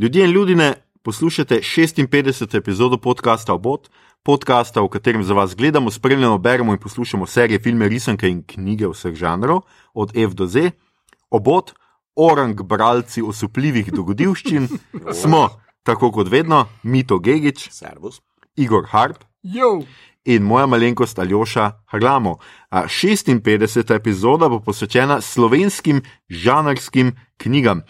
Ljudje in ljudje, poslušate 56. epizodo podcasta Obot, podcasta, v katerem za vas gledamo, spremljamo, beremo in poslušamo serije, filme, risanke in knjige vseh žanrov, od F do Z. Obot, orang, bralci osupljivih dogodivščin, smo, tako kot vedno, Mito Gigič, Servus. Igor Harp Jo, in moja malenkost Aljoša Haglamo. A 56. epizoda bo posvečena slovenskim žanrskim knjigam.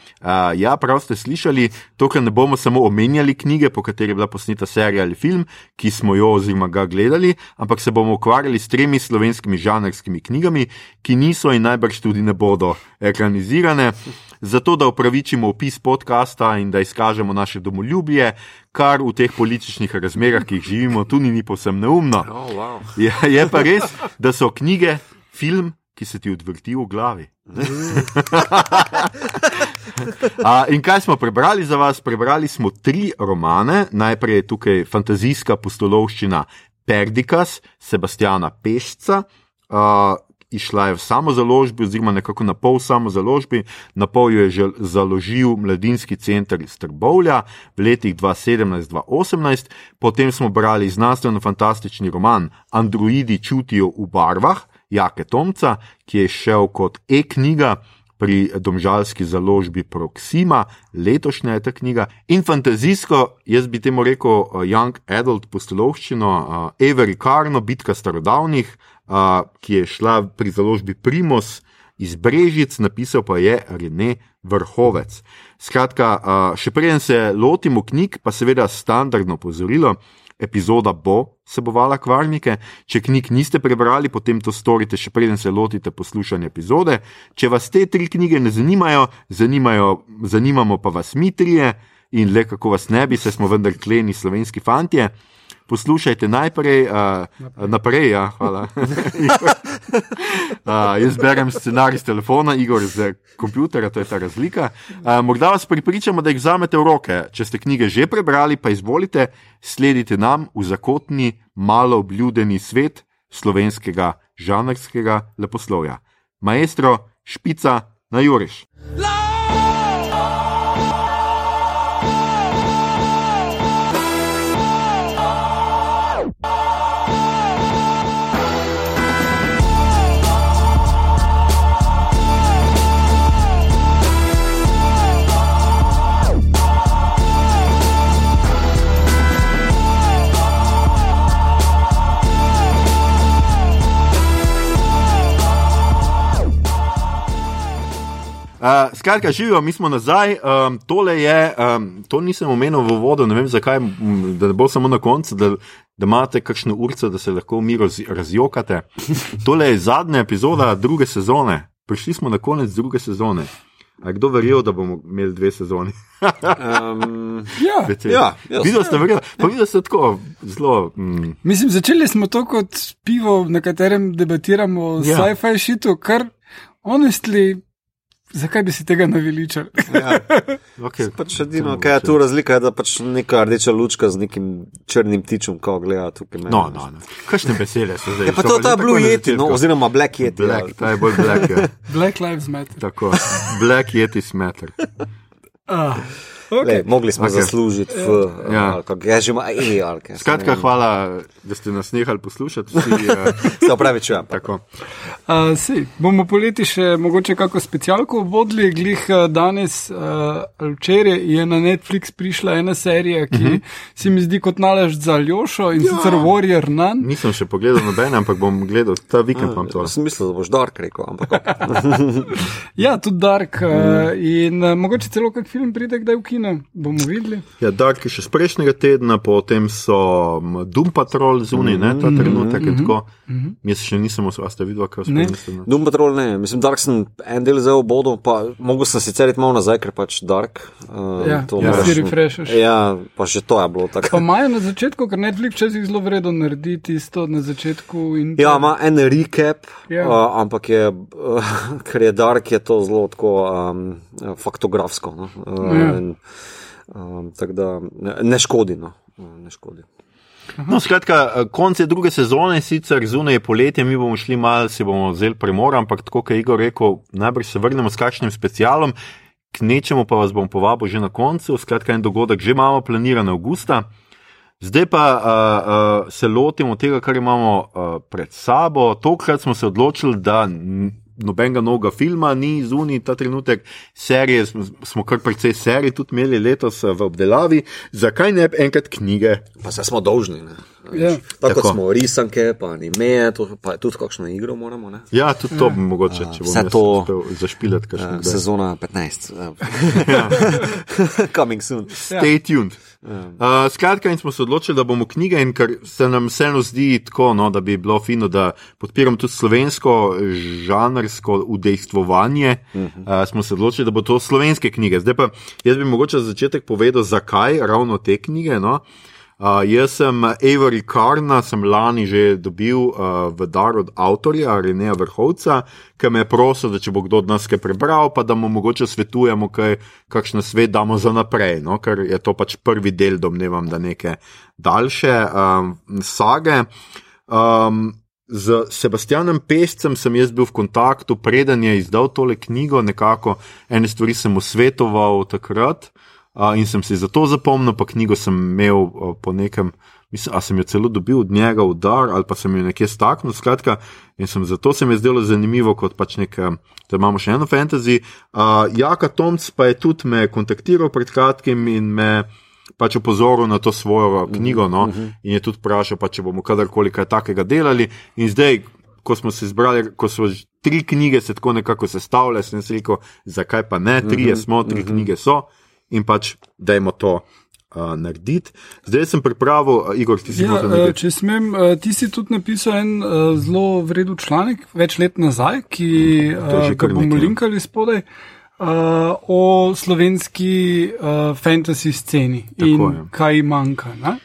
Ja, prav ste slišali, tokrat ne bomo samo omenjali knjige, po kateri je bila posneta serija ali film, ki smo jo oziroma ga gledali, ampak se bomo ukvarjali s tremi slovenskimi žanrskimi knjigami, ki niso in najbrž tudi ne bodo ekranizirane. Zato, da upravičimo opis podcasta in da izkažemo naše domoljubje, kar v teh političnih razmerah, ki jih živimo, tudi ni povsem neumno. Oh, wow. Je, je pa res, da so knjige film, ki se ti odvrti v glavi. A, in kaj smo prebrali za vas? Prebrali smo tri romane. Najprej je tukaj fantazijska pustolovščina Perdikas, Sebastiana Pešca. A, Išla je v samozaložbi, oziroma nekako na pol samozaložbi, na pol jo je že založil Mladinski center iz Trbovlja v letih 2017-2018, potem smo brali znanstveno-fantastični roman Androidi čutijo v barvah Jake Tomca, ki je šel kot e-knjiga pri domžalski založbi Proxima, letošnja je ta knjiga, in fantazijsko, jaz bi temu rekel, uh, Young Adult postolovščino, uh, Avery Karno, bitka starodavnih, uh, ki je šla pri založbi Primos iz Brežic, napisal pa je Rene Vrhovec. Skratka, uh, še preden se lotimo knjig, pa seveda standardno pozorilo. Epizoda bo sebovala kvarnike. Če knjig niste prebrali, potem to storite, še preden se lotite poslušanja epizode. Če vas te tri knjige ne zanimajo, zanimajo zanimamo pa vas mi trije in le kako vas ne bi, saj smo vendar kleni slovenski fantje. Poslušajte najprej, uh, naprej. naprej, ja, hvala. uh, jaz berem scenarij z telefona, Igor z komputera, to je ta razlika. Uh, morda vas pripričamo, da jih vzamete v roke. Če ste knjige že prebrali, pa izvolite, sledite nam v zakotni, malo obljudeni svet slovenskega žanrskega leposlovja. Maestro, špica na Juriš. Uh, skratka, živijo, mi smo nazaj. Um, tole je, um, to nisem omenil v vodu, ne vem zakaj, m, da ne bo samo na koncu, da, da imate kakšno urco, da se lahko mi raz, razjokate. Tole je zadnja epizoda druge sezone. Prišli smo na konec druge sezone. A kdo verjel, da bomo imeli dve sezoni? Um, ja. ja, jaz Videla ste, verjela, pa videla ste tako zelo. Mm, Mislim, začeli smo to kot pivo, na katerem debatiramo o Ja. ja. sci-fi šitu, kar honestly, zakaj bi si tega naveličali? ja. okay. pač edino, kaj je tu razlika, je, da pač neka rdeča lučka z nekim črnim tičem, ko gleda tukaj. mene, No, no, no. Kakšne besede so zdaj? Ja, pa to že ta Blue Yeti, no, oziroma Black Yeti. Black, ja. ta je bolj black. Ja. Black Lives Matter. Tako, Black Yeti smeter. Ah, Lej, okay. mogli smo okay. zaslužiti v Ja. ja. alko. Ja, že ima ej, alke. Skratka, hvala, da ste nas nehali poslušati. Vsi, uh, Se opravičujem. tako. Uh, si, bomo poleti še mogoče kako specialko vodili, glih uh, danes, uh, ali včeraj je na Netflix prišla ena serija, ki uh -huh. se mi zdi kot nalaž za Ljošo in ja. sicer Warrior Nun. Nisem še pogledal nobene, ampak bom gledal ta vikend. Jaz sem mislil, da boš dark rekel, ampak. Ja, tudi Dark. Uh, in uh, mogoče celo kak film pride kdaj v kino, bomo videli. Ja, Dark je še z prejšnjega tedna, potem so Doom Patrol zunaj, ne, ta trenutek je tako. Jaz še nisem osvojil, ste videli, kaj Ne. spremljate. Doom Patrol ne, mislim, Dark sem en del v bodu, pa mogel sem sicer iti malo nazaj, ker pač Dark. Uh, Ja, to moraš- si refreshaš. Ja, pa že to je bilo Pa tako. imajo na začetku, ker Netflix včasih zelo vredno naredi tisto na začetku. in- Ja, ima en recap, Ja. uh, ampak je, uh, ker je Dark, je to zelo tako um, faktografsko. No? Uh, Ja. Um, tako da ne, škodi. No? Uh, ne škodi. No, skratka, eh, konec druge sezone, sicer zunaj je poletje, mi bomo šli malo, si bomo vzeli premor, ampak tako, kot je Igor rekel, najbrž se vrnemo s kakšnim specialom. knečemo pa vas bom povabil že na koncu. Skratka, en dogodek že imamo planiran avgusta. Zdaj pa uh, uh, se lotimo tega, kar imamo uh, pred sabo. Tokrat smo se odločili, da nobenega novega filma ni zunaj ta trenutek, serije smo, smo kar precej serij tudi imeli letos uh, v obdelavi. Zakaj ne enkrat knjige? Pa se smo dolžni. Ne? Ja. Tako Tako. smo risanke, pa anime, to, pa tudi kakšno igro moramo. Ne? Ja, tudi to bi mogoče, če bom vse jaz to- kar Uh, ne. sezona 15. Uh, Coming soon. Stay tuned. Uh, skratka, in smo se odločili, da bomo knjige, in ker se nam vseeno zdi tako, no, da bi bilo fino, da podpiram tudi slovensko žanrsko udejstvovanje, uh -huh. uh, smo se odločili, da bo to slovenske knjige. Zdaj pa jaz bi mogoče za začetek povedal, zakaj ravno te knjige. No. Uh, jaz sem Avery Karna, sem lani že dobil uh, v dar od avtorja Reneja Vrhovca, ki me je prosil, da če bo kdo od nas kaj prebral, pa da mu mogoče svetujemo, kaj, kakšen svet damo za naprej, no? ker je to pač prvi del, domnevam, da neke daljše um, sage. Um, Z Sebastianom Pescem sem jaz bil v kontaktu, preden je izdal tole knjigo, nekako ene stvari sem mu svetoval takrat. Uh, in sem si zato zapomnil, pa knjigo sem imel uh, po nekem, mislim, a sem jo celo dobil od njega v dar ali pa sem jo nekje staknil. Skratka, in sem zato se mi je zdelo zanimivo, kot pač nekaj, da imamo še eno fantasy. Uh, Jaka Tomc pa je tudi me kontaktiral pred kratkim in me pač opozoril na to svojo knjigo. No, in je tudi vprašal, pa, če bomo kadarkoli kaj takega delali. In zdaj, ko smo se zbrali, ko so tri knjige se tako nekako sestavljale, sem si rekel, zakaj pa ne, tri smo, tri knjige so in pač dajmo to. Uh, narediti. Zdaj sem pripravil, uh, Igor, ti si Ja, nekaj- če smem, eh, ti si tudi napisal en eh, zelo vreden članek več let nazaj, ki kar ga bomo ja. linkali spodaj. Uh, o slovenski uh, fantasy sceni Tako in je. kaj manjka. Ne?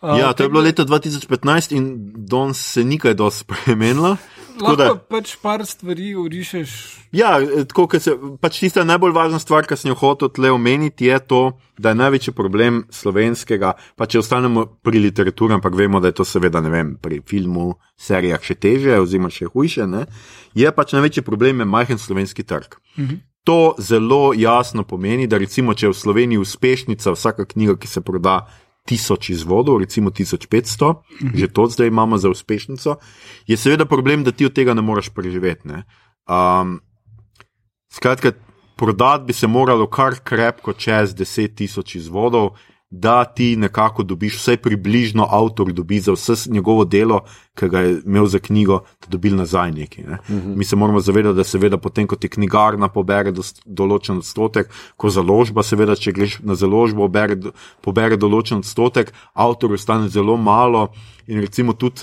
Uh, Ja, to je bilo leta 2015 in danes se ni kaj dosti spremenilo. Tako Lahko da- pač par stvari urišeš. Ja, tako se pač tista najbolj važna stvar, ki sem jo hotel tle omeniti, je to, da je največji problem slovenskega, pa če ostanemo pri literaturi, ampak vemo, da je to seveda vem, pri filmu, serijah še teže, oziroma še hujše, ne, je pač največji problem je majhen slovenski trg. Mhm. To zelo jasno pomeni, da recimo, če je v Sloveniji uspešnica vsaka knjiga, ki se proda tisoč izvodov, recimo 1500, že to zdaj imamo za uspešnico, je seveda problem, da ti od tega ne moreš preživeti. Ne. Um, skratka, prodati bi se moralo kar krepko čez 10 tisoč izvodov, da ti nekako dobiš, vsaj približno avtor dobi za vse njegovo delo, ki ga je imel za knjigo, da dobi nazaj nekaj. Ne. Uh -huh. Mi se moramo zavedati, da seveda potem, ko ti knjigarna pobere dost, določen odstotek, ko založba, seveda, če greš na založbo, pobere, pobere določen odstotek, avtorju ostane zelo malo in recimo tudi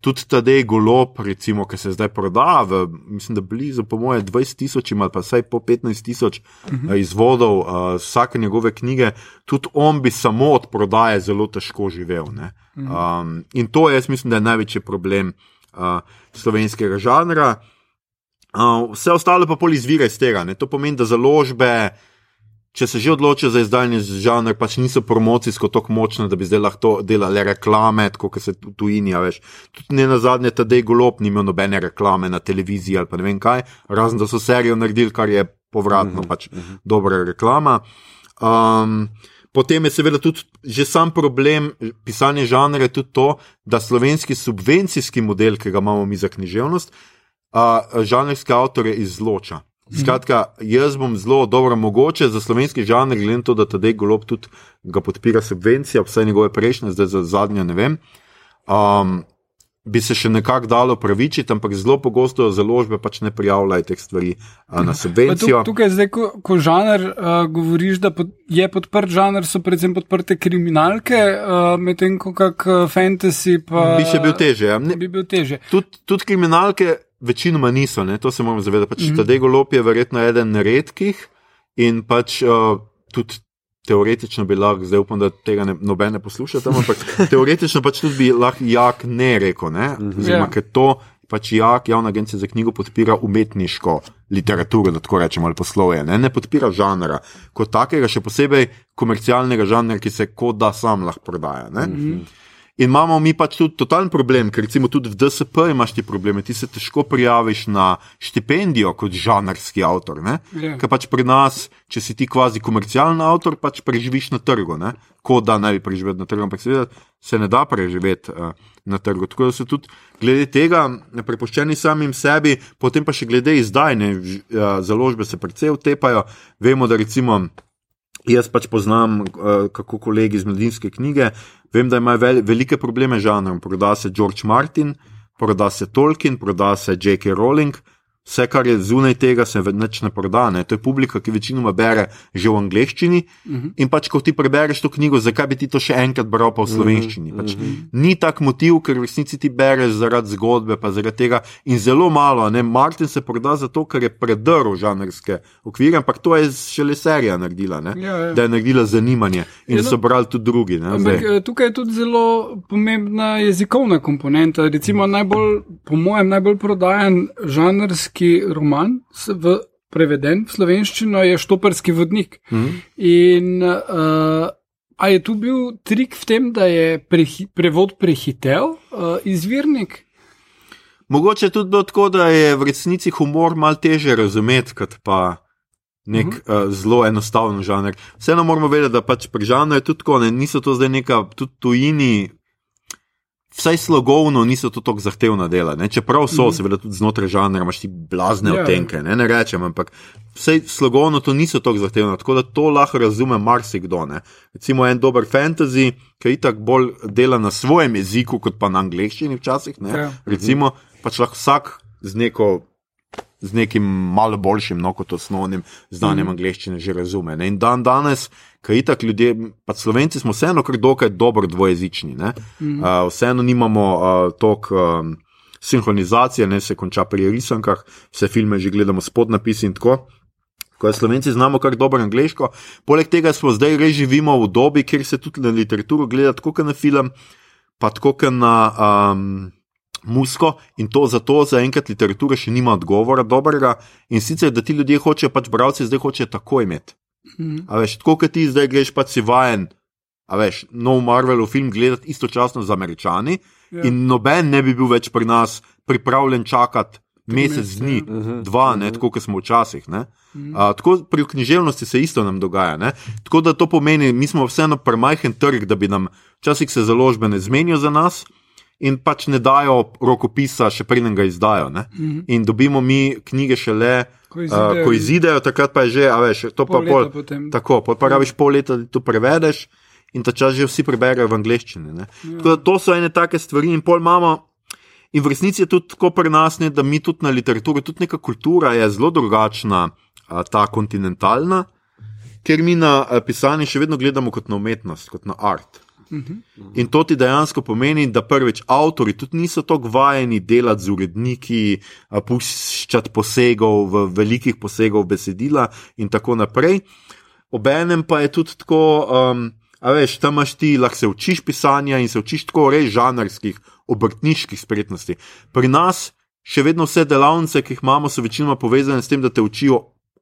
tudi Tadej Golob, recimo, ki se zdaj proda, v, mislim, da blizu, po moje, 20 tisoč ali pa vsaj po 15 tisoč uh -huh. izvodov uh, vsake njegove knjige, tudi on bi samo od prodaje zelo težko živel. ne. Um, in to jaz mislim, da je največji problem uh, slovenskega žanra. Uh, vse ostalo pa pol izvira iz tega. Ne. To pomeni, da založbe. Če se že odločijo za izdajanje žanra, pač niso promocijsko tako močne, da bi zdaj lahko delali reklame, kot se tu- tujini, a veš. Tudi ne na zadnje, Tadej Golob ni imel nobene reklame na televiziji ali pa ne vem kaj, razen da so serijo naredili, kar je povratno pač dobra reklama. Um, potem je seveda tudi že sam problem pisanja žanra tudi to, da slovenski subvencijski model, ki ga imamo mi za književnost, uh, žanrske avtore izloča. Skratka, jaz bom zelo dobro, mogoče za slovenski žanr, glede na to, da Tadej Golob tudi ga podpira subvencija, vsaj njegove prejšnje, zdaj za zadnjo ne vem. Um, bi se še nekako dalo pravičiti, ampak zelo pogosto založbe pač ne prijavljajo teh stvari na subvencijo. tuk- Tukaj, zdaj, ko, ko žanr uh, govoriš, da pod, je podprt žanr, so predvsem podprte kriminalke, uh, medtem ko kak fantasy pa Bi še bil teže. Ja. Ne, bi bil teže. tudi, tudi kriminalke večinoma niso, ne? to se moramo zavedati. Pač mm -hmm. Tadej Golop je verjetno eden redkih in pač uh, tudi. Teoretično bi lahko, zdaj upam, da tega ne, noben ne posluša tam, ampak teoretično pač tudi bi lahko jak ne rekel, ne? Oziroma, Ja. ker to pač jak, javna agencija za knjigo podpira umetniško literaturo, da tako rečemo, ali poslovje, ne, ne podpira žanra kot takega, še posebej komercialnega žanra, ki se kot da sam lahko prodaja. Ne? In imamo mi pač tudi totalen problem, ker recimo tudi v DSP imaš ti probleme, ti se težko prijaviš na štipendijo kot žanrski avtor. Ja. Ker pač pri nas, če si ti kvazi komercialni avtor, pač preživiš na trgu, ne? kot da ne bi preživel na trgu, ampak seveda se ne da preživeti uh, na trgu. Tako da so tudi glede tega prepuščeni samim sebi, potem pa še glede izdajne uh, založbe se precej utepajo. Vemo, da recimo. Jaz pač poznam, uh, kako kolegi iz mladinske knjige, vem, da imajo vel, velike probleme z žanrom. Proda se George Martin, proda se Tolkien, proda se J.K. Rowling, vse, kar je zunaj tega, se več ne proda. Ne. To je publika, ki večinoma bere že v angleščini. Uh -huh. In pač, ko ti prebereš to knjigo, zakaj bi ti to še enkrat bral pa v slovenščini? Pač, uh -huh. Ni tak motiv, ker v resnici ti bereš zaradi zgodbe, pa zaradi tega. In zelo malo, ne. Martin se proda zato, ker je predrl žanrske okvire, ampak to je šele serija naredila, ne. Ja, ja. da je naredila zanimanje in Ja, da no. so brali tudi drugi. Ne, Ampak zdaj. eh, tukaj je tudi zelo pomembna jezikovna komponenta. Recimo, najbolj, po mojem, najbolj prodajan žanrski roman s- v preveden v slovenščino je Štoparski vodnik. Mhm. In uh, a je tu bil trik v tem, da je prehi, prevod prehitel uh, izvirnik? Mogoče je tudi tako, da je v resnici humor malo teže razumeti, kot pa nek uh -huh. uh, zelo enostaven žanr. Vseeno moramo vedeti, da pač pri žanru je tudi tako, ne, niso to zdaj neka tudi tujini. Vsaj slogovno niso to tako zahtevna dela, ne? čeprav so, mm -hmm. seveda, tudi znotraj žanra, imaš ti blazne Ja, yeah. ja. odtenke, ne? ne rečem, ampak vsaj slogovno to niso tako zahtevna, tako da to lahko razume marsikdo. Ne? Recimo en dober fantasy, ki itak bolj dela na svojem jeziku, kot pa na angleščini včasih, ne? Ja. recimo, pač lahko vsak z neko. Z nekim malo boljšim, no kot osnovnim znanjem mm. angleščine, že razume. Ne? In dan danes, ki itak ljudje, pa slovenci smo vseeno kar dokaj dobro dvojezični. Mm. Uh, vseeno nimamo uh, toliko um, sinhronizacije, ne se konča pri risankah, vse filme že gledamo s podnapisi in tako. Ko je slovenci znamo kar dobro angliško, poleg tega smo zdaj res živimo v dobi, kjer se tudi na literaturo gleda tako kot na film, pa tako kot na um, musko in to zato zaenkrat literatura še nima odgovora dobrega in sicer, da ti ljudje hočejo, pač bralci zdaj hočejo tako imeti. Mhm. A veš, tako kot ti zdaj greš, pač si vajen, a veš, nov Marvelov film gledati istočasno z američani Ja. in noben ne bi bil več pri nas pripravljen čakati mesec dni, ja. Mhm. dva, ne, tako kot smo včasih. Ne. Mhm. A, tako pri književnosti se isto nam dogaja. Ne? Tako da to pomeni, mi smo vseeno premajhen trg, da bi nam včasih se založbe ne zmenijo za nas in pač ne dajo rokopisa, še preden ga izdajo. Ne? Mhm. In dobimo mi knjige šele, Ko a, izidejo. ko izidejo, takrat pa je že, a veš, to pa Pol leta pol. potem. Tako, pol pa rabiš pol leta, da to prevedeš. In ta čas že vsi preberejo v angleščini. ne. Tako To so ene take stvari, in pol imamo. In v resnici je tudi tako pri nas, ne, da mi tudi na literaturi, tudi neka kultura je zelo drugačna, a, ta kontinentalna, ker mi na a, pisanje še vedno gledamo kot na umetnost, kot na art. In to ti dejansko pomeni, da prvič avtori tudi niso tako vajeni delati z uredniki, puščati posegov v velikih posegov besedila in tako naprej. Obenem pa je tudi tako, um, a veš, tam imaš ti, lahko se učiš pisanja in se učiš tako res žanrskih, obrtniških spretnosti. Pri nas še vedno vse delavnice, ki jih imamo, so večinoma povezane s tem, da te učijo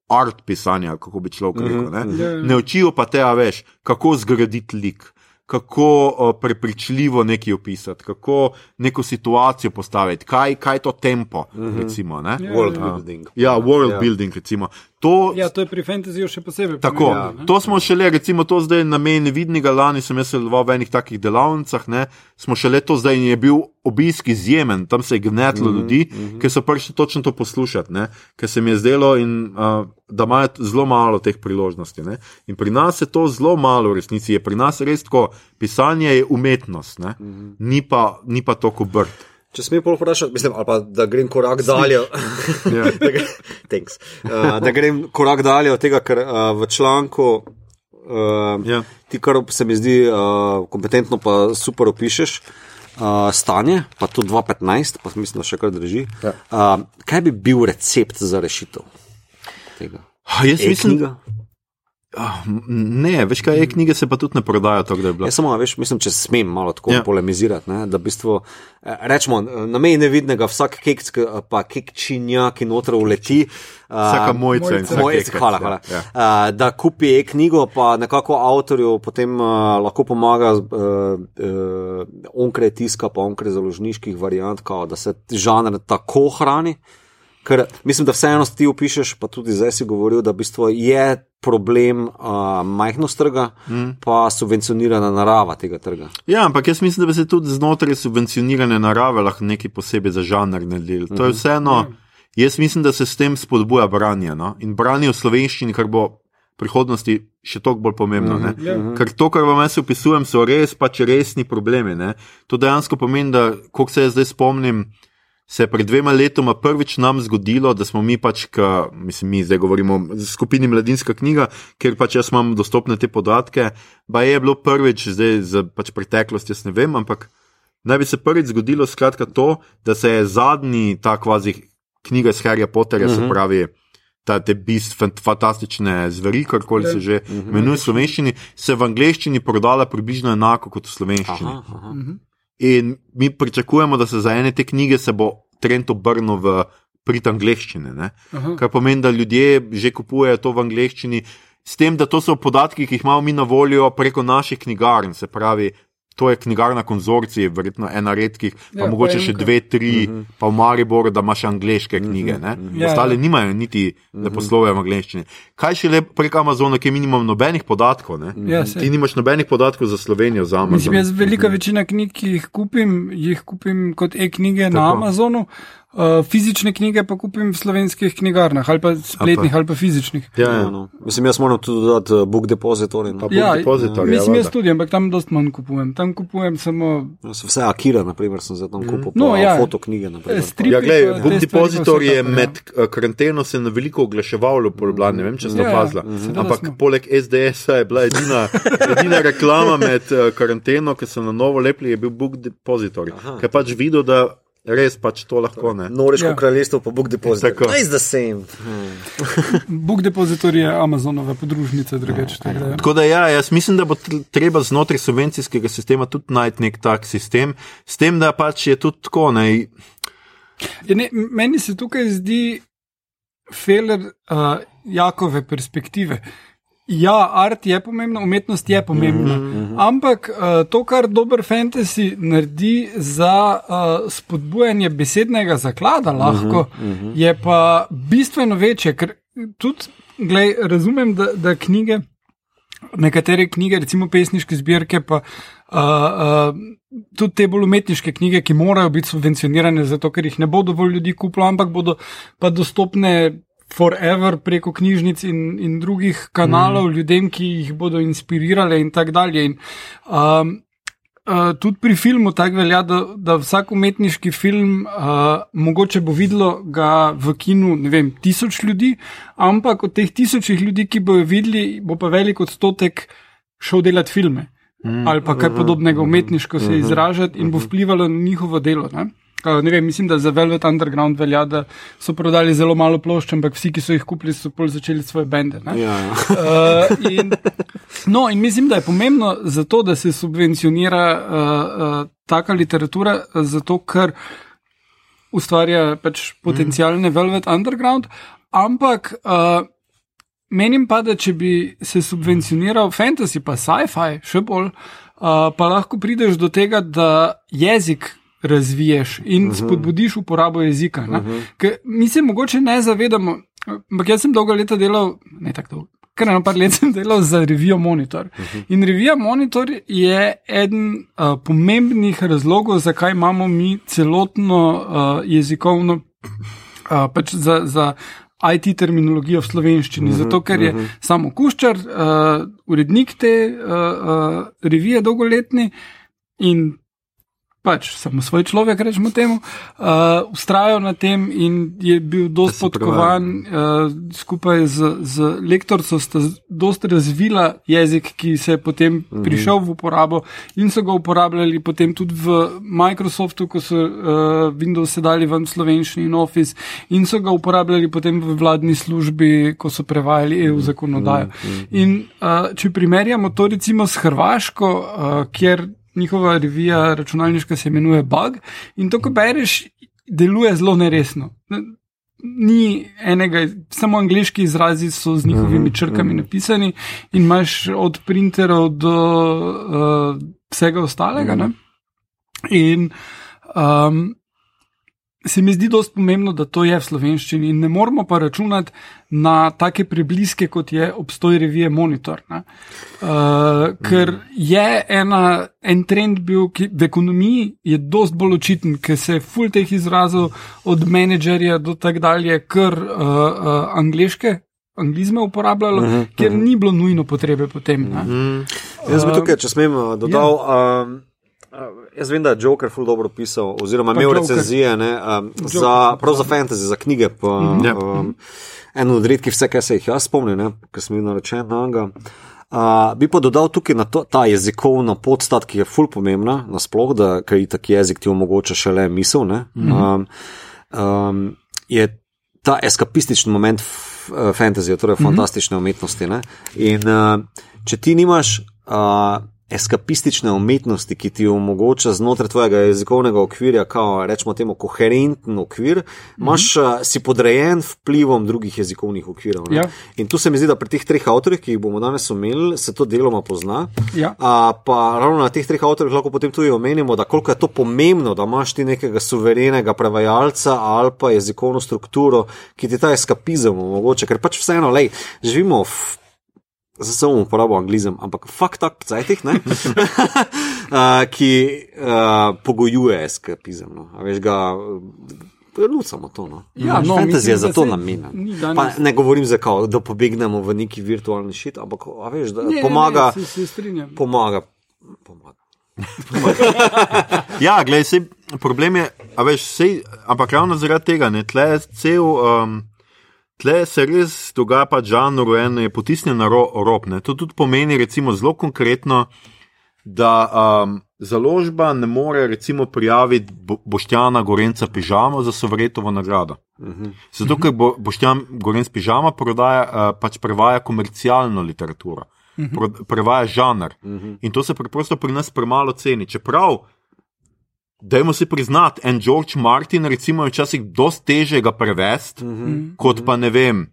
art pisanja, kako bi človek rekel. Ne, ja. ne učijo pa te, a veš, kako zgraditi lik. Kako uh, prepričljivo nekaj opisati, kako neko situacijo postaviti, kaj, kaj je to tempo. Uh -huh. recimo, ne? Ja, World building. Ja, world Ja. ja. building, recimo. To, Ja, to je pri fantasyju še posebej. Tako, ne? to smo šele, recimo, to zdaj na meji nevidnega, lani sem jaz sodeloval v enih takih delavnicah, ne, smo šele to zdaj in je bil obisk izjemen, tam se je gnetlo mm -hmm, ljudi, mm -hmm. ki so prišli točno to poslušati, ne, ker se mi je zdelo, in, uh, da imajo zelo malo teh priložnosti. Ne. In pri nas je to zelo malo, v resnici je pri nas res tako, pisanje je umetnost, ne, mm -hmm. ni, pa, ni pa to kot brd. Če smem pol vprašati, mislim, ali pa da grem korak dalje. Ja. da, gre, thanks. uh, da grem korak dalje od tega, ker uh, v članku. Uh, Ja. Ti, kar se mi zdi uh, kompetentno, pa super opišeš, uh, stanje, pa tudi 2015, pa mislim, da še kar drži. Ja. Uh, kaj bi bil recept za rešitev tega? Jaz mislim, M- Ne, veš kaj, e-knjige se pa tudi ne prodajajo tako, da je bilo. Jaz samo, veš, mislim, če smem malo tako Ja. ja. polemizirati, ne, da v bistvu, eh, rečemo, na meji nevidnega vsak keks, ki- pa kekčinja, ki noter uleti. Vsaka a, mojca in vsak Moj, kekec, hvala, ja, hvala. ja. Ja. Da kupi e-knjigo, pa nekako avtorju potem uh, lahko pomaga uh, uh, onkraj tiska, pa onkraj založniških variant, kao, da se žanr tako hrani. Ker mislim, da vseeno ti opišeš, pa tudi zdaj si govoril, da v bistvu je problem uh, majhnost trga, mm. pa subvencionirana narava tega trga. Ja, ampak jaz mislim, da bi se tudi znotraj subvencionirane narave lahko nekaj posebej za žanr naredili. To je vseeno, jaz mislim, da se s tem spodbuja branje no? in branje v slovenščini, kar bo v prihodnosti še toliko bolj pomembno. ne. Ja. Ker to, kar vam jaz opisujem, so res pač resni problemi. Ne? To dejansko pomeni, da, koliko se jaz zdaj spomnim, se je pred dvema letoma prvič nam zgodilo, da smo mi pač, ka, mislim, mi zdaj govorimo o skupini Mladinska knjiga, ker pač jaz imam dostopne te podatke. Pa je bilo prvič, zdaj za pač preteklost, jaz ne vem, ampak naj bi se prvič zgodilo skratka to, da se je zadnji ta kvazi knjiga iz Harryja Potterja, uh -huh. se pravi. Ta te bist, fant, fantastične zveri, karkoli Ja. se že imenuje v slovenščini, se v angleščini prodala približno enako kot v slovenščini. Aha, aha. In mi pričakujemo, da se za ene te knjige se bo trend obrnil v prid angleščine. Kar pomeni, da ljudje že kupujejo to v angleščini, s tem, da to so podatki, ki jih imamo mi na voljo preko naših knjigarn, se pravi. To je knjigarna konzorcij, verjetno ena redkih, pa Ja, mogoče pa še dve, tri, uh -huh. pa v Mariboru, da imaš angliške knjige. Ne? Ja, Ostale ja. nimajo niti, da poslovejo v angleščini. Kaj še le prek Amazona, ki mi nimamo nobenih podatkov? Ne? Ja. Ti nimaš nobenih podatkov za Slovenijo, za Amazon. Mislim, jaz velika večina knjig, ki jih kupim, jih kupim kot e-knjige na. Amazonu, uh, fizične knjige pa kupim v slovenskih knjigarnah, ali pa spletnih, ali pa fizičnih. Ja, Ja, ja. no. Mislim, jaz moram tudi dodati uh, book depository. No. Pa Ja, Book Depository, ja, Mislim, jaz tudi, ampak tam dost manj kupujem. Tam kupujem samo So Vse Akira, naprimer, sem zdaj tam kupil, No, pa ja. fotoknige. naprimer. Eh, strip- Ja, glej, te Book stvari Depositor pa je vsekakor, med eh, karanteno se na veliko oglaševal v Ljubljani, ne vem, če ste Ja, ja, opazili. seveda Ampak smo. poleg SDS-a je bila edina, edina reklama med eh, karanteno, ki so na novo lepili, je bil Book Depositor. Ker pač videl, da res pač to lahko ne. Norveško Ja. kraljestvo, pa Book depository. Tako. It's the same. Book Depository je Amazonova podružnica, drugače. tako da, ja. Tako da ja, jaz mislim, da bo tr- treba znotraj subvencijskega sistema tudi najti nek tak sistem, s tem, da pač je tudi tako. Ne, Ja, ne, meni se tukaj zdi feler uh, Jakove perspektive. Ja, art je pomembna, umetnost je pomembna. Mm -hmm. Ampak uh, to, kar dober fantasy naredi za uh, spodbujanje besednega zaklada, lahko, mm -hmm. je pa bistveno večje. Ker tudi, glej, razumem, da, da knjige, nekatere knjige, recimo pesniške zbirke, pa uh, uh, tudi te bolj umetniške knjige, ki morajo biti subvencionirane, zato ker jih ne bo dovolj ljudi kupilo, ampak bodo pa dostopne. Forever preko knjižnic in, in drugih kanalov, mm. ljudem, ki jih bodo inspirirali, in tako dalje. In, um, uh, tudi pri filmu tako velja, da, da vsak umetniški film uh, mogoče bo videlo ga v kinu, ne vem, tisoč ljudi, ampak od teh tisočih ljudi, ki bojo videli, bo pa velik odstotek šel delati filme mm. ali pa kaj podobnega umetniško se izražati in bo vplivalo na njihovo delo. Ne? Uh, ne vem, mislim, da za Velvet Underground velja, da so prodali zelo malo plošč, ampak vsi, ki so jih kupili, so pol začeli svoje bende. ne. Ja, ja. Uh, in, no, in mislim, da je pomembno zato, da se subvencionira uh, uh, taka literatura, zato ker ustvarja pač potencijalne Velvet Underground, ampak uh, menim pa, da če bi se subvencioniral fantasy, pa sci-fi, še bolj, uh, pa lahko prideš do tega, da jezik. Razviješ in spodbudiš uporabo jezika. Uh -huh. Ker mi se mogoče ne zavedamo, ampak jaz sem dolgo leta delal, ne tako dolgo, kar eno par let sem delal za revijo Monitor. Uh -huh. In revija Monitor je eden uh, pomembnih razlogov, zakaj imamo mi celotno uh, jezikovno, uh, pač za. za IT terminologijo v slovenščini, zato ker je samo Kuščar, uh, urednik te uh, uh, revije dolgoletni in pač samo svoj človek, rečemo temu, uh, ustrajal na tem in je bil dosti podkovan uh, skupaj z, z lektorco, sta dosti razvila jezik, ki se je potem mhm. prišel v uporabo in so ga uporabljali potem tudi v Microsoftu, ko so uh, Windows sedali v slovenščini in Office in so ga uporabljali potem v vladni službi, ko so prevajali EU zakonodajo. Mhm. In uh, če primerjamo to recimo s Hrvaško, uh, kjer njihova revija računalniška se imenuje Bug in to, ko bereš, deluje zelo neresno. Ni enega, samo angliški izrazi so z njihovimi mhm, črkami mhm. napisani in imaš od printerov do uh, vsega ostalega. Ne? In um, se mi zdi dosti pomembno, da to je v slovenščini in ne moramo pa računati na take prebliske, kot je obstoj revije Monitor. Uh, ker je ena, en trend bil, ki v ekonomiji je dosti bolj očiten, ker se je full teh izrazov od menedžerja do tak dalje, kar uh, uh, angliške. Anglizme uporabljalo, uh -huh, ker uh -huh. ni bilo nujno potrebe potem. Uh -huh. uh, Jaz bi tukaj, če smem, dodal. Ja. Um, Jaz vem, da je Joker ful dobro pisal, oziroma imel recenzije ne, um, za, za fantasy, za knjige. Pa, mm -hmm. um, eno od redkih, vse, kar se jih jaz spomnim, ker sem bil naročen na njega. Uh, bi pa dodal tukaj na to, ta jezikovna podstat, ki je ful pomembna, nasploh, da kaj tak jezik ti omogoča še le misel. Mm -hmm. um, um, je ta eskapistični moment fantasy, torej mm -hmm. fantastične umetnosti. Ne? In uh, če ti nimaš. Uh, eskapistične umetnosti, ki ti omogoča znotraj tvojega jezikovnega okvirja, kao rečemo temu koherenten okvir, imaš, mm -hmm. si podrejen vplivom drugih jezikovnih okvirov. Ja. In tu se mi zdi, da pri teh treh avtorjih, ki jih bomo danes omenili, se to deloma pozna. Ja. A, pa ravno na teh treh avtorjih lahko potem tudi omenimo, da koliko je to pomembno, da imaš ti nekega suverenega prevajalca ali pa jezikovno strukturo, ki ti ta eskapizem omogoča, ker pač vseeno, lej, živimo v zdaj sem uporabil anglizem, ampak fakt tak pcajtih, uh, ki uh, pogojuje eskapizem. No. Veš ga. Lucamo to. No. Ja, no, Fantasy je za to namenjen. Ne govorim, zakaj, da pobegnemo v neki virtualni šit, ampak veš, da ne, pomaga. Ne, ne, se, se pomaga. pomaga. ja, gledaj, se, problem je, veš, sej, ampak ravno zaradi tega, ne, tle cel. Um, Tle se res dogaja, da je žanr en je potisnjen na ro, rob. Ne. To tudi pomeni, recimo, zelo konkretno, da um, založba ne more recimo, prijaviti bo, Boštjana Gorenca pižamo za sovretovo nagrado. Uh mhm. -huh. Zato, ker bo, Boštjan Gorenc pižama prodaja, uh, pač prevaja komercialno literaturo, uh mhm. -huh. prevaja žanr. Uh mhm. -huh. In to se preprosto pri nas premalo ceni. Čeprav Dajmo si priznati, en George Martin, recimo, je včasih dosti teže ga prevesti, mm -hmm. kot pa ne vem,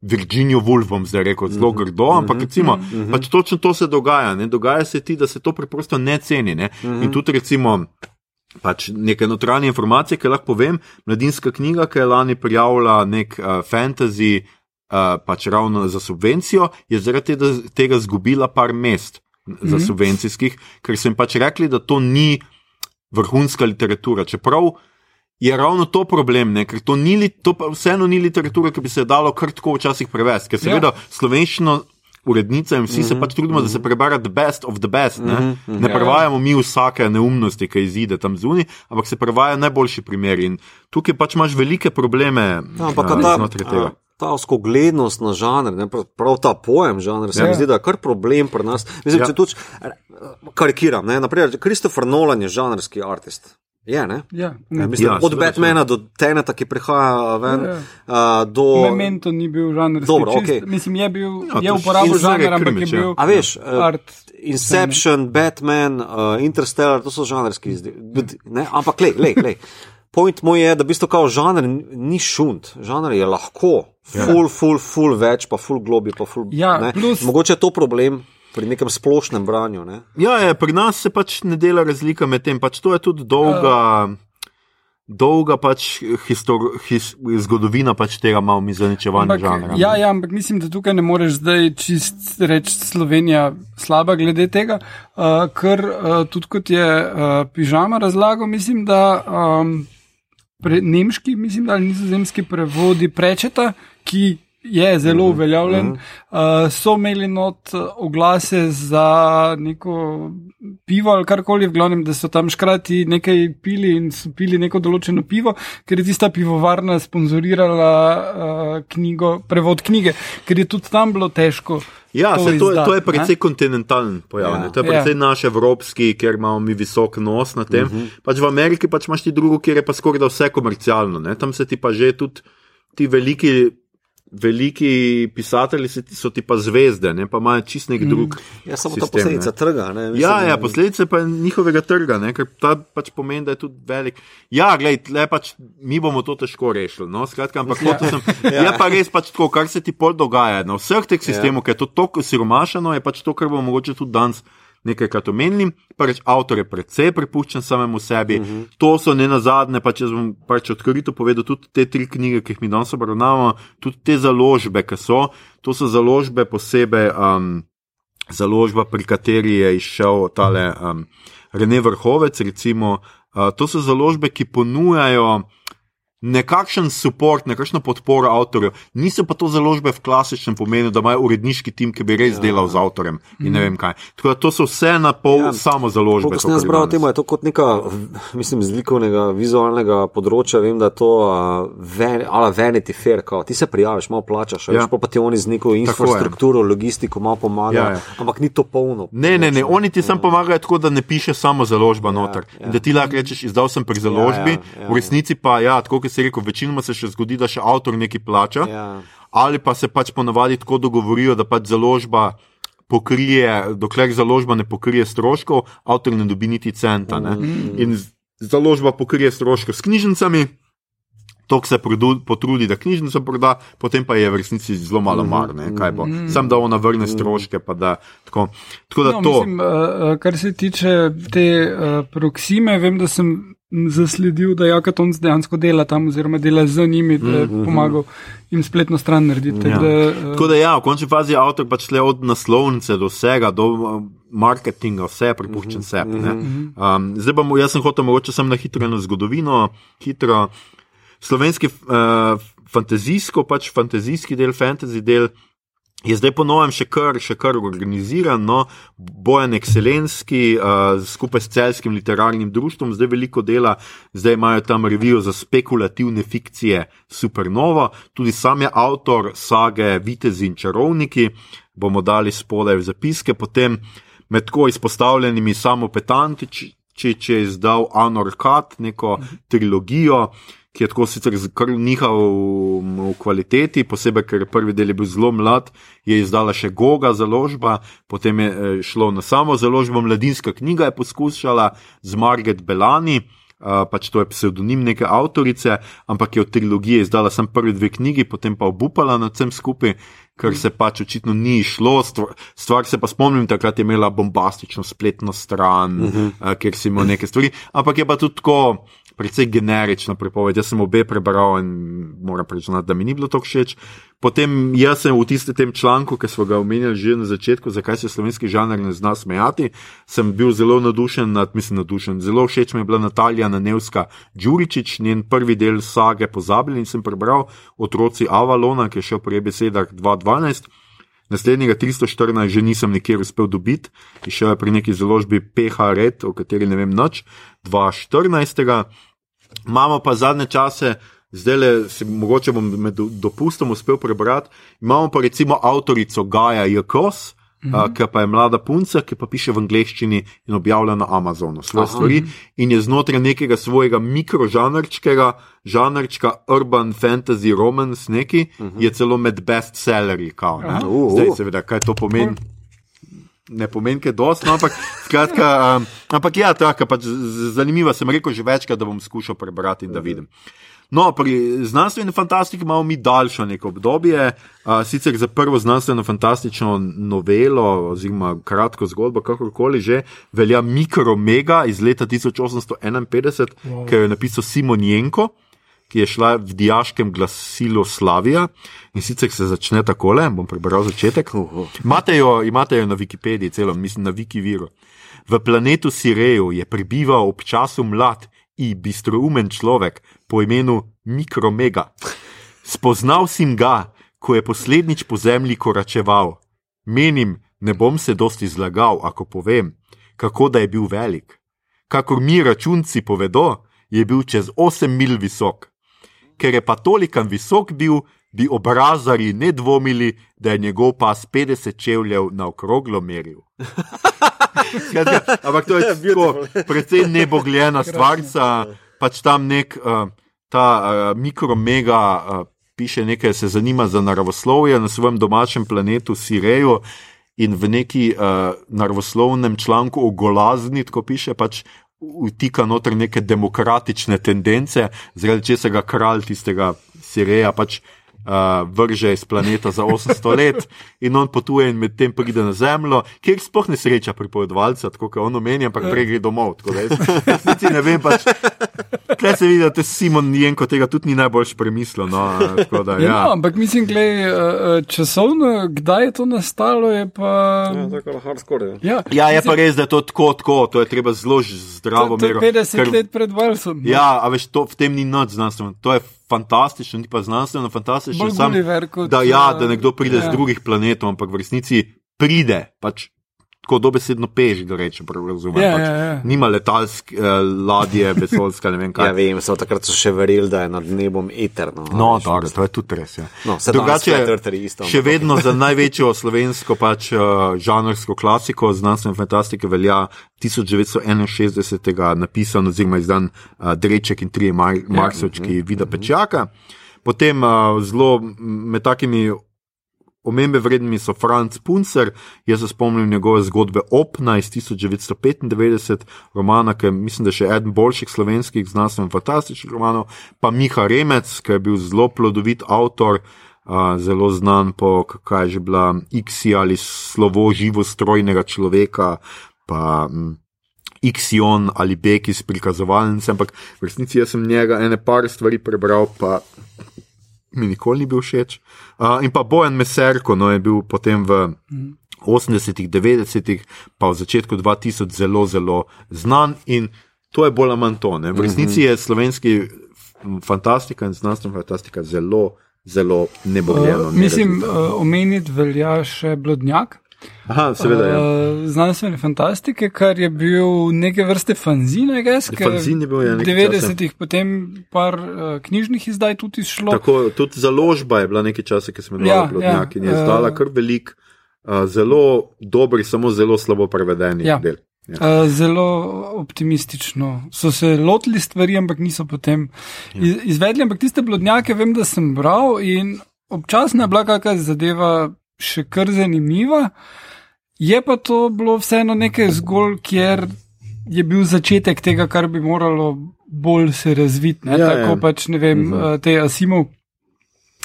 Virginijo Woolf, bom zdaj rekel, zelo mhm. grdo, ampak mm -hmm. recimo, mm -hmm. pač točno to se dogaja. Ne? Dogaja se ti, da se to preprosto ne ceni. Ne? Mm -hmm. In tudi, recimo, pač neke notranje informacije, ki lahko povem, mladinska knjiga, ki je lani prijavila nek uh, fantasy, uh, pač ravno za subvencijo, je zaradi tega izgubila par mest mm -hmm. za subvencijskih, ker so jim pač rekli, da to ni vrhunska literatura. Čeprav je ravno to problem, ne? ker to, ni, to vseeno ni literatura, ki bi se dalo kar tako včasih prevesti. Ker seveda ja. slovenščino. Urednica in vsi mm -hmm. se mhm, pač trudimo, mm -hmm. da se prebere the best of the best. Ne, mm -hmm. ne prevajamo mi vsake neumnosti, ki izide tam zunaj, ampak se prevaja najboljši primer. In tukaj pač imaš velike probleme. Ja, ampak uh, znotraj tega. Ta skoglednost na žanr, ne, prav, ta pojem žanr, se ja. mi zdi, da je kar problem pri nas. Mislim, ja. če tudi karikiram. Naprimer, Christopher Nolan je žanrski umetnik. Je, ne? Ja, ne. Ja, mislim, ja, od Batmana do Teneta, ki prihaja ven. Ja, ja. Uh, do... Memento ni bil žanrski. Dobro, čist, okay. Mislim, je bil ja, je uporabil žanr, ampak je bil. A veš, uh, Inception, scene. Batman, uh, Interstellar, to so žanrski izdelki. Ampak, lej, lej, lej. Point moj je, da v bistvu kao žanr ni šunt, žanr je lahko, full, ja. full, full več, pa full globi, pa full. Ja, plus... Mogoče je to problem pri nekem splošnem branju. Ne? Ja, je, pri nas se pač ne dela razlika med tem. Pač to je tudi dolga. Uh. Dolga pač histor, his, zgodovina pač tega malo mizaničevanja žanra. Ja, ja, ampak mislim, da tukaj ne moreš zdaj čist reči Slovenija slaba glede tega, uh, ker uh, tudi kot je uh, pižama razlagal, mislim, da um, pre, nemški, mislim, da nizozemski prevodi prečeta, ki je zelo mhm. uveljavljen. Uh -huh. uh, so imeli not oglase za neko pivo ali karkoli, v glavnem, da so tam škrati nekaj pili in so pili neko določeno pivo, ker je tista pivovarna sponzorirala uh, knjigo, prevod knjige, ker je tudi tam bilo težko. Ja, to se, to, je, to je ne? precej kontinentalen pojav. Ja. Ja. To je precej ja. naš evropski, ker imamo mi visok nos na tem. Uh -huh. pač v Ameriki pač imaš ti drugo, kjer je pa skoraj da vse komercialno. Ne? Tam se ti pa že tudi ti veliki. Veliki pisatelji so ti, pa zvezde, ne? pa imajo čist nek drug. Ja, samo ta sistem, posledica ne. trga. Ne? Mislim, Ja, ja, posledice pa njihovega trga, ne? ker ta pač pomeni, da je tudi velik. Ja, gledaj, le pač mi bomo to težko rešili. No? Skratka, ampak ja. sem, ja. je pa res pač tako, kar se ti pol dogaja na vseh teh sistemov, ja. ker je to tako siromašeno, je pač to, kar bomo mogoče tudi danes. Nekajkrat omenili, pač avtor je precej prepuščen samemu sebi. Uh -huh. To so ne na zadnje, pa če bom pač odkrito povedal, tudi te tri knjige, ki jih mi danes obravnavamo, tudi te založbe, ki so, to so založbe posebej, um, založba, pri kateri je išel tale um, Rene Vrhovec, recimo, uh, to so založbe, ki ponujajo nekakšen podpor, nekakšno podporo avtorju. Niso pa to založbe v klasičnem pomenu, da imajo uredniški tim, ki bi res ja. delal z avtorjem in ne vem kaj. Tako da to so vse na pol Ja. ja. samo založbe. Ko to, sem jaz bral temu, je to kot neka, mislim, z likovnega, vizualnega področja. Vem, da je to uh, ven, ala Vanity Fair, kao. ti se prijaviš, malo plačaš, Ja. ja. pa ti oni z neko infrastrukturo, logistiko malo pomagajo, Ja, ja, ja. ja. ampak ni to polno. Ne, ne, ne, oni ti samo pomagajo tako, da ne piše samo založba noter. ja. In da ti lahko rečeš, izdal sem pri založbi, ja, ja. v resnici pa, ja, tako kot si rekel, večinoma se še zgodi, da še avtor nekaj plača. Ja. Ali pa se pač ponavadi tako dogovorijo, da pač založba pokrije, dokler založba ne pokrije stroškov, avtor ne dobi niti centa. Ne? In z- založba pokrije stroške s knjižnicami. To se produ, potrudi, da knjižnico proda, potem pa je v resnici zelo malo mar, ne, kaj bo. Sam da ona vrne stroške, pa da tako. Tako da No, to. mislim, uh, kar se tiče te uh, proksime, vem, da sem zasledil, da Jakatonc dejansko dela tam, oziroma dela z njimi, da je pomagal jim spletno stran narediti. Ja. tako Da, uh, Tako da, ja, v končni fazi je avtor pač le od naslovnice do vsega, do marketinga, vse je prepuščen sebi. ne. Um, zdaj bom, jaz sem hotel mogoče sem na hitro eno zgodovino, hitro. Slovenski uh, fantazijsko, pač fantazijski del, fantasy del. Je zdaj po novem še kar, še kar organiziran, no, Bojan Excelenski uh, skupaj s celskim literarnim društvom, zdaj veliko dela, zdaj imajo tam revijo za spekulativne fikcije Supernova, tudi sam je avtor sage Vitezi in čarovniki, bomo dali spodaj v zapiske, potem med tako izpostavljenimi samo petantiči, če je izdal Anorkat, neko trilogijo, ki je tako sicer kar nihal v kvaliteti, posebej ker prvi del je bil zelo mlad, je izdala še Goga založba, potem je eh, šlo na samo založbo, mladinska knjiga je poskušala z Margaret Belani. Uh, pač to je pseudonim neke avtorice, ampak je od trilogije izdala samo prvi dve knjigi, potem pa obupala nad vsem skupaj, ker se pač očitno ni išlo. Stvar, stvar se pa spomnim, takrat je imela bombastično spletno stran, uh -huh. uh, kjer si imel neke stvari, ampak je pa tudi tako precej generična prepoved. Jaz sem obe prebral in moram priznati, da mi ni bilo to všeč. Potem jaz sem v tistem tem članku, ki smo ga omenjali že na začetku, zakaj se slovenski žanr ne zna smejati, sem bil zelo nadušen, nad, mislim, nadušen. Zelo všeč mi je bila Natalija Nanevska Đuričič, njen prvi del sage Pozabljen in sem prebral Otroci Avalona, ki je šel pri besedah 212. Naslednjega 314 že nisem nikjer uspel dobiti, išel je pri neki založbi PH Red, o kateri ne vem nič, 214. Imamo pa zadnje čase, zdaj le si mogoče bom med do- dopustom uspel prebrati. Imamo pa recimo avtorico Gaja Jakos, mm -hmm. ki pa je mlada punca, ki pa piše v angleščini in objavlja na Amazonu svoje Aha. stvari in je znotraj nekega svojega mikrožanrčkega, žanrčka urban fantasy romance, neki, uh -huh. je celo med bestsellerji. Kao. Uh, Zdaj, uh. seveda, kaj to pomeni. Ne pomeni, da je dosti, no, ampak, skratka, um, ampak ja, tako, pač z- z- zanimivo sem rekel že večkrat, da bom skušal prebrati in da vidim. No, pri znanstveni fantastiki imamo mi daljšo neko obdobje, a, sicer za prvo znanstveno fantastično novelo, oziroma kratko zgodbo, kakorkoli že, velja Mikromega iz leta 1851, wow. ki jo je napisal Simon Jenko, ki je šla v diaškem glasilu Slavija in sicer se začne takole, bom prebral začetek. Imate jo, imate jo na Wikipediji, celo, mislim na Wikiviru. V planetu Sireju je prebival ob času mlad in bistroumen človek po imenu Mikromega. Spoznal sem ga, ko je poslednjič po zemlji koračeval. Menim, ne bom se dosti zlagal, ako povem, kako da je bil velik. Kakor mi računci povedo, je bil čez 8 mil visok. Ker je pa tolikan visok bil, bi obrazari ne dvomili, da je njegov pas 50 čevljev na okroglo meril. Skratka, ampak to je tako, precej nebogljena stvarca, pač tam nek uh, ta uh, mikromega. Uh, Piše nekaj, se zanima za naravoslovje na svojem domačem planetu Sireju in v neki uh, naravoslovnem članku o golazni, ko piše, pač vtika noter neke demokratične tendence, zaradi česar kralj tistega Sireja pač uh, vrže iz planeta za 800 let in on potuje in medtem pride na Zemljo, kjer sploh ne sreča pripovedovalca, tako kot on omenja, ampak prej gre domov. Jaz ne vem, pač, kaj se vidi, da te Simon Jenko tega tudi ni najbolj premislil. No, da, ja. Ja, no, ampak mislim, da časovno, kdaj je to nastalo, je pa. Ja, tako hardcore. Ja, Ja, je pa res, da je to tako, tako to je treba zelo zdravo mero. 50 ker- let pred Valsom. Ja, a veš, to, v tem ni nič znanstveno. To je fantastično, ni pa znanstveno fantastično. Sam- kot, da, ja, eh, da nekdo pride ja. z drugih planetov, ampak v resnici pride, pač tako dobesedno peš, da rečem, razumem. Ja, pač, ja, ja. Nima letalske uh, ladje, vesoljska, ne vem kaj. Ja, vem, so takrat so še verjeli, da je nad nebom eterno. No, dobro, to je tudi res. Ja. No, Flat Eartherji isto, še vedno za največjo slovensko pač, uh, žanrsko klasiko znanstvene fantastike velja 1961. napisan oziroma izdan uh, Dreček in trije Mar Marsovčki Vida Pečjaka. Potem uh, zelo med takimi omembe vrednimi so Franz Puncer, jaz se spomnim njegove zgodbe Opna iz 1995, romana, ki je mislim, da je še eden boljših slovenskih znanstvenih fantastičnih romanov, pa Miha Remec, ki je bil zelo plodovit avtor. Uh, zelo znan po, kaj je že bila Ixi ali slovo živo strojnega človeka, pa um, Ixion ali Bek iz prikazovalnice, ampak v resnici jaz sem njega ene par stvari prebral, pa mi nikoli ni bil všeč. Uh, in pa Bojan Meserko, no je bil potem v 80-ih, 90-ih, pa v začetku 2000 zelo, zelo znan in to je bolj ali manj to. Ne? V resnici je slovenski fantastika in znanstvena fantastika zelo, zelo nebogljeno. Uh, mislim, uh, omeniti velja še Blodnjak. Aha, seveda. Ja. Uh, znanstvene fantastike, kar je bil neke vrste fanzin, I guess, Fanzin je bil, ja, v nekaj 90-ih potem par uh, knjižnih izdaj tudi izšlo. Tako, tudi založba je bila nekaj časa, ki smo imeli Ja, Blodnjak in je ja, izdala eh, kar velik, uh, zelo dobri, samo zelo slabo prevedeni Ja. del. Ja. Uh, zelo optimistično. So se lotili stvari, ampak niso potem Ja. iz, izvedli. Ampak tiste blodnjake vem, da sem bral in občasno je bila kakšna zadeva še kar zanimiva. Je pa to bilo vseeno nekaj zgolj, kjer je bil začetek tega, kar bi moralo bolj se razviti. Ne? Ja, Tako ja. pač ne vem, Mhm. uh -huh. te Asimov,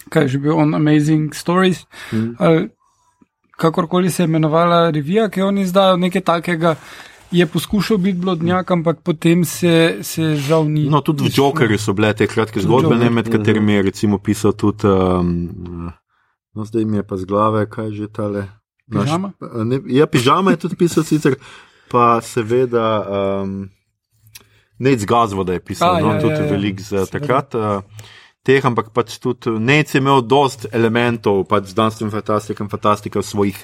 kaj že bil on Amazing Stories. Mhm. ali kakorkoli se je imenovala revija, ki jo oni izdajo, nekaj takega. Je poskušal biti blodnjak, ampak potem se, se žal ni. No, tudi v. Jokerju so bile te kratke zgodbe, ne, med katerimi je recimo pisal tudi. Um, no, zdaj mi je pa z glave, kaj je že tale. naš- Pižama? Ne, ja, pižama je tudi pisal, sicer pa seveda. Um, Nec Gazvo, da je pisal, A, no, ja, tudi ja, ja. velik za takrat. Uh, Teh, ampak pač tudi Nec je imel dost elementov, pač znanstvenih fantastikov, fantastika v svojih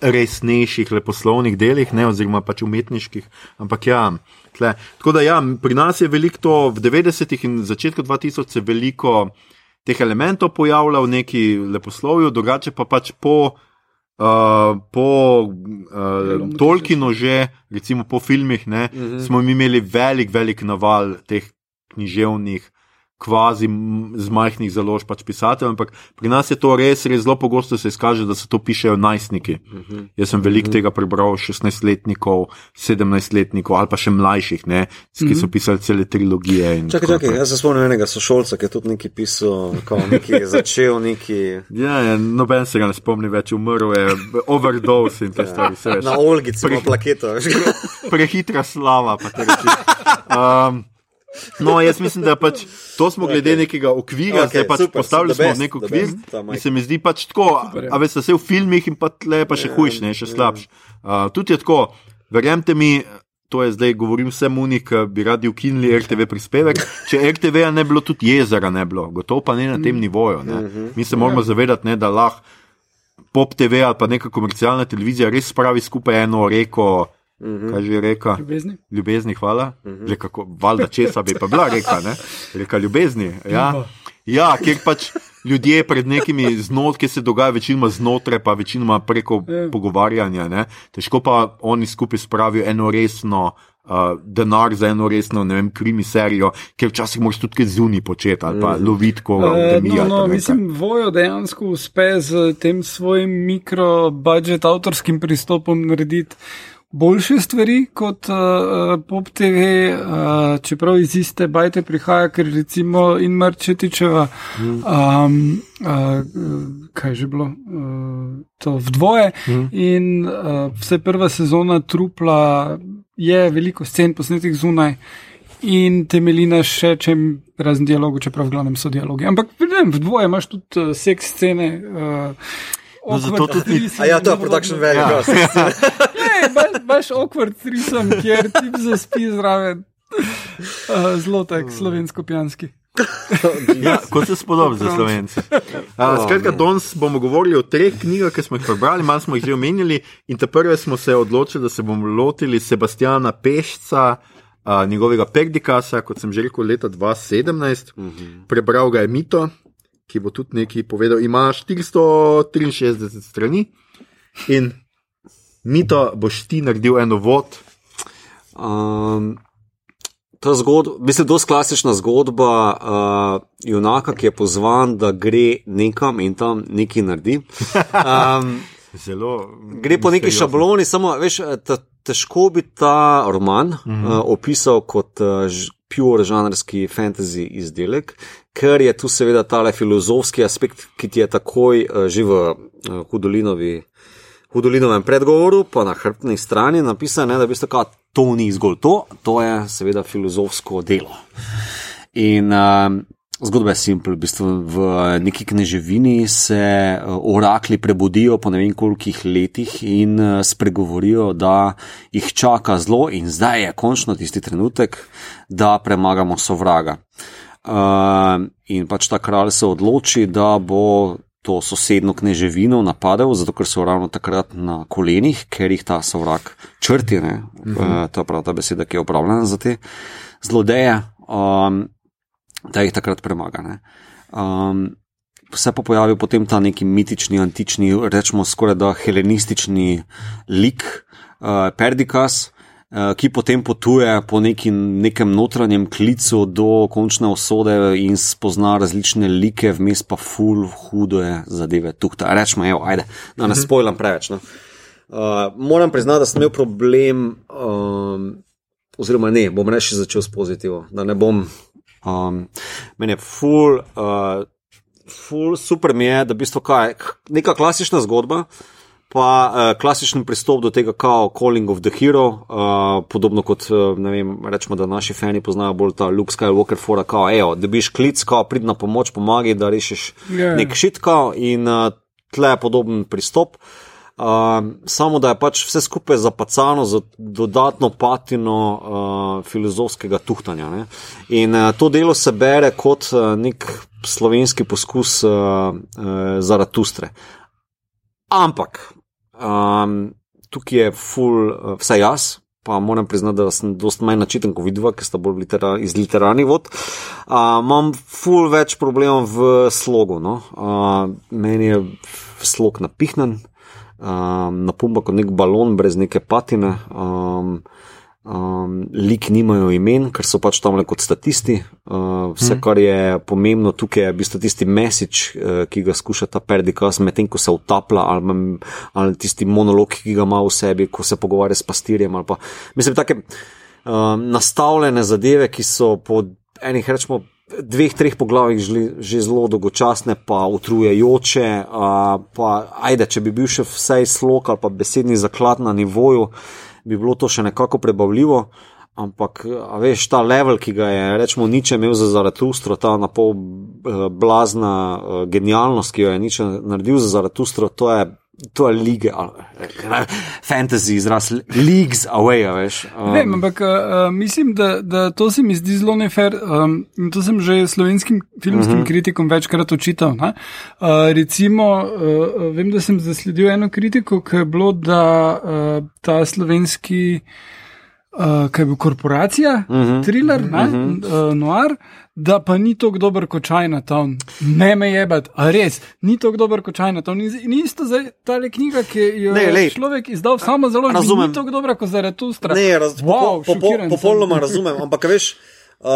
resnejših, leposlovnih delih, ne, oziroma pač umetniških. Ampak ja, tle. Tako da ja, pri nas je veliko to, v 90-ih in začetku 2000 se veliko teh elementov pojavlja v neki leposlovju, drugače pa pač po. Uh, po uh, Tolkienu, že recimo po filmih, ne, uh -huh. smo imeli velik, velik naval teh književnih, kvazi z majhnih založb, pač pisateljev, ampak pri nas je to res, res zelo pogosto se izkaže, da se to pišejo najstniki. Uh -huh. Jaz sem veliko uh -huh. tega prebral, 16-letnikov, 17-letnikov ali pa še mlajših, ne, ki uh -huh. so pisali cele trilogije. Čakaj, čakaj, jaz se spomnim enega sošolca, ki je tudi nekaj pisal, kao nekaj začel, neki Ja, ja, noben se ga ne spomni več, umrl je, overdose in te stvari. se veš. na Olgici, plaketu. veš. prehitra slava. pa te reči. Um, no, jaz mislim, da pač to smo glede Ok. nekega okvira, Ok, okay, zdaj pač super, postavili the smo best, nek okvir. best, ta. In se mi zdi pač tako, Super, ja. a veš, da se v filmih in pa tle pa še hujš, ne, še slabš. Uh, tudi je tako, verjemite mi. To je zdaj, govorim vsem unih, ki bi radi ukinili RTV prispevek. Če RTV-ja ne bi bilo, tudi jezera ne bi bilo, gotovo pa ne na tem nivoju. Ne. Mi se moramo zavedati, ne, da lahko Pop TV ali pa neka komercialna televizija res spravi skupaj eno reko kaj že reka? Ljubezni. Ljubezni, hvala. Že kako, valjda česa bi pa bila reka, ne? Reka ljubezni. Ja, ja kjer pač ljudje pred nekimi znotki se dogaja, večinoma znotraj, pa večinoma preko Ja. pogovarjanja. Ne? Težko pa oni skupaj spravijo eno resno. Uh, denar za eno resno, ne vem, krimi serijo, ker včasih moraš tudi zunaj početi ali pa loviti koga, mi no, no, mislim, Vojo dejansko uspe z tem svojim mikro-budget avtorskim pristopom narediti boljše stvari kot uh, Pop TV, uh, čeprav iz iste bajte prihaja, ker recimo in Marčetičeva, um, uh, kaj je že bilo, uh, to vdvoje in uh, vse prva sezona trupla je veliko scen posnetih zunaj. In temelji na še čem razen dialogu, čeprav v glavnem so dialogi. Ampak ne vem, v dvoje imaš tudi uh, seks scene. Uh, No, zato tudi ni- A ja, to je production value. Ja. Ne, imaš awkward threesome, kjer ti zaspi zraven. Uh, zelo tak slovensko-pijanski. Ja, kot se spodobi za slovence. Uh, skratka, danes bomo govorili o treh knjigah, ki smo jih prebrali, malo smo jih že omenili. In te prve smo se odločili, da se bomo lotili Sebastiana Pešca, uh, njegovega Perdikasa, kot sem že rekel, leta 2017. Uh -huh. Prebral ga je Mito, ki bo tudi nekaj povedal. Ima 463 strani in Mito boš ti naredil eno vod. Um, ta zgodba, mislim, da je klasična zgodba uh, junaka, ki je pozvan, da gre nekam in tam nekaj naredi. Um, Zelo. gre po neki šabloni, samo veš, ta, težko bi ta roman uh -huh. uh, opisal kot uh, pure žanrski fantasy izdelek, ker je tu seveda tale filozofski aspekt, ki ti je takoj uh, že v uh, Hudolinovi. Hudolinovem predgovoru, pa na hrbtni strani napisano, ne, da v bistvu, kao, to ni zgolj to, to je seveda filozofsko delo. In um, zgodba je simpel, v bistvu v neki kneževini se uh, orakli prebudijo po ne vem kolikih letih in uh, spregovorijo, da jih čaka zlo in zdaj je končno tisti trenutek, da premagamo sovraga. Uh, in pač ta kralj se odloči, da bo to sosedno kneževino napadel, zato ker so ravno takrat na kolenih, ker jih ta sovrak črti. Uh -huh. uh, to je prav ta beseda, ki je upravljena za te zlodeje, um, da jih takrat premaga. ne. Um, Se pa pojavi potem ta neki mitični, antični, rečemo skoraj da helenistični lik, uh, Perdikas, ki potem potuje po neki, nekem notranjem klicu do končne usode in spozna različne like, vmes pa ful, hudo je zadeve tukaj. Rečemo, evo, ajde, da ne spojlam preveč. No. Uh, moram priznati, da sem imel problem, um, oziroma ne, bom reči začel s pozitivno, da ne bom. Um, meni je ful. Uh, ful, super mi je, da v bistvu kaj, neka klasična zgodba, pa uh, klasičen pristop do tega, kao Calling of the Hero, uh, podobno kot, uh, ne vem, rečemo, da naši fani poznajo bolj ta Luke Skywalker, fora, kao, ejo, da biš klic, kao, prid na pomoč, pomagi, da rešiš Ja. nek šit, kao, in uh, tle je podoben pristop. Uh, samo da je pač vse skupaj zapacano z dodatno patino uh, filozofskega tuhtanja. Ne? In uh, to delo se bere kot uh, nek slovenski poskus uh, uh, Zaratustre. Ampak um, tukaj je full, uh, vse jaz. Pa moram priznati, da sem dosti manj načiten kot vidva, ker sta bolj litera, iz literarnih vod. Uh, imam full več problemov v slogu. No? Uh, meni je slog napihnen, um, napumba kot nek balon brez neke patine. Um, Um, lik nimajo imen, ker so pač tam le kot statisti. Uh, vse, kar je pomembno tukaj, je v bistvu tisti mesič, uh, ki ga skuša ta perdikas, medtem ko se utaplja, ali, ali tisti monolog, ki ga ima v sebi, ko se pogovarja s pastirjem. Pa, mislim, take um, nastavljene zadeve, ki so po enih, rečemo, dveh, treh poglavjih že, že zelo dolgočasne, pa utrujajoče. Uh, pa, ajde, če bi bil še vsej slog ali pa besedni zaklad na nivoju bi bilo to še nekako prebavljivo. Ampak, veš, ta level, ki ga je, rečemo, niče imel za Zaratustro, ta napol eh, blazna eh, genialnost, ki jo je niče naredil za Zaratustro, to je to je lige, eh, fantasy izraz, leagues away, veš. Um, Vem, ampak uh, mislim, da, da to se mi zdi zelo nefer. Um, in to sem že slovenskim filmskim uh -huh. kritikom večkrat očital. Uh, recimo, uh, vem, da sem zasledil eno kritiko, ki je bilo, da uh, ta slovenski. Uh, kaj je bil korporacija, uh -huh. thriller, uh -huh. uh, noir, da pa ni tako dober kot Chinatown. Ne me je bati, a res, ni tako dober kot Chinatown. In isto za ta knjiga, ki jo je človek izdal samo zelo Razumem. Ni tako dobra kot Zaratustra. Ne, raz, wow, po, po, po, popolnoma razumem, ampak veš, uh,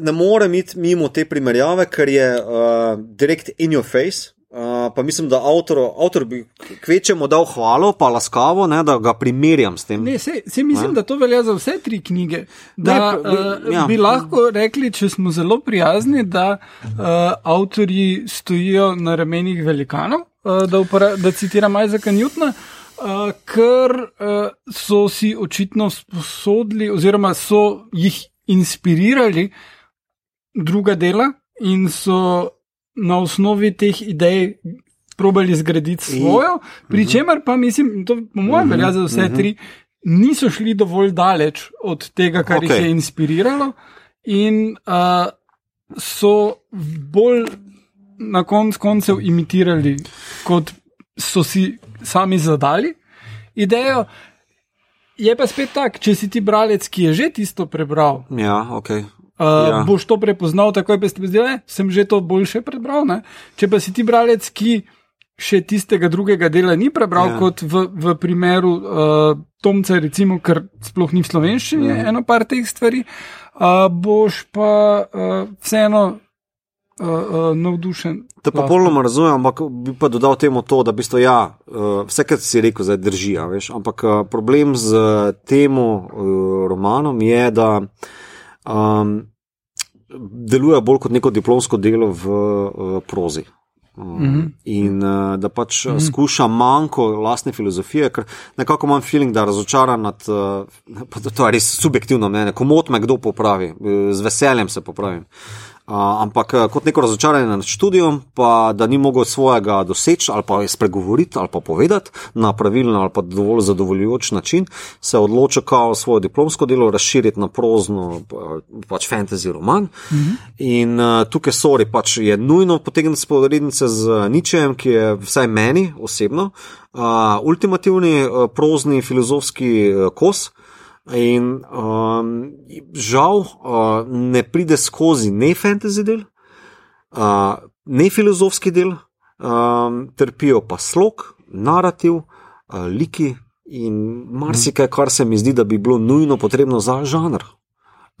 ne morem iti mimo te primerjave, ker je uh, direkt in your face. Uh, pa mislim, da avtor, avtor bi kvečemu dal hvalo, pa laskavo, ne, da ga primerjam s tem. Ne, se, se mislim, Ne? da to velja za vse tri knjige. Da, Ne, uh, ja. Bi lahko rekli, če smo zelo prijazni, da uh, avtorji stojijo na ramenih velikanov, uh, da, upora, da citiram Isaaca Newtona, uh, ker uh, so si očitno sposodili, oziroma so jih inspirirali druga dela in so na osnovi teh idej. Probali zgraditi svojo, pri čemer pa mislim, to po mojem velja za vse tri, niso šli dovolj daleč od tega, kar okay. Jih je inspiriralo, in uh, so bolj na koncu koncev imitirali, kot so si sami zadali idejo. Je pa spet tako, če si ti bralec, ki je že tisto prebral, Ja, ok. Uh, Ja. ja. boš to prepoznal, takoj pa si ti zdaj, sem že to boljše prebral. Ne? Če pa si ti bralec, ki še tistega drugega dela ni prebral, Ja. ja. kot v, v primeru uh, Tomca, recimo, ker sploh ni v slovenščini, Ja. ja. eno par teh stvari, uh, boš pa uh, vseeno uh, uh, navdušen. To popolnoma razumem, ampak bi pa dodal temu to, da v bistvu, ja, uh, vse, kar si rekel, zdaj drži. a Veš, ampak uh, problem z tem uh, romanom je, da um, deluje bolj kot neko diplomsko delo v uh, prozi. Uh, mm. -hmm. In uh, da pač mm -hmm. skuša manjko lastne filozofije, ker nekako imam feeling, da razočaran nad, uh, to- je res subjektivno mnenje, komot me kdo popravi, z veseljem se popravim. Uh, ampak uh, kot neko razočaranje nad študijom, pa da ni mogel svojega doseči ali pa spregovoriti ali pa povedati na pravilen ali pa dovolj zadovoljujoč način, se je odločil kao svoje diplomsko delo razširiti na prozno, pa- pač fantasy roman. Mm -hmm. In uh, tukaj sori, pač je nujno potegniti sporednice z ničem, ki je vsaj meni osebno uh, ultimativni uh, prozni filozofski uh, kos. In um, žal uh, ne pride skozi ne fantasy del, uh, ne filozofski del, um, trpijo pa slog, narativ, uh, liki in marsikaj, kar se mi zdi, da bi bilo nujno potrebno za žanr.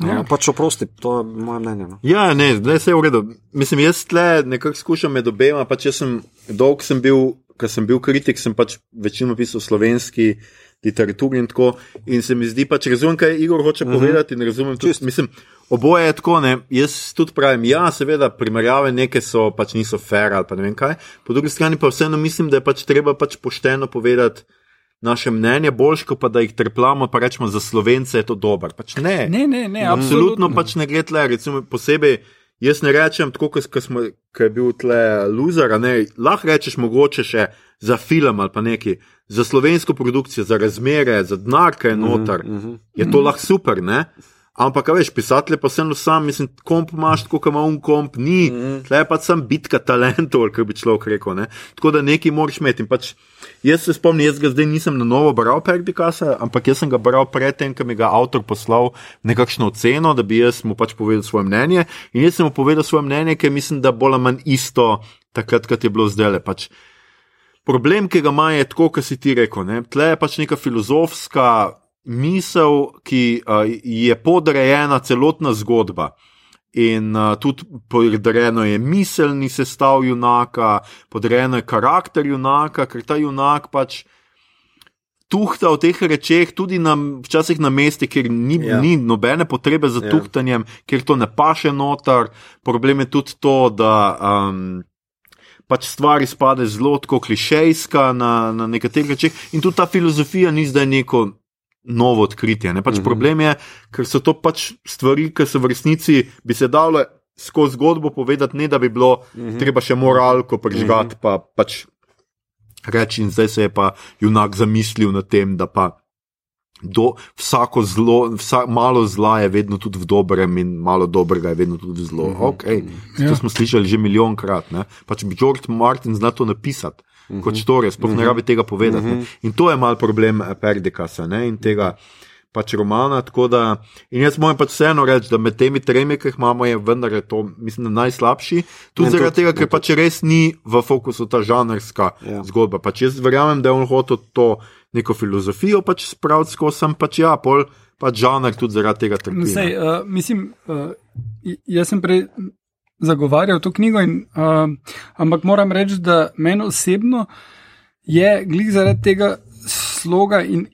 Ja. Uh, pač oprosti, to je moje mnenje. No. Ja, ne, zdaj se je v redu. Mislim, jaz tle nekako skušam med obema. Pač jaz sem dolg sem bil, ker sem bil kritik, sem pač večino pisal slovenski literaturi in tako. In se mi zdi pač, razumem, kaj Igor hoče uh -huh. povedati in razumem tudi, Čisto. mislim, oboje je tako, ne. Jaz tudi pravim, ja, seveda, primerjave neke so pač niso fair ali pa ne vem kaj. Po drugi strani pa vseeno mislim, da je pač treba pač pošteno povedati. Naše mnenje boljše, kot pa da jih trplamo, pa rečemo za slovence je to dobro. Pač ne. Ne, ne, ne, Absolutno absolutno. pač ne gre tle, recimo posebej. Jaz ne rečem, tako kot ko smo, ko je bil tle ne, lahko rečeš mogoče še za film ali pa neki, za slovensko produkcijo, za razmere, za denar, ki je noter, mm -hmm. je to lahko super, ne? Ampak, veš, pisatelj pa vseeno sam, mislim, komp imaš, tako kot ima un komp, ni, mm -hmm. tle je pač sam bitka talentov, kot bi človek rekel, ne? Tako da nekaj moraš imeti in pač. Jaz se spomnim, jaz ga zdaj nisem na novo bral, Perdikasa, ampak jaz sem ga bral predtem, ko mi ga avtor poslal nekakšno oceno, da bi jaz mu pač povedal svoje mnenje. In jaz sem mu povedal svoje mnenje, ker mislim, da bolj ali manj isto takrat, kot je bilo zdaj. Pač problem, ki ga ima, je tako, kot si ti rekel. Ne? Tle je pač neka filozofska misel, ki uh, je podrejena celotna zgodba. In uh, tudi podrejeno je miselni sestav junaka, podrejeno je karakter junaka, ker ta junak pač tuhta v teh rečeh, tudi na, včasih na mestih, kjer ni, Ja. ja. ni nobene potrebe za Ja. ja. tuhtanjem, ker to ne paše noter. Problem je tudi to, da. Um, Pač stvar izpade zelo tako klišejska na, na nekaterih rečeh, in tudi ta filozofija ni zdaj neko novo odkritje. Ne? Pač mm -hmm. Problem je, ker so to pač stvari, ki so v resnici bi se dale skozi zgodbo povedati, ne da bi bilo mm -hmm. treba še moralko prižgati, mm -hmm. pa pač reči, in zdaj se je pa junak zamislil nad tem, da pa. Do, vsako zlo, vsa, malo zla je vedno tudi v dobrem, in malo dobrega je vedno tudi v zlo. Mm -hmm. okay. To Ja. smo slišali že milijonkrat. ne. Pa če bi George Martin znal to napisati, mm -hmm. kot štore, sploh ne rabi tega povedati. Mm -hmm. In to je mal problem eh, Perdikasa ne, in tega pač romana. Da, in jaz moram pač vseeno reči, da med temi tremi, ki jih imamo, je vendar je to, mislim, najslabši. Tudi Ne, zaradi tudi- tega, ker pač res ni v fokusu ta žanrska Ja. zgodba. Pač jaz verjamem, da je on hotel to neko filozofijo pač spraviti skozi, sem pač ja, pol pač žanr tudi zaradi tega trpi. Sej, uh, mislim, uh, jaz sem prej zagovarjal to knjigo, in, uh, ampak moram reči, da meni osebno je glih zaradi tega sloga in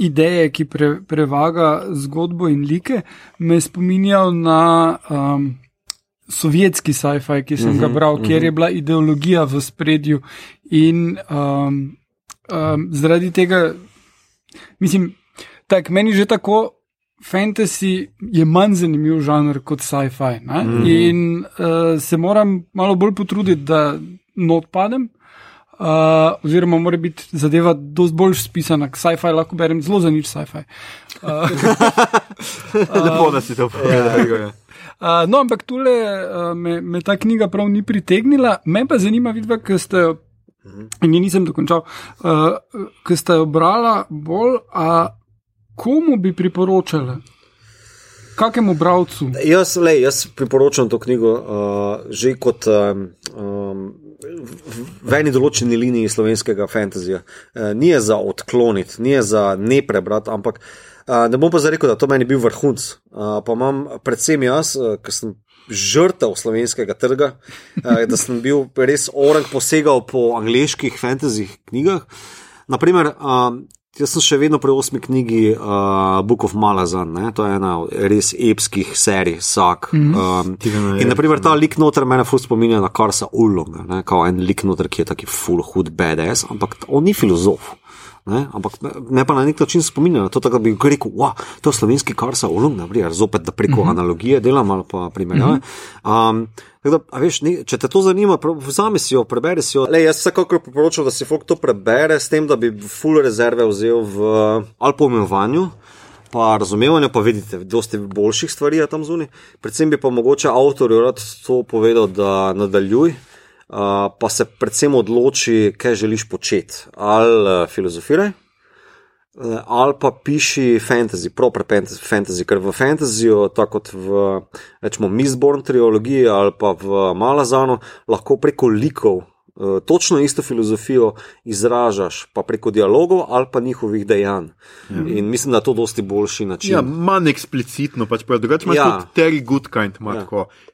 ideje, ki pre, prevaga zgodbo in like, me spominjal na um, sovjetski sci-fi, ki sem uh -huh, ga bral, uh -huh. kjer je bila ideologija v spredju in um, um, zaradi tega, mislim, tak, meni že tako. Fantasy je manj zanimiv žanr kot sci-fi. Mm -hmm. In uh, se moram malo bolj potruditi, da not padem, uh, oziroma mora biti zadeva dosti bolj spisana. Sci-fi lahko berem zelo za nič sci-fi. Uh, Lepo, da si to povedal. uh, no, ampak tule uh, me, me ta knjiga prav ni pritegnila. Me pa zanima, vidva, ker ste jo. In je nisem dokončal, uh, ker ste jo brala bolj, a komu bi priporočali? Kakemu bralcu? Jaz, lej, jaz priporočam to knjigo uh, že kot um, um, v, eni določeni liniji slovenskega fantazija. Uh, ni je za odkloniti, ni je za ne prebrati, ampak uh, ne bom pa zdaj rekel, da to meni bil vrhunc. Uh, pa imam predvsem jaz, uh, ki sem žrtev slovenskega trga, uh, da sem bil res orang posegal po angliških fantasy knjigah. Naprimer, um, Jaz sem še vedno pri osmi knjigi uh, Book of Malazan, ne? to je ena res epskih serij, vsak. Mm um, in naprimer ta lik noter mene ful spominja na Karsa Ullonga, kao en lik noter, ki je taki full hud BDS, ampak on ni filozof. Ne? Ampak ne pa na nek način spominja na to, da bi rekel, wow, to je slovenski Karsa Ullong, naprimer, zopet da preko mm -hmm. analogije delam ali pa primerjave. Mm -hmm. um, da, a veš, ne, če te to zanima, vzemi si jo, preberi si jo. Le, jaz vsekakor priporočam, da si folk to prebere, s tem, da bi full rezerve vzel v ali pomevanju. Pa razumevanju, pa vidite, dosti boljših stvari je tam zunaj. Predvsem bi pa mogoče avtorju rad to povedal, da nadaljuj, uh, pa se predvsem odloči, kaj želiš početi. Ali uh, filozofiraj, Eh, ali pa piši fantasy, proper fantasy, ker v fantasyju, tako kot v rečemo, Mistborn trilogiji ali pa v Malazanu, lahko preko likov eh, točno isto filozofijo izražaš, pa preko dialogov ali pa njihovih dejanj. Ja. In mislim, da je to dosti boljši način. Ja, manj eksplicitno, pač pa drugače imaš Ja. tudi Terry Goodkind. Ja.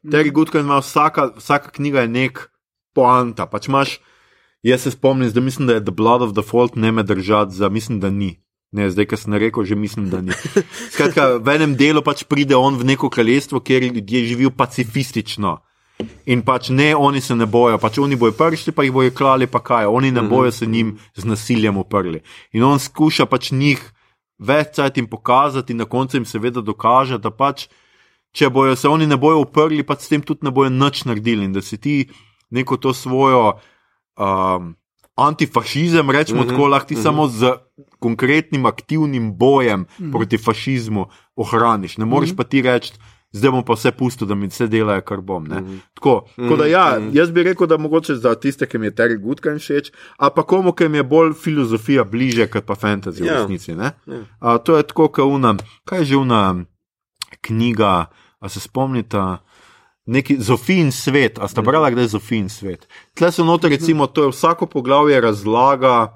Terry Goodkind ima vsaka, vsaka knjiga je nek poanta. Pač imaš, jaz se spomnim, da mislim, da je The Blood of the Fault ne me držati za, mislim, da ni. Ne, zdaj, ki sem rekel, že mislim, da ni. Skratka, v enem delu pač pride on v neko kraljestvo, kjer ljudje živijo pacifistično. In pač ne, oni se ne bojo, pač oni bojo prišli, pa jih bojo klali, pa kaj, oni ne bojo se njim z nasiljem uprli. In on skuša pač njih več cajt jim pokazati, in na koncu jim seveda dokaže, da pač, če bojo se oni ne bojo uprli, pa s tem tudi ne bojo nič naredili in da si ti neko to svojo. Um, Antifašizem, rečemo, mm -hmm, tako lahko ti mm -hmm. samo z konkretnim aktivnim bojem mm -hmm. proti fašizmu ohraniš. Ne moreš mm -hmm. pa ti reči, zdaj bom pa vse pustil, da mi vse delajo, kar bom. Mm -hmm. Tako, mm -hmm. tako da, ja, jaz bi rekel, da mogoče za tiste, ki mi je Terry Goodkind všeč, a pa komu, ki mi je bolj filozofija bliže, kot pa fantasy v Ja. resnici. ne. A, to je tako, kot una, kaj je že una knjiga, a se spomnite. Neki Zofijin svet, a sta brala, kdaj je Zofijin svet? Tle so noter, recimo, to je vsako poglavje razlaga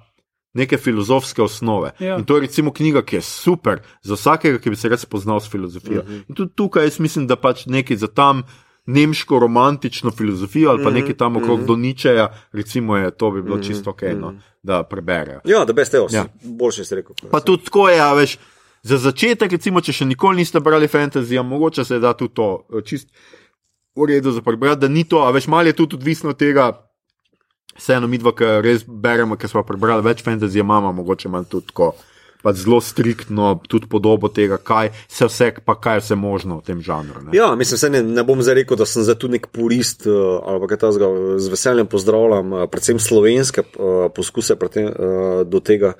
neke filozofske osnove. Ja. In to je recimo knjiga, ki je super za vsakega, ki bi se res spoznal s filozofijo. In tudi tukaj jaz mislim, da pač nekaj za tam nemško romantično filozofijo ali pa nekaj tam okrog do Ničeja, recimo je to bi bilo čisto ok, no, da preberejo. Ja, da beste, Ja. ja. boljše si rekel. Pa tudi tako je, a veš. Za začetek, recimo, če še nikoli niste brali fantasy, mogoče se da tudi to eh, čist v redu za prebrati, da ni to, a veš, malo je tudi odvisno od tega, vseeno mi dva, ki res beremo, ker smo prebrali več fantasy, imamo mogoče malo tudi tako pač zelo striktno tudi podobo tega, kaj se vse, pa kaj je vse možno v tem žanru. Ne? Ja, mislim, se ne, ne bom zdaj rekel, da sem za tu nek purist uh, ali kaj takega. Z veseljem pozdravljam uh, predvsem slovenske uh, poskuse uh, do tega,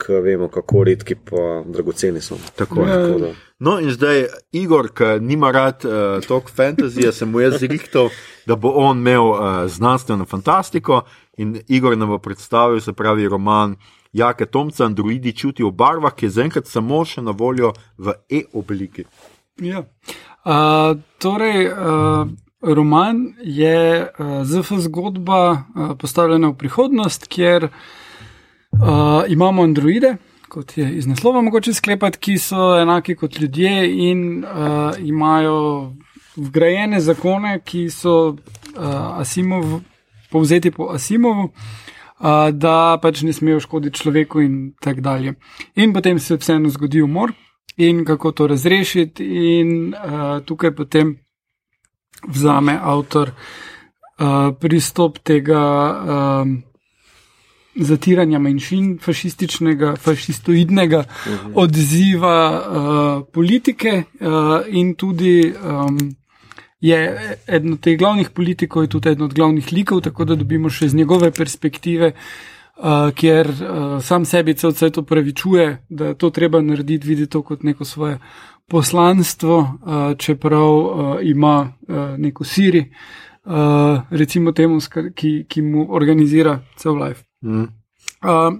ker vemo, kako redki pa dragoceni so. Tako, Ja. tako da. No, in zdaj Igor, ki nima rad uh, toliko fantazije, sem mu jaz zrihtal, da bo on imel uh, znanstveno fantastiko. In Igor nam bo predstavil, se pravi, roman Jake Tomca, Androidi čutijo v barvah, ki je zaenkrat samo še na voljo v e-obliki. Ja. Uh, torej, uh, roman je uh, ZF zgodba uh, postavljena v prihodnost, kjer uh, imamo androide, kot je iz naslova mogoče sklepati, ki so enaki kot ljudje in uh, imajo vgrajene zakone, ki so uh, Asimov, povzeti po Asimovu. Uh, da pač ne smejo škoditi človeku, in tako dalje. In potem se vseeno zgodi umor, in kako to razrešiti, in uh, tukaj potem vzame avtor uh, pristop tega um, zatiranja manjšin, fašističnega, fašistoidnega uh -huh. odziva uh, politike uh, in tudi. Um, Je eden od teh glavnih politikov, je tudi eden od glavnih likov, tako da dobimo še iz njegove perspektive, uh, kjer uh, sam sebi cel cel upravičuje, da je to treba narediti, vidi to kot neko svoje poslanstvo, uh, čeprav uh, ima uh, neko siri, uh, recimo temu, ki, ki mu organizira cel life. Mm. Uh,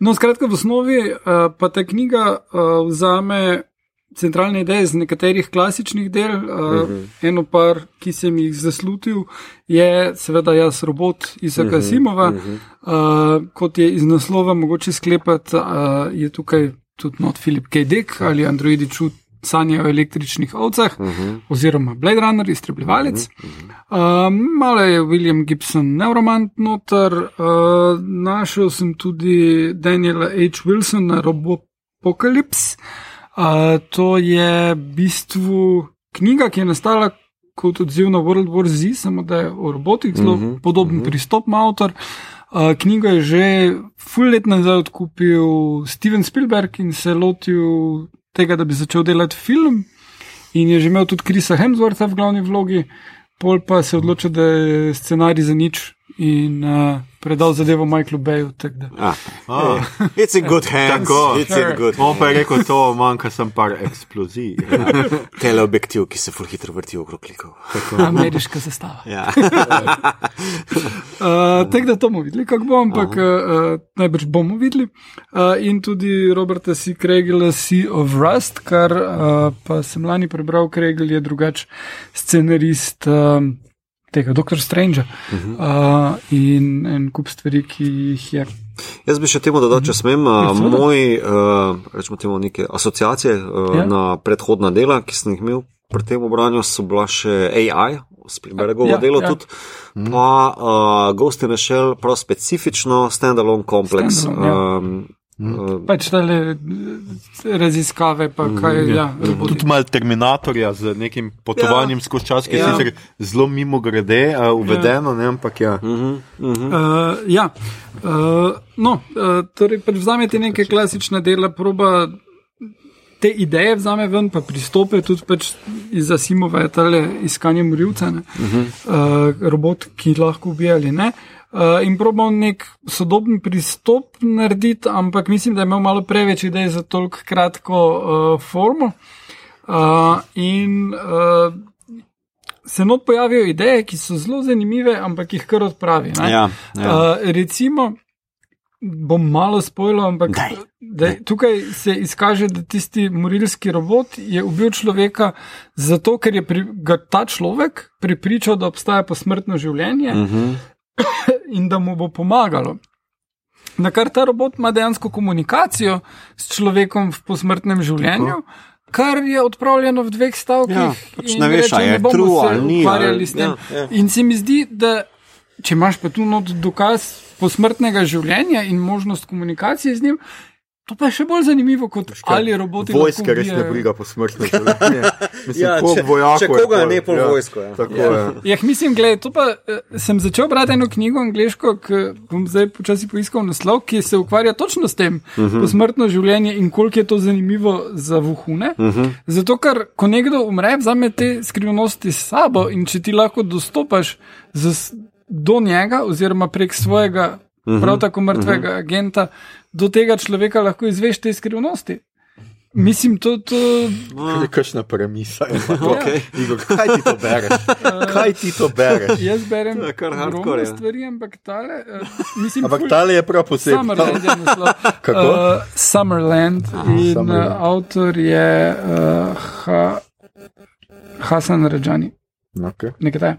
no, skratka, v osnovi uh, pa ta knjiga uh, vzame centralne ideje iz nekaterih klasičnih del. Uh, uh -huh. Eno par, ki sem jih zaslutil, je seveda jaz robot Isaka uh -huh. Simova. Uh -huh. uh, kot je iz naslova mogoče sklepati, uh, je tukaj tudi not Filip K. Dick ali Androidi čut. Sanje o električnih ovcah, uh -huh. oziroma Blade Runner, iztrebljivalec. Uh -huh. uh, malo je William Gibson, neuromant noter, uh, našel sem tudi Daniela H. Wilsona, Robopocalypse. Uh, to je v bistvu knjiga, ki je nastala kot odziv na World War Z, samo da je o robotih zelo uh -huh, podoben uh -huh. pristop ima avtor. Uh, knjigo je že full let nazaj odkupil Steven Spielberg in se lotil tega, da bi začel delati film. In je že imel tudi Krisa Hemswortha v glavni vlogi, pol pa se je odločil, da je scenarij za nič in uh, predal zadevo Michaelu Bayu. Ah. Ah. It's in good hands. Tako. It's in good On pa je rekel, to manjka sem par eksplozij. Teleobjektiv, ki se ful hitro vrti okrog klikov. Ameriška zastava. Ja. Uh, Tako da to bomo videli, kako bo, ampak uh, najbrž bomo videli. Uh, in tudi Roberta C. Kregela, Sea of Rust, kar uh, pa sem lani prebral, Kregel je drugač scenarist. Uh, Tega, doktor Strange uh -huh. uh, in en kup stvari, ki jih je. Jaz bi še temu dodal, če smem, uh, moj, uh, rečemo temu, neke asociacije uh, ja. na predhodna dela, ki sem jih imel pri tem obranju, so bila še AI, Spielbergovo ja, delo ja. tudi, pa uh, Ghost in the Shell, prav specifično standalone kompleks. Stand ja. um, Hmm. Pač tale raziskave, pa kaj je. Ja, tudi malo terminatorja z nekim potovanjem ja. skozi čas, ki je ja. sicer zelo mimo grede uh, uvedeno, ja. ne, ampak ja. Uh -huh, uh -huh. Uh, ja. Uh, no, uh, torej pač vzamete neke klasične dela, proba te ideje vzame ven, pa pristope tudi pač iz Asimova je tale iskanje morilca, uh -huh. uh, robot, ki lahko ubija ali ne. Uh, in probal nek sodoben pristop narediti, ampak mislim, da je imel malo preveč idej za toliko kratko uh, formo. Uh, in uh, se not pojavijo ideje, ki so zelo zanimive, ampak jih kar odpravi. Ja, ja. Uh, recimo, bom malo spojil, ampak Daj. Da, tukaj se izkaže, da tisti morilski robot je ubil človeka zato, ker je pri, ga ta človek pripričal, da obstaja posmrtno življenje. Uh -huh in da mu bo pomagalo. Na kar ta robot ima dejansko komunikacijo s človekom v posmrtnem življenju, Tako. kar je odpravljeno v dveh stavkih. Ja, pač ne veš, ali je true ali ni. Ali, ja, ja. In se mi zdi, da če imaš pa tu not dokaz posmrtnega življenja in možnost komunikacije z njim, To pa je še bolj zanimivo, kot ali roboti. Vojska res ne briga po življenju. Mislim, Ja, če- vojakov če je koga pol, ne, pol ja. vojsko, ja. Tako Ja. je. Ja, mislim, gledaj, to pa eh, sem začel brati eno knjigo angliško, ki bom zdaj počasi poiskal naslov, ki se ukvarja točno s tem, uh -huh. posmrtno življenje in koliko je to zanimivo za vuhune. Uh -huh. Zato, ker ko nekdo umre, vzame te skrivnosti s sabo in če ti lahko dostopaš z, do njega oziroma prek svojega, uh -huh. prav tako mrtvega uh -huh. agenta, do tega človeka lahko izveš te skrivnosti. Mislim, to, to Je kakšna premisa. to. Okej. Igor, kaj ti to bereš? Kaj ti to bereš? jaz berem hardcore, ja. stvari, ampak tale, uh, mislim, Ampak ful- tale je prav posebno. Summerland je naslov. Kako? Uh, Summerland in Summerland. uh, avtor je uh, ha, Hasan Rajani. Okay. nekaj takega.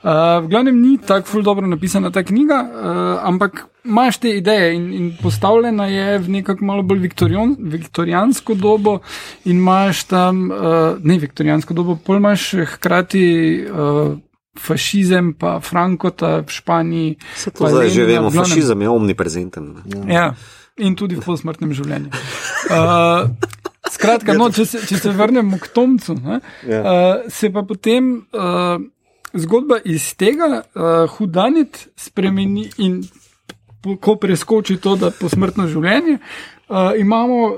Uh, v glavnem ni tako ful dobro napisana ta knjiga, uh, ampak imaš te ideje in, in postavljena je v nekako malo bolj viktorion, viktorijansko dobo in imaš tam, uh, ne viktorijansko dobo, pol imaš hkrati uh, fašizem, pa Frankota v Španiji. Se to pa zdaj že Lenina, vemo, glavnem- fašizem je omniprezenten. ne. Ja, in tudi v posmrtnem življenju. Uh, skratka, no, če, se, če se vrnemo k Tomcu, ne, Ja. uh, se pa potem uh, zgodba iz tega uh, hudanit spremeni in po- ko preskoči to, da posmrtno življenje. Uh, imamo uh,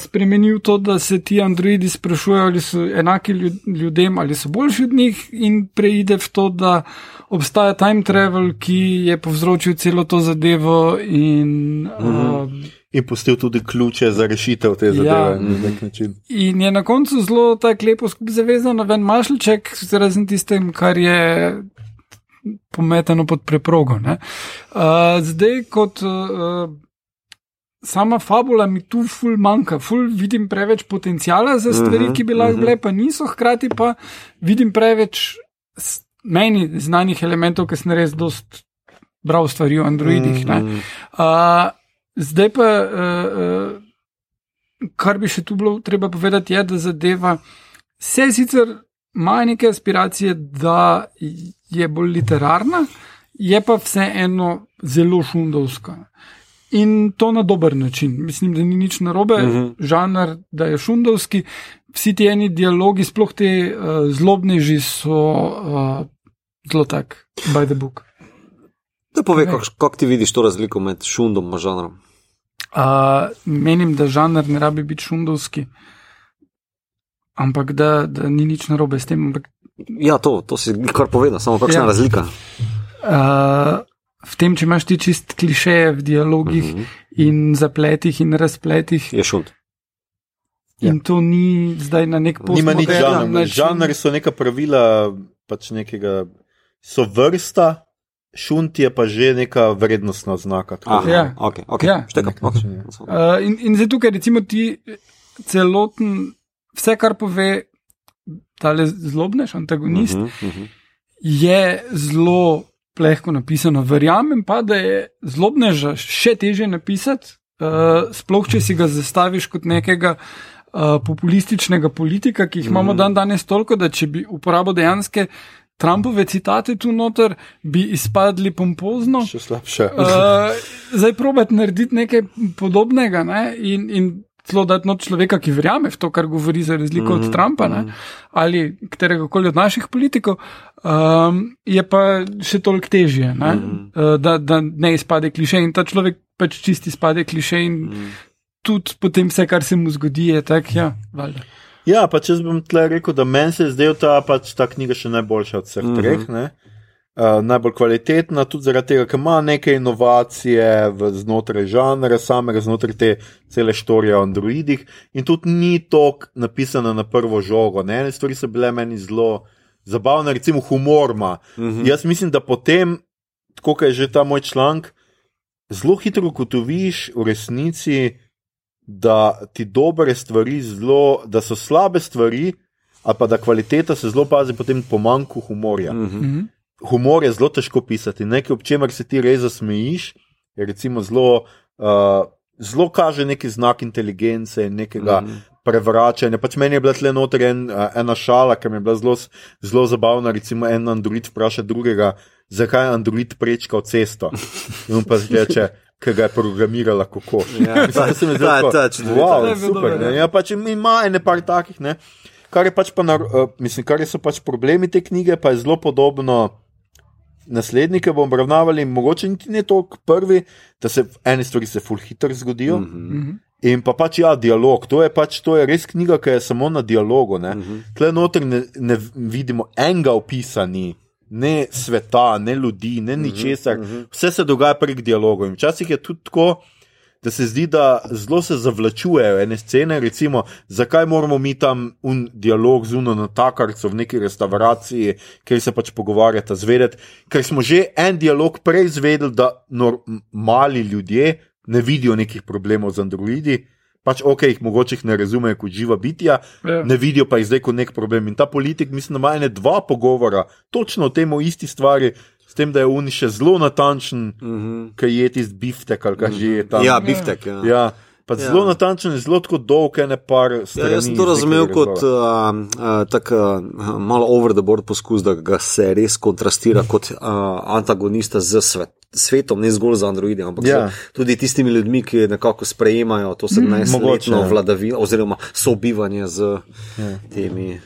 spremenil to, da se ti androidi sprašujejo, ali so enaki ljud- ljudem, ali so boljši od njih, in preide v to, da obstaja time travel, ki je povzročil celo to zadevo. In, uh, In pustil tudi ključe za rešitev te zadeve Ja. na nek način. in je na koncu zelo tako lepo skupaj zavezan na ven mašljček, razen tistem, kar je pometeno pod preprogo. ne. Uh, zdaj, kot uh, sama fabula mi tu ful manjka, ful vidim preveč potencijala za stvari, ki bi lahko bile, pa niso, hkrati pa vidim preveč meni znanih elementov, ker sem res dost bral stvari o androidih. ne. Uh, zdaj pa, uh, uh, kar bi še tu bilo treba povedati, je, da zadeva se sicer ima neke aspiracije, da je bolj literarna, je pa vseeno zelo šundovska. In to na dober način. Mislim, da ni nič narobe, uh -huh. žanr, da je šundovski. Vsi ti eni dialogi, sploh te uh, zlobneži, so uh, zelo tak, by the book. Da pove, kako kak ti vidiš to razliko med šundom in žanrom. Uh, menim, da žanr ne rabi biti šundovski, ampak da, da ni nič narobe s tem. Ampak, Ja, to, to si kar povedal, samo kakšna Ja. ja. razlika. uh, v tem, če imaš ti čist klišeje v dialogih uh Mhm. -huh. in zapletih in razpletih, Je šund. Ja. in to ni zdaj na nek Nima nič žanra. način. Žanr so neka pravila, pač nekega, so vrsta, šunt je pa že neka vrednostna oznaka. tako Aha, da- Ja. ja. ok, ok, Ja. štekam. Okay. Uh, in, in zdaj tukaj, recimo, ti celoten, vse, kar pove ta zlobnež, antagonist, uh -huh. Uh -huh. je zelo plehko napisano. Verjamem pa, da je zlobneža še teže napisati, uh, sploh če si ga zastaviš kot nekega. Uh, populističnega politika, ki jih imamo dan danes toliko, da če bi uporabil dejansko Trumpove citate tu noter, bi izpadli pompozno. Še slabše. Uh, zdaj probati narediti nekaj podobnega ne? in, in celo dati not človeka, ki verjame v to, kar govori, za razliko mm -hmm. od Trumpa ne? ali katerega koli od naših politikov, um, je pa še toliko težje, ne? Mm -hmm. uh, da, da ne izpade kliše in ta človek pač čisti izpade kliše in mm -hmm. tudi potem vse, kar se mu zgodi, je tako, ja, valjda. Ja, pa če bom tle rekel, da meni se je zdela ta, pač, ta knjiga še najboljša od vseh mm -hmm. treh. Ne? Uh, najbolj kvalitetna, tudi zaradi tega, ker ima neke inovacije v, znotraj žanra, samega znotraj te cele štorije o androidih, in tudi ni tako napisana na prvo žogo. Ne? Ene stvari so bile meni zelo zabavne, recimo humor ima. Mm -hmm. Jaz mislim, da potem, tako je že ta moj članek, zelo hitro ugotoviš v resnici, da ti dobre stvari zelo, da so slabe stvari, ali pa da kvaliteta se zelo pazi potem po manjku humorja. Mm -hmm. Mhm. Humor je zelo težko pisati, nekaj, ob čemer se ti res zasmejiš, je recimo zelo, uh, zelo kaže neki znak inteligence in nekega mm -hmm. Prevračanje. Pač meni je bila tle noter en, ena šala, ki mi je bila zelo, zelo zabavna. Recimo, en Android vpraša drugega, zakaj je Android prečkal cesto. In pa reče, ker ga je programirala kokoš. Ja, Mislim, da se mi zdi ta- tako, ta čudovito. wow, super. ne. ja. Pač ima ene par takih, ne. Kar je pač pa, nar, uh, mislim, kar so pač problemi te knjige, pa je zelo podobno. Naslednji, ki bomo obravnavali, mogoče niti ne toliko prvi, da se ene stvari se full hitro zgodijo. Mm -hmm. Mhm. In pa pač ja, dialog. To je, pač, to je res knjiga, ki je samo na dialogu. Mm -hmm. Tle noter ne, ne vidimo enega opisa, ni. ne sveta, ne ljudi, ne ničesar. Mm -hmm. Vse se dogaja prek dialogov. In včasih je tudi tako. Da se zdi, da zelo se zavlačujejo ene scene, recimo, zakaj moramo mi tam un dialog zuno na takarcu v neki restavraciji, kjer se pač pogovarjata zvedeti, ker smo že en dialog prej zvedeli, da mali ljudje ne vidijo nekih problemov z androidi, pač ok, jih mogoče jih ne razumejo kot živa bitja, Ja. ne vidijo pa jih zdaj kot nek problem. In ta politik, mislim, ima ene dva pogovora točno o tem, o isti stvari, s tem, da je Uni še zelo natančen, mm -hmm. kaj je tisti biftek ali kaj že je tam. Ja, biftek. Ja. Ja, pa Ja. zelo natančen, in zelo tako dolg, ne par stvari. Ja, jaz sem to razumel kot uh, uh, tak, uh, malo over the board poskus, da ga se res kontrastira kot uh, antagonista z svet, svetom, ne zgolj z androidi, ampak Ja. ja. tudi tistimi ljudmi, ki nekako sprejemajo to 17-letno mogoče, ja. vladavino oziroma sobivanje z ja. temi.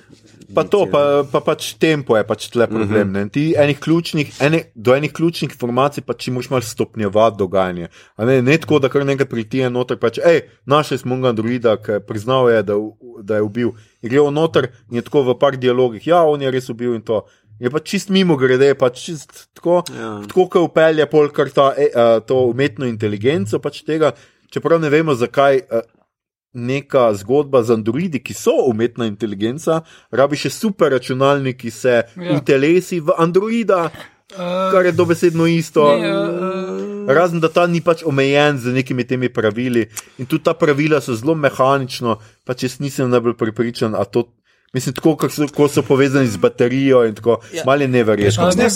Pa to, pa, pa pač tempo je pač tle problem. Uh -huh. Ti enih ključnih, ene, do enih ključnih informacij pač moraš malo stopnjevati dogajanje. A Ne, ne tako, da kar nekaj pritije noter, pač, hej, našli smo ga druida, ki priznal je, da, da je ubil. In gre on noter in je tako v par dialogih, ja, on je res ubil in to. Je pa čist mimo grede, pač čist tako, Ja. tako kot upelje pol kar ta, e, a, to umetno inteligenco, pač tega, čeprav ne vemo zakaj. Neka zgodba z androidi, ki so umetna inteligenca, rabi še super računalnik, ki se Ja. utelesi v androida, Uh, kar je dobesedno isto. ne, uh, Razen da ta ni pač omejen z nekimi temi pravili. In tudi ta pravila so zelo mehanično, pač jaz nisem najbolj prepričan, a to. Mislim, tako kot so, povezani z baterijo in tako, Ja. malo je neverjetno. Ne, ne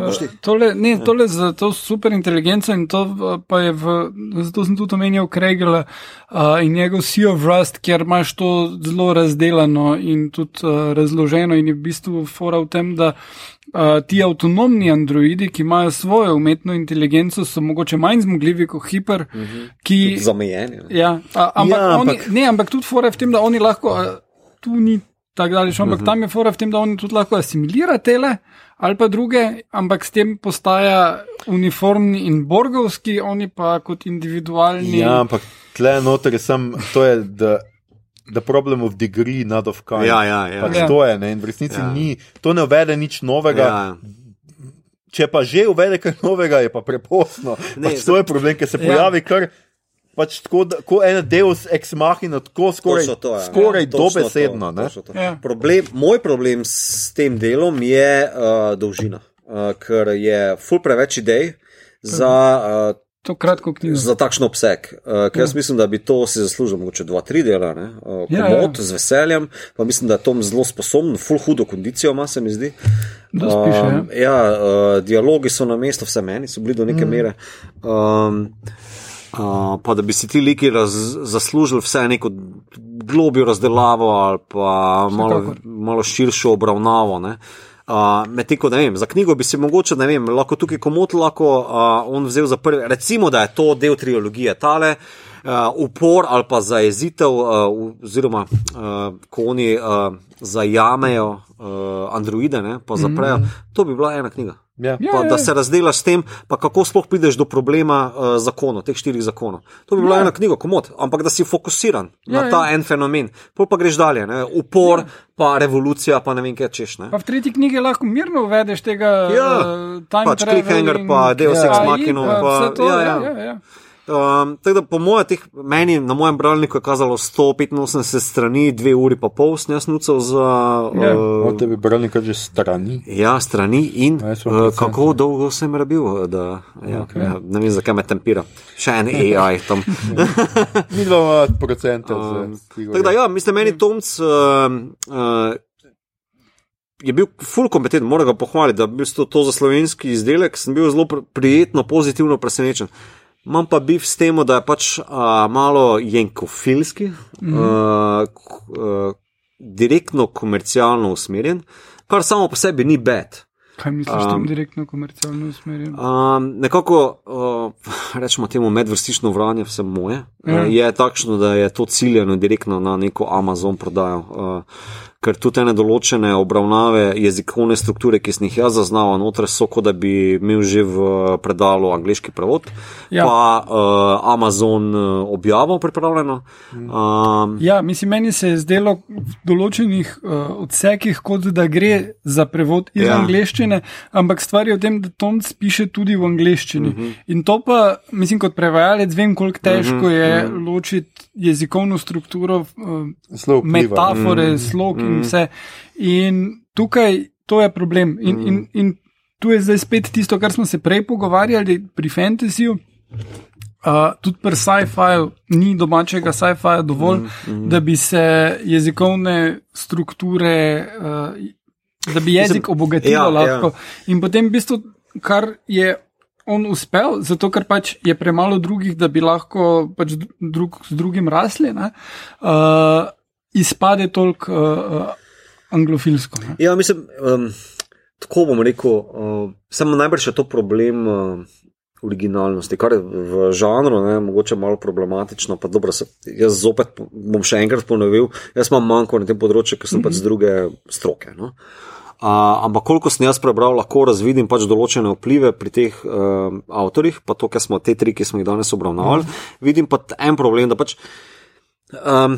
boš ti? Tole, ne, tole za to super inteligenco in to v- pa je v, zato sem tudi omenjal Kregela uh, in njegov Sea of Rust, kjer imaš to zelo razdelano in tudi uh, razloženo in je v bistvu fora v tem, da uh, ti avtonomni androidi, ki imajo svojo umetno inteligenco, so mogoče manj zmogljivi kot hiper, uh -huh. ki. Zamejeni. ne. Ja, a, ampak, Ja, ampak- ampak... Oni, ne, ampak tudi fora je v tem, da oni lahko, a, tu ni tako daleč, ampak uh -huh. tam je fora v tem, da oni tudi lahko asimilirajo tele ali pa druge, ampak s tem postaja uniformni in borgovski, oni pa kot individualni. Ja, ampak tle noter je sem, to je the, the problem of degree, not of kind. Ja, ja, ja. Pač Ja. to je, ne? in v resnici Ja. ni, to ne uvede nič novega. Ja. Če pa že uvede kaj novega, je pa prepozno. Ne, Pač to je problem, ker se Ja. pojavi kar. Pač tako, da, ko en Deus ex machina, tako skoraj, Točno to, ja. skoraj Točno dobesedno. to, to. Ja. Problem, moj problem s tem delom je uh, dolžina, uh, ker je ful preveč idej za, uh, To kratko knjigo. za takšen obseg. Uh, ker jaz mislim, da bi to si zaslužil mogoče dva, tri dela, ne? uh, Ja, komod, ja. z veseljem, pa mislim, da je Tom zelo sposoben, ful hudo kondicijo ima, se mi zdi. Dosti piše, ja. Um, ja, uh, dialogi so na mestu, vse meni so bili do neke mm. mere. Um, Uh, pa da bi si ti liki raz, zaslužili vse neko globjo razdelavo ali pa malo, malo širšo obravnavo. Ne? Uh, Medtem ko ne vem, za knjigo bi si mogoče, ne vem, lahko tukaj komot lahko uh, on vzel za prvi, recimo, da je to del trilogije tale. Uh, upor ali pa zajezitev, uh, oziroma uh, ko oni uh, zajamejo uh, androide, ne, pa zaprejo, mm -hmm. to bi bila ena knjiga. Ja. Ja, Pa, ja. da se razdelaš s tem, pa kako sploh prideš do problema uh, zakonov, teh štirih zakonov. To bi bila Ja. ena knjiga, komod, ampak da si fokusiran Ja, na ta ja. en fenomen. Pol pa greš dalje, ne? upor, ja. pa revolucija, pa ne vem, kaj češ. Ne? Pa v tretji knjigi lahko mirno uvedeš tega Ja, uh, pač cliffhanger pa Deus Ex AI, Machina pa pa- vse to, ja, ja, ja. Um, tako da, po mojem, teh, meni na mojem bralniku je kazalo 185 strani, dve uri pa pol sem jaz nucal za. Ja. uh, Od tebe brali kar že strani. Ja, strani in Ja, uh, kako dolgo sem rabil, da ja, okay. ja, ne vem, zakaj me tempira. Še en AI tam. Mi dva imamo procente. Um, Tako da, ja, mislim, meni Tomc uh, uh, je bil full kompetenten, moram ga pohvaliti, da je bil to, to za slovenski izdelek, sem bil zelo pr- prijetno, pozitivno presenečen. Imam pa bif s tem, da je pač a, malo jenkofilski, mm. a, k, a, direktno komercialno usmerjen, kar samo po sebi ni bed. Kaj misliš, da je direktno komercialno usmerjen? Um, nekako, uh, rečemo temu, medvrstično vranje, vse moje, Ja. ja. uh, je takšno, da je to ciljeno direktno na neko Amazon prodajo. Uh, ker tudi ene določene obravnave jezikovne strukture, ki sem jih jaz zaznal, noter so, kot da bi imel že v predalu angliški prevod, Ja. pa uh, Amazon uh, objavo pripravljeno. Um, Ja, mislim, meni se je zdelo v določenih uh, odsekih, kot da gre za prevod iz ja. Angleščine, ampak stvar je v tem, da Tomc piše tudi v angleščini. Uh Mhm. -huh. In to pa, mislim, kot prevajalec, vem, koliko težko uh -huh. je uh -huh. ločiti jezikovno strukturo, uh, vpliva. metafore, mm. slog in vse. In tukaj to je problem. In, mm. in, in tu je zdaj spet tisto, kar smo se prej pogovarjali pri fantasyju. Uh, tudi pri sci-fiu ni domačega sci-fija dovolj, mm, mm. da bi se jezikovne strukture, uh, da bi jezik obogatilo ja, lahko. ja. In potem, v bistvu, kar je on uspel, zato ker pač je premalo drugih, da bi lahko pač drug z drugim rasli, ne, uh, izpade toliko uh, anglofilsko. Ne. Ja, mislim, um, tako bom rekel, uh, samo najbrž je to problem. Uh, Originalnosti, kar je v žanru, ne, mogoče malo problematično. Pa dobro, se, jaz zopet bom še enkrat ponovil, jaz imam manjko na tem področju, ker sem pač z druge stroke. No. Uh, ampak koliko sem jaz prebral, lahko razvidim pač določene vplive pri teh uh, avtorjih, pa to, ker smo te tri, ki smo jih danes obravnavali. Vidim pa en problem, da pač. Um,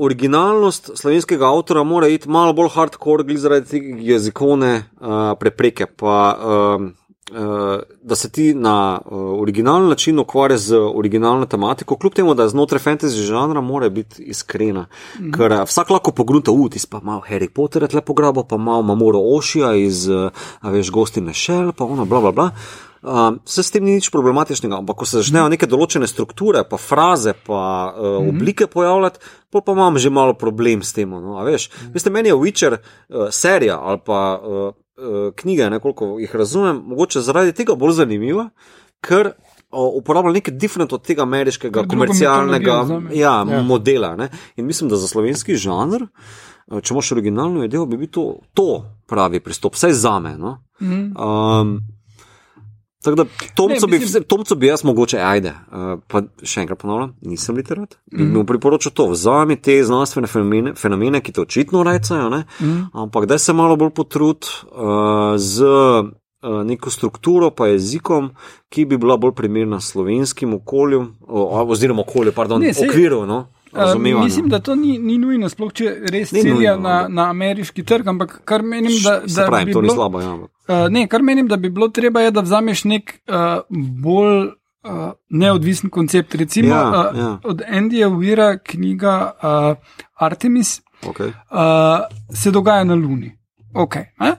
Originalnost slovenskega avtora mora iti malo bolj hardcore, glede zaradi jezikovne uh, prepreke. Pa, um, uh, da se ti na uh, originalen način ukvarjaš z originalno tematiko, kljub temu, da je znotraj fantasy žanra, mora biti iskrena. Mm. Ker uh, vsak lahko pogrunta, uti pa malo Harry Potterja tle pograbo, pa malo Mamoro Ošija iz, uh, a veš, gosti Mešel, pa ono, bla bla bla. Um, vse s tem ni nič problematičnega, ampak ko se začnejo neke določene strukture, pa fraze, pa uh, oblike pojavljati, pol pa imam že malo problem s tem. No, veš, veste, meni je Witcher uh, serija ali pa uh, uh, knjige, nekoliko jih razumem, mogoče zaradi tega bolj zanimiva, ker uh, uporablja nekaj different od tega ameriškega komercialnega ja, Ja. ja. modela. Ne? In mislim, da za slovenski žanr. uh, Če imaš originalno idejo, bi bil to, to pravi pristop, vsaj za me. No? Mm. Um, tako da Tomcu bi, mislim- Tomcu bi jaz mogoče, ajde, uh, pa še enkrat ponavljam, nisem literat. Bi Mhm. mu priporočil to, vzami te znanstvene fenomene, fenomene ki te očitno recajo, ne? Mhm. ampak da se malo bolj potrud uh, z uh, neko strukturo, pa jezikom, ki bi bila bolj primerna slovenskim okolju, o, oziroma okolju, pardon, Ne, ne, saj- okviru. No? Uh, Razumevanju. mislim, da to ni, ni nujno, sploh če res Ni cilja nujno, na, na ameriški trg, ampak kar menim, da, da pravi, bi to ni bilo, slabo. Ja, Uh, ne, kar menim, da bi bilo treba, je, da vzameš nek uh, bolj uh, neodvisen koncept. Recimo Ja, uh, ja. od Andyja Weira knjiga uh, Artemis okay. uh, se dogaja na Luni. Okay, eh?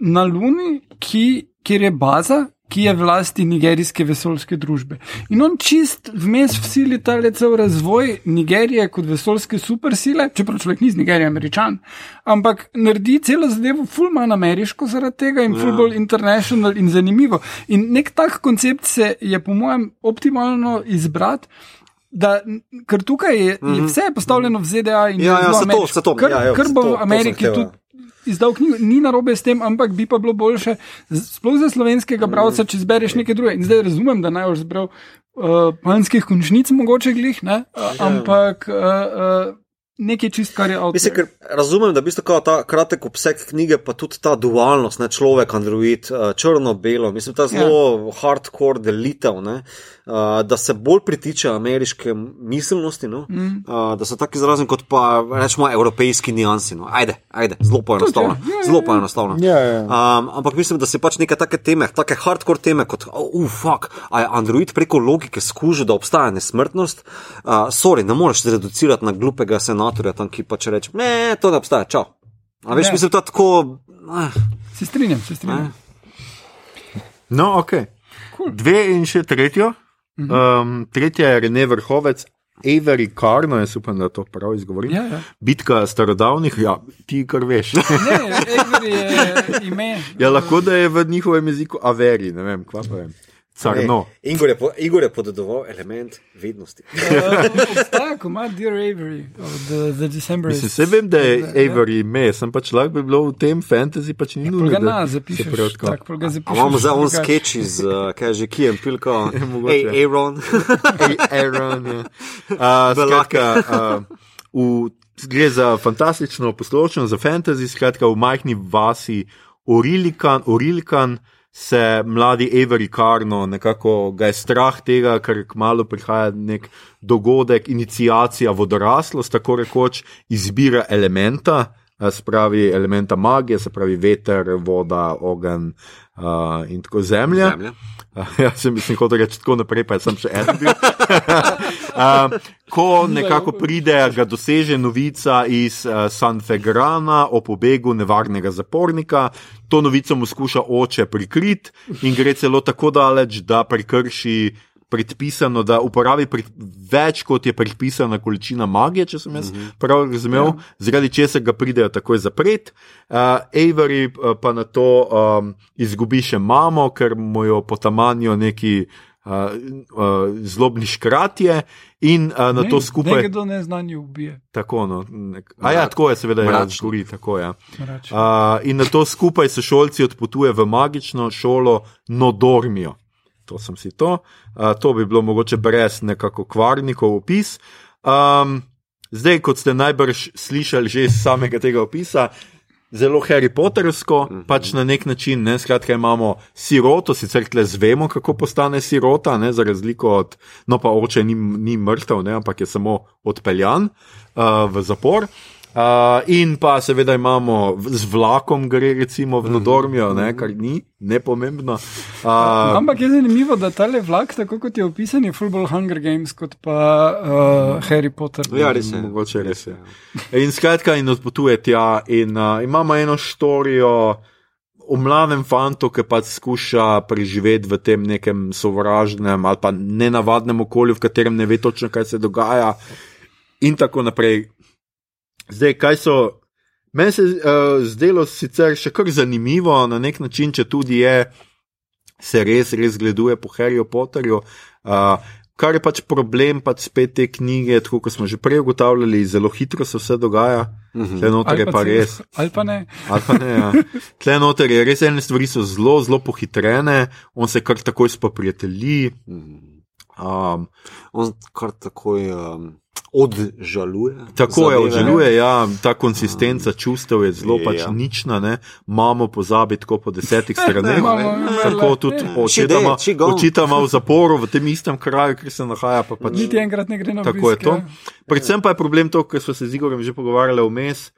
na Luni, ki, kjer je baza, ki je v lasti nigerijske vesoljske družbe. In on čist vmes vsili ta cel razvoj Nigerije kot vesoljske supersile, čeprav človek ni z Nigerije američan, ampak naredi celo zadevo ful manj ameriško zaradi tega in Ja. bolj international in zanimivo. In nek tak koncept se je po mojem optimalno izbrati. Da, ker tukaj je, je vse postavljeno v ZDA in Mhm. Ja, ja, zelo se to- ameriško. se to- kar, ja, ja, kar bo to- v to Ameriki hotel, ja. tudi izdal knjigo, ni narobe s tem, ampak bi pa bilo boljše, sploh za slovenskega bralca, če zbereš nekaj drugega. In zdaj razumem, da naj boš zbral uh, panskih končnic, mogoče glih, ne? Uh, ampak uh, uh, nekaj čist, kar je avto. Mislim, ker razumem, da je v bistvu ta kratek obseg knjige, pa tudi ta dualnost, ne človek, android, eh, črno-belo, mislim, ta zelo ja. hardcore delitev, ne, eh, da se bolj pritiče ameriške miselnosti, no, mm. da so tako izrazen kot pa rečemo evropejski niansi. No. Ajde, ajde, zelo poenostavljeno. Ja. Ja, ja, Zelo poenostavljeno. Ja, ja. Um, ampak mislim, da se pač neke take teme, take hardcore teme kot, uf, uh, fuck, a je Android preko logike skužil, da obstaja nesmrtnost. Uh, sorry, ne moreš se reducirati na glupega senatorja tam, ki pač reče, ne, to ne obstaja, čau. A veš, Ne. mislim, da tako. Ah, Se strinjam, se strinjam. No, ok. Cool. Dve in še tretjo. Um, tretja je Rene Vrhovec, Avery Karno, jaz upam, da to prav izgovorim. Ja, ja. Bitka starodavnih, ja, ti kar veš. Ne, Avery je ime. ja, lahko da je v njihovem jeziku Averi, ne vem, kva pa vem. Carno. Ej, Igor, je po, Igor je podedoval element vednosti. Uh, obstaja komad Dear Avery od The, the December. Mislim, se vem, da je Avery ime, sem pač lahko bi bilo v tem fantasy, pač ni nujno. Ga da na, se zapišeš. Tak, ga A zapišeš. imamo zdaj on sketch iz, uh, kaj je že Kijem Pilko, Je mogoče. Ej, Aaron. Ej, Aaron, ja. Uh, skratka, uh, v, gre za fantastično posločno, za fantasy, skratka v majhni vasi Orilikan, Orilkan se mladi Avery Karno nekako ga je strah tega, ker kmalo prihaja nek dogodek, inicijacija v odraslost, tako rekoč izbira elementa. eh, Se pravi, elementa magije, se pravi veter, voda, ogenj uh, in tako zemlja. Zemlja. Ja, sem mislim, kot reči tako naprej, pa sem še en bil. uh, ko nekako pride, ga doseže novica iz uh, San Fegrana o pobegu nevarnega zapornika. To novico mu skuša oče prikriti in gre celo tako daleč, da prekrši predpisano, da uporabi pri, več kot je predpisana količina magije, če sem jaz prav razumel, ja. zaradi česar ga pridejo takoj zapret. Uh, Avery uh, pa na to um, izgubi še mamo, ker mu jo potamanijo neki uh, uh, zlobni škratje in uh, na Ne, to skupaj. Nekdo neznanje ubije. Tako, no, nek, a ja, tako je, seveda, ja, zgori, tako je. Ja. Uh, in na to skupaj se šolci odpotuje v magično šolo Nodormijo. To sem si to. Uh, to bi bilo mogoče brez nekako kvarnikov opis. Um, zdaj, kot ste najbrž slišali že iz samega tega opisa, zelo Harry Pottersko, mm -hmm. pač na nek način, ne, skratka, imamo siroto, sicer tle zvemo, kako postane sirota, ne, za razliko od, no pa oče ni, ni mrtev, ne, ampak je samo odpeljan uh, v zapor. Uh, in pa seveda imamo z vlakom, gre recimo v Nodormijo, ne, kar ni nepomembno. Uh, Ampak je zanimivo, da ta le vlak, tako kot je opisan, je Full Hunger Games, kot pa uh, Harry Potter. Ja, res je. Mogoče res je. In skratka, in odpotuje tja, in uh, imamo eno štorijo o mladem fantu, ki pač skuša preživeti v tem nekem sovražnem ali pa nenavadnem okolju, v katerem ne ve točno, kaj se dogaja, in tako naprej. Zdaj, kaj so. Meni se je uh, zdelo sicer še kar zanimivo na nek način, če tudi je, se res, res gleduje po Harryju Potterju. Uh, kar je pač problem, pač spet te knjige, tako kot smo že prej ugotavljali, zelo hitro se vse dogaja. Tle noter je pa res. Ali pa ne. Ali pa ne, ja. Tle noter je res ene stvari so zelo, zelo pohitrene, on se kar takoj spoprijatelji. Um, On kar takoj um, odžaluje. Tako je, zadeve. odželuje, ja, ta konsistenca čustev je zelo pač Ja. nična, ne. mamo pozabi tako po desetih straneh. Tako tudi očeta ima v zaporu v tem istem kraju, kjer se nahaja. Pa pač, Niti enkrat ne gre na Tako je obisk, to. ja. Predvsem pa je problem to, kar smo se z Igorjem že pogovarjali vmes,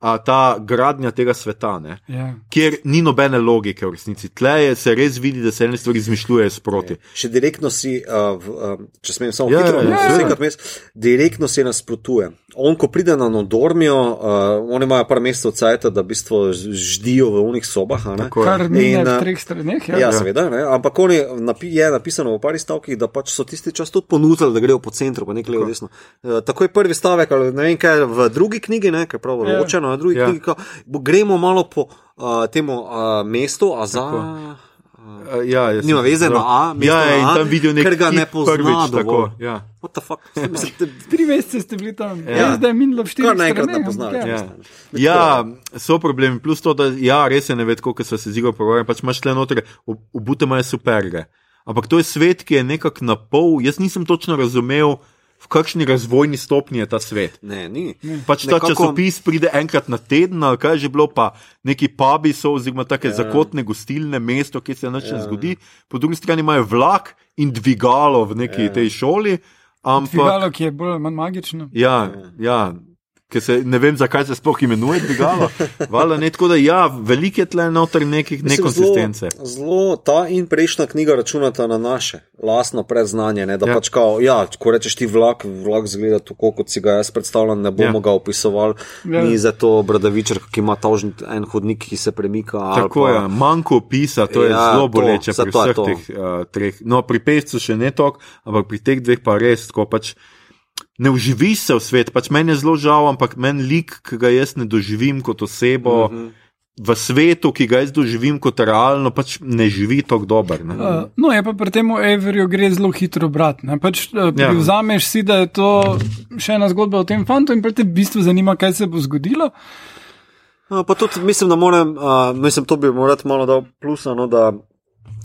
a ta gradnja tega sveta, ne, Ja. kjer ni nobene logike v resnici. Tle je, se res vidi, da se ene stvari izmišljujejo sproti. Še direktno si, uh, v, um, če smem samo hitro, ja, ja, ja. ja, ja. direktno si nasprotuje. On, ko pride na Nodormijo, uh, oni imajo par mesecev cajt, da v bistvu ždijo v unih sobah. a ne. Kar In, v uh, treh straneh. Ja, Ja. ja, seveda, ne? ampak je, napi, je napisano v parih stavkih, da pač so tisti čas tudi ponudili, da grejo po centru, pa nekaj levo desno. E, tako je prvi stavek, ali ne vem kaj, v drugi knjigi, ne, kaj prav Ja. ločeno, na drugi Ja. ja. knjigi, bo- gremo malo po uh, temu uh, mestu, a za. Tako. Uh, ja, Nima veze na A, mesto Ja, ja, in na A, tam vidijo nekaj, ker ga ne pozna. Ja. What the fuck? Mislim, te, Tri mesece ste bili tam, Ja. ja. zdaj je minilo v štirih kar naenkrat ne poznajo. ampak ja. Ja. Ja, so problemi. Plus to, da ja, res je ne ved, koliko se zigo pogovarjali. Pač imaš tle noter, obute imajo superge. Ampak to je svet, ki je nekako na pol. Jaz nisem točno razumel, v kakšni razvojni stopnji je ta svet. Ne, ni. Pač ta Nekako- časopis pride enkrat na teden, ali kaj je že bilo, pa neki pubi so, oziroma take ja. zakotne gostilne, mesto, kjer se nič ja. ne zgodi. Po drugi strani imajo vlak in dvigalo v neki ja. tej šoli. Ampak, Dvigalo, ki je bolj ali manj magično. Ja, ja. Ker se ne vem, zakaj se sploh imenuje dvigalo. Vala, ne, tako da ja, veliko je tle noter nekih nekonsistence. Zelo, zelo ta in prejšnja knjiga računata na naše lastno predznanje. Ne, da Ja. pač kao, ja, ko rečeš ti vlak, vlak zgleda tako, kot si ga jaz predstavljam, ne bomo Ja. ga opisovali. Ja. Ni za to bradavičar, ki ima tožen en hodnik, ki se premika. ali Tako pa- je, manjko opisa, to je Ja, zelo to, boleče pri zato je vseh to. teh uh, treh. No, pri pescu še ne toliko, ampak pri teh dveh pa res tako pač. Ne uživiš se v svet, pač meni je zelo žal, ampak meni lik, ki ga jaz ne doživim kot osebo, uh Mhm. -huh. v svetu, ki ga jaz doživim kot realno, pač ne živi tako dobro. Uh, no, je pa pri tem Everju gre zelo hitro brat. Pač, uh, Ja. Vzameš si, da je to še ena zgodba o tem fantu in pa te v bistvu zanima, kaj se bo zgodilo. Uh, pa tudi mislim, da moram, uh, mislim, to bi moral malo dal plusa, no, da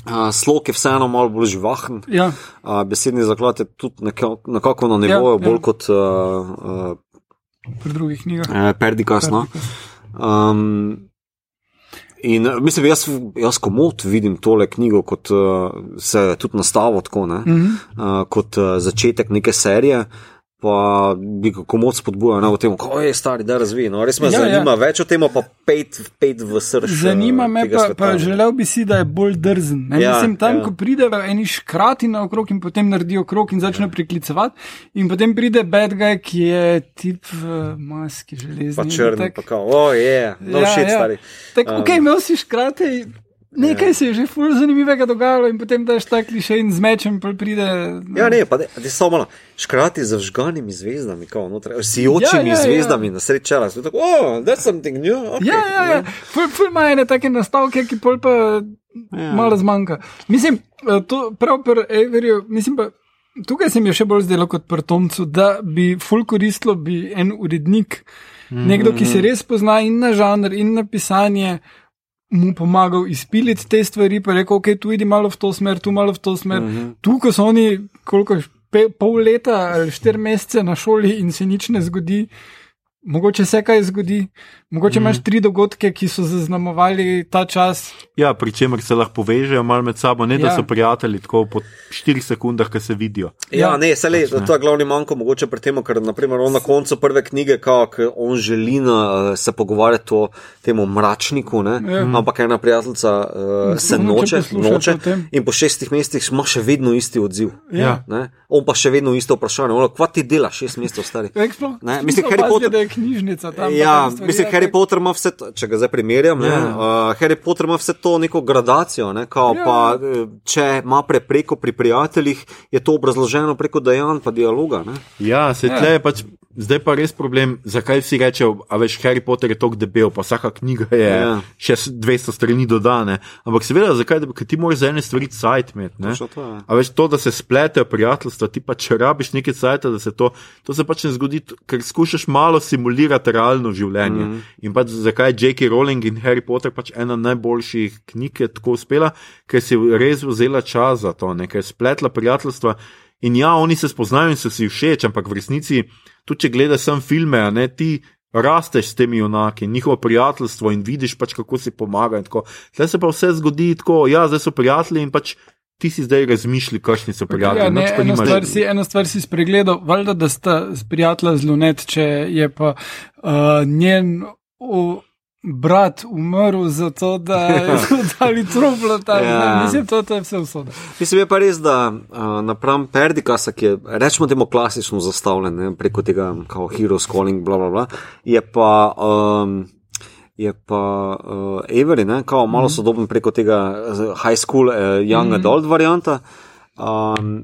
uh, slog je vseeno malo bolj živahen. Ja, Uh, besedni zaklad je tudi nekako, nekako na nivoju, Ja, ja. bolj kot uh, uh, pri drugih knjigah. eh, Perdikas. No. Um, in mislim, jaz, jaz komod vidim tole knjigo kot uh, se tudi nastavo tako, ne, Mhm. uh, kot uh, začetek neke serije. Pa bi ga komod spodbujal na tem, kako je stari, da razvija. No, res me Ja, ja, zanima, ja. ja. več o tem, pa pet, pet v srcu. Zanima me pa, pa želel bi si, da je bolj drzen. Ne? Ja, Mislim, tam, ja. ko pridejo eni škrati na okrog in potem naredijo krok in začne priklicevati, in potem pride bad guy, ki je tip v maski železni. Pa črn, tak- pa kao, o je, no Ja, shit, ja. stari. Tako, Um, ok, imel si škrate. Nekaj ja. se je že ful zanimivega dogajalo, in potem daš ta kliše in z mečem pride. Ja, ne, pa ne, ne samo malo. Škrati z vžganimi zvezdami, kao noter, sijočimi Ja, ja, ja. zvezdami na sred čela. Tako, oh, that's something new. Okay. Ja, ja, ja. Ful, ful ima ene take nastavke, ki pol pa ja. malo zmanjka. Mislim, eh, to prav pri Everju, mislim pa. Tukaj se mi je še bolj zdelo kot pri Tomcu, da bi ful koristilo bi en urednik, mm -hmm. nekdo, ki se res pozna in na žanr, in na pisanje, mu pomagal izpiliti te stvari, pa rekel, ok, tu idi malo v to smer, tu malo v to smer. Mm -hmm. Tu, ko so oni, koliko je, pe, pol leta ali štiri mesece na šoli in se nič ne zgodi, mogoče se kaj zgodi, mogoče mm imaš tri dogodke, ki so zaznamovali ta čas. Ja, pri čemer se lahko povežejo malo med sabo, ne da Ja. so prijatelji tako po 4 sekundah, ki se vidijo. Ja, Ja. ne, se le, to je glavni manjko mogoče pri tem, ker naprimer on na koncu prve knjige, kao, ke on želi na, se pogovarjati o tem mračniku, ne, Ja. ampak ena prijateljica uh, se Noče noče, in po šestih mesecih ima še vedno isti odziv. Ja. Ne? On pa še vedno isto vprašanje, ono, kva ti dela šest mesecev stari? Ne, mislim, Harry Potter- Da knjižnica tam. Ja, mislim, Harry tak- Potter ima vse, to, če ga zdaj primerjam, ne, Ja. uh, Harry Potter ima vse to neko gradacijo, ne, kao, Ja. pa, eh, če ima prepreko pri prijateljih, je to obrazloženo preko dejanj pa dialoga. Ne. Ja, se Ja. tle je pač. Zdaj pa res problem, zakaj vsi rečejo, a veš, Harry Potter je tako debel, pa vsaka knjiga je Ja. ja. še s 200 strani dodane. Ampak seveda, zakaj, ker ti moraš za ene stvari cajt imeti. A veš, to, da se spletejo prijateljstva, ti pa če rabiš nekaj cajta, da se to, to se pač ne zgodi, ker skušaš malo simulirati realno življenje. Mm -hmm. In pač zakaj je J.K. Rowling in Harry Potter pač ena najboljših knjig, je tako uspela, ker si res vzela čas za to, ne? ker je spletla prijateljstva. In ja, oni se spoznajo in so si všeč, ampak v resnici, tudi če gledaš sam filme, ne ti. Rasteš s temi junaki, njihovo prijateljstvo in vidiš, pač, kako si pomagajo. Zdaj se pa vse zgodi tako, ja, zdaj so prijatelji in pač ti si zdaj razmišljali, kakšni so prijatelji. Ja, ne, eno, nimaš- stvar si, eno stvar si spregledal, valjda, da sta prijatelja zelo net, če je pa uh, njen uh, brat umrl zato, da so dali truplo tam. Ja. Ja. Mislim, to, to je vse usoda. Mislim, je pa res, da uh, napram Perdikasa, ki je, rečemo temu, klasično zastavljen ne, preko tega, kao Heroes Calling, bla, bla, bla, je pa. Um, Je pa uh, Avery, ne, kao malo mm. sodoben preko tega uh, high school, uh, young mm. adult varianta. Um,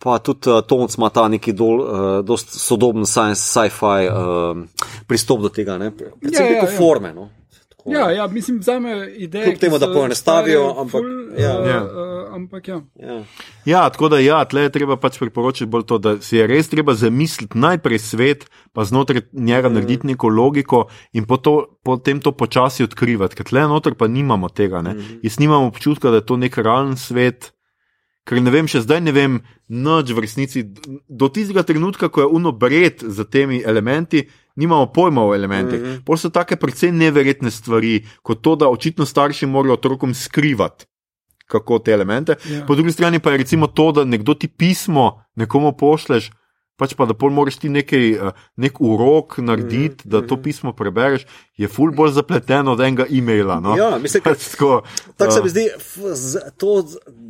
pa tudi uh, Tomc ima ta neki dol, uh, dost sodoben science, sci-fi uh, pristop do tega, ne, predvsem Ja, ja, preko ja. forme. No. Tako, Ja, ja, mislim, za me ideje. Kljub temu, da poenostavijo, ampak- Ful, ja. uh, Ja. uh, ampak ja. ja. Ja, tako da ja, tle je treba pač priporočiti bolj to, da si je res treba zamisliti najprej svet, pa znotraj njega narediti neko logiko in po to, potem to počasi odkrivati, ker tle noter pa nimamo tega. Ne? Jaz nimam občutka, da je to nek realen svet. Ker ne vem, še zdaj ne vem, noč v resnici, do tistega trenutka, ko je uno bred za temi elementi, nimamo pojma o elementih. Mm -hmm. Pol so take precej neverjetne stvari, kot to, da očitno starši morajo otrokom skrivati kako te elemente. Ja. Ja. Po drugi strani pa je recimo to, da nekdo ti pismo nekomu pošleš, pač pa da pol moraš ti nekaj, eh, nek urok narediti, mm da to pismo prebereš, je ful bolj zapleteno od enega e-maila. No? Ja, mislim, pač tako. Tako se eh, mi zdi, f- z- to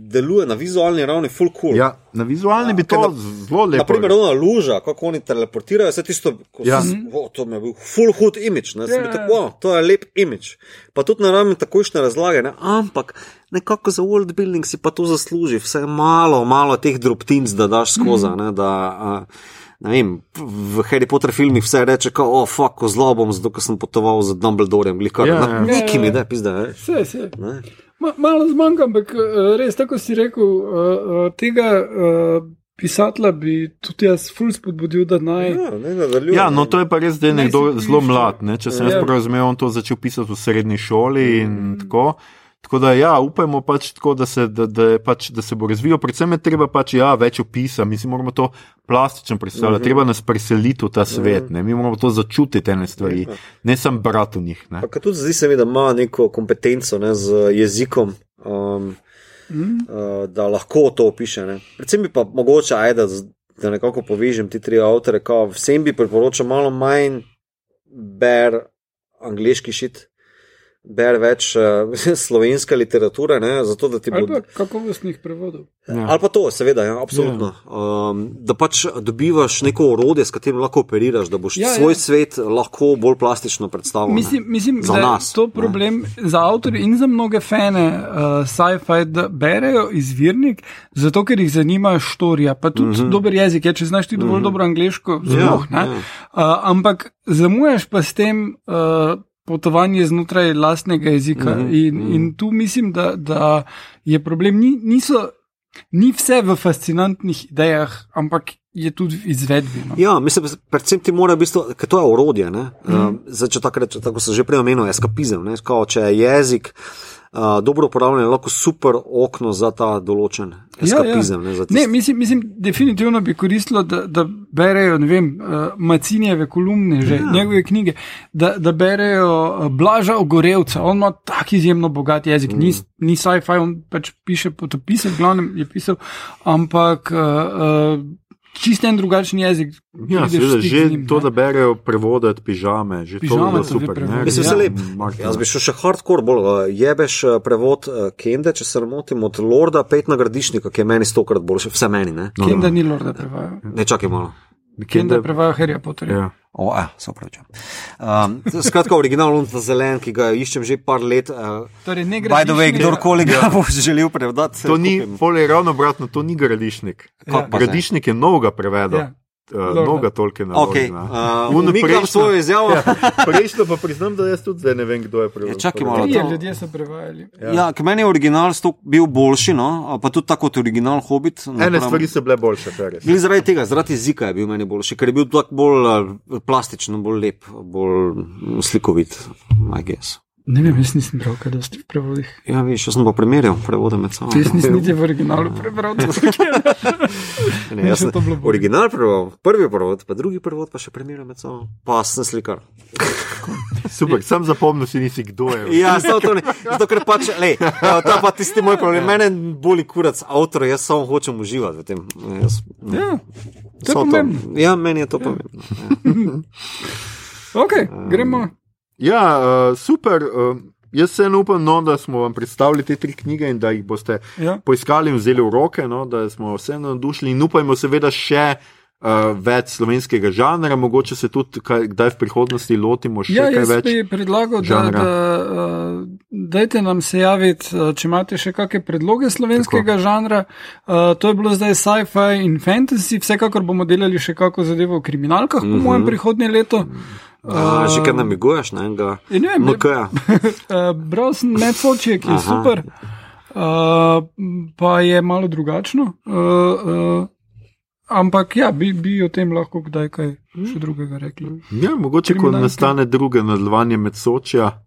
deluje na vizualni ravni, full cool. Ja, na vizualni bi ker to na- zelo lepo. Naprimer, ona luža, kako oni teleportirajo, vse tisto, ko Ja. ja. oh, to mi je bil full hood image, ne, Ja, yeah. ja. tako, wow, to je lep image. Pa tudi na ravni takošne razlage, ne, ampak nekako za world building si pa to zasluži, vse malo, malo teh drobtinc, da daš skozi, ne, da, ne vem, v Harry Potter filmih vse reče, kot oh, fuck, ko zlo bom, zato ker sem potoval z Dumbledorem, glikar. Ja, Ja, ja. Neki mi Ja, ja. da, pizda. Vse, vse. Ma, malo zmanjka, ampak eh, res, tako si rekel, uh, uh, tega uh, pisatla bi tudi jaz ful spodbudil, da naj. Ja, ne, nadaljuje. Ja, no to je pa res, da je nekdo zelo mlad. Ne? Če sem Ja. jaz prav razumel, on to začel pisati v srednji šoli in Mm. Tako. Da, ja, upajmo pač tako, da se, da, da, je pač, da se bo razvijal. Predvsem je treba pač, ja, več opisa, mi si moramo to plastično predstavljati, Mhm. treba nas preseliti v ta svet, ne? mi moramo to začutiti, ene stvari, ne samo brati v njih. Ne? Pa ka tudi zdi se mi, da ima neko kompetenco ne, z jezikom, um, Mm. uh, da lahko to opiše. Ne. Predvsem bi pa mogoče, ajde, da nekako povežem ti tri avtore, kao, vsem bi priporočal malo manj ber angliški šit. Ber več uh, slovenske literature, ne, zato da ti bo. Ali pa kakovostnih prevodov. Ja. Ali pa to, seveda, ja, absolutno. Um, da pač dobivaš neko orodje, s katerim lahko operiraš, da boš Ja, ja, svoj ja. ja. svet lahko bolj plastično predstavil. ne. Mislim, mislim Za da je nas, to ne. problem ne. za avtorje in za mnoge fane uh, sci-fi, da berejo izvirnik, zato ker jih zanima štorija, pa tudi Mhm. -huh. dober jezik. Je, če znaš ti dovolj uh -huh. dobro angliško, sploh ne. ja. Uh, ampak zamujaš pa s tem. Uh, Potovanje znotraj lastnega jezika. Mm Mhm, -hmm, in, in tu mislim, da, da je problem, ni, niso, ni vse v fascinantnih idejah, ampak je tudi v izvedbi. No. Ja, mislim, predvsem ti mora biti, ker to je orodje. Mm. Uh, zdaj, če tako rečem, tako sem že prej omenil, eskapizem. Ne? Kao, če je jezik uh, dobro uporabljen, je lahko super okno za ta določen eskapizem. Ja, ja. Ne, ne, mislim, mislim, definitivno bi koristilo, da, da berejo vem, uh, Macinjeve kolumne, že ja. njegove knjige, da, da berejo uh, Blaža Ogorevca. On ima tak izjemno bogat jezik, mm. ni, ni sci-fi, on pač piše potopise, glavnem je pisal, ampak. Uh, uh, Čist en drugačen jezik. Ja, seveda, že njim, to, ne. da berejo prevodati pižame, že Pižame to je super. ne, Mislim, ja, lep. Martin, Jaz bi šel še hardcore, bolj jebeš prevod Kende, če se ne motim, od Lorda Petna Gradišnika, ki je meni stokrat boljši, vse meni. Ne, No, Kenda ni Lorda prevaja. ne čakaj malo. Kenda prevaja Harry Potterja. Ja. O, ja, se upravičujem. Um, skratka, originalno ta zelen, ki ga iščem že par let. Uh, Torej, ne gre by the way, kdorkoli ga bo želel prevedati, To ni, pol je ravno obratno, to ni gradišnik. Ja. Gradišnik je novega prevedel. Ja. Uh, Lorda. Mnoga tolkena. Okay, uh, Ono umikam svojo izjavo. Ja, prejšnjo pa priznam, da jaz tudi zdaj ne vem, kdo je prevedel. Ja, čakaj malo. Trije ljudje so prevajali. Ja, ja ker meni je original bil boljši, no, pa tudi tako kot original Hobbit. Ene napram- stvari so bile boljše, res. Glede zaradi tega, zaradi jezika je bil meni boljši, ker je bil tako bolj uh, plastičen, bolj lep, bolj slikovit, I guess. Ne vem, jaz nisem bral, kaj dosti v prevodih. Ja, veš, jaz sem pa primerjal prevode med sabo. Jaz nisem niti v originalu prebral. to se kje. Ne, jaz sem to bilo bolje. original prevod, prvi prevod, pa drugi prevod, pa še primerjal med sabo. Pa sem slikar. Super, sam zapomnil si nisi, kdo je. Ja, samo to ne. Zato, ker pač, lej, to je pa tisti moj problem. Mene boli kurac avtor, jaz samo hočem uživati v tem. Jaz, Ja, to je pomembno. Ja, meni je to pomembno. Ja. Ok, gremo. Ja, uh, super. Uh, jaz se upam, no, da smo vam predstavili te tri knjige in da jih boste Ja. poiskali in vzeli v roke, no, da smo vseeno navdušili in upajmo seveda še. Uh, več slovenskega žanra, mogoče se tudi kaj, kdaj v prihodnosti lotimo še Ja, kaj jaz več. bi predlagal, da, žanra. da uh, dajte nam se javiti, če imate še kakšne predloge slovenskega Tako. žanra. Uh, to je bilo zdaj sci-fi in fantasy, vsekakor bomo delali še kako zadevo v kriminalkah, mm -hmm. po mojem prihodnje leto. A, že kar namiguješ na enega Ja, ne vem, ne- MK-ja. Uh, bral sem Netflix, ki je Aha. super, uh, pa je malo drugačno. Uh, uh, ampak ja, bi, bi o tem lahko kdaj kaj še drugega rekli. Ja, mogoče, ko nastane druge nadaljevanje med Sočja,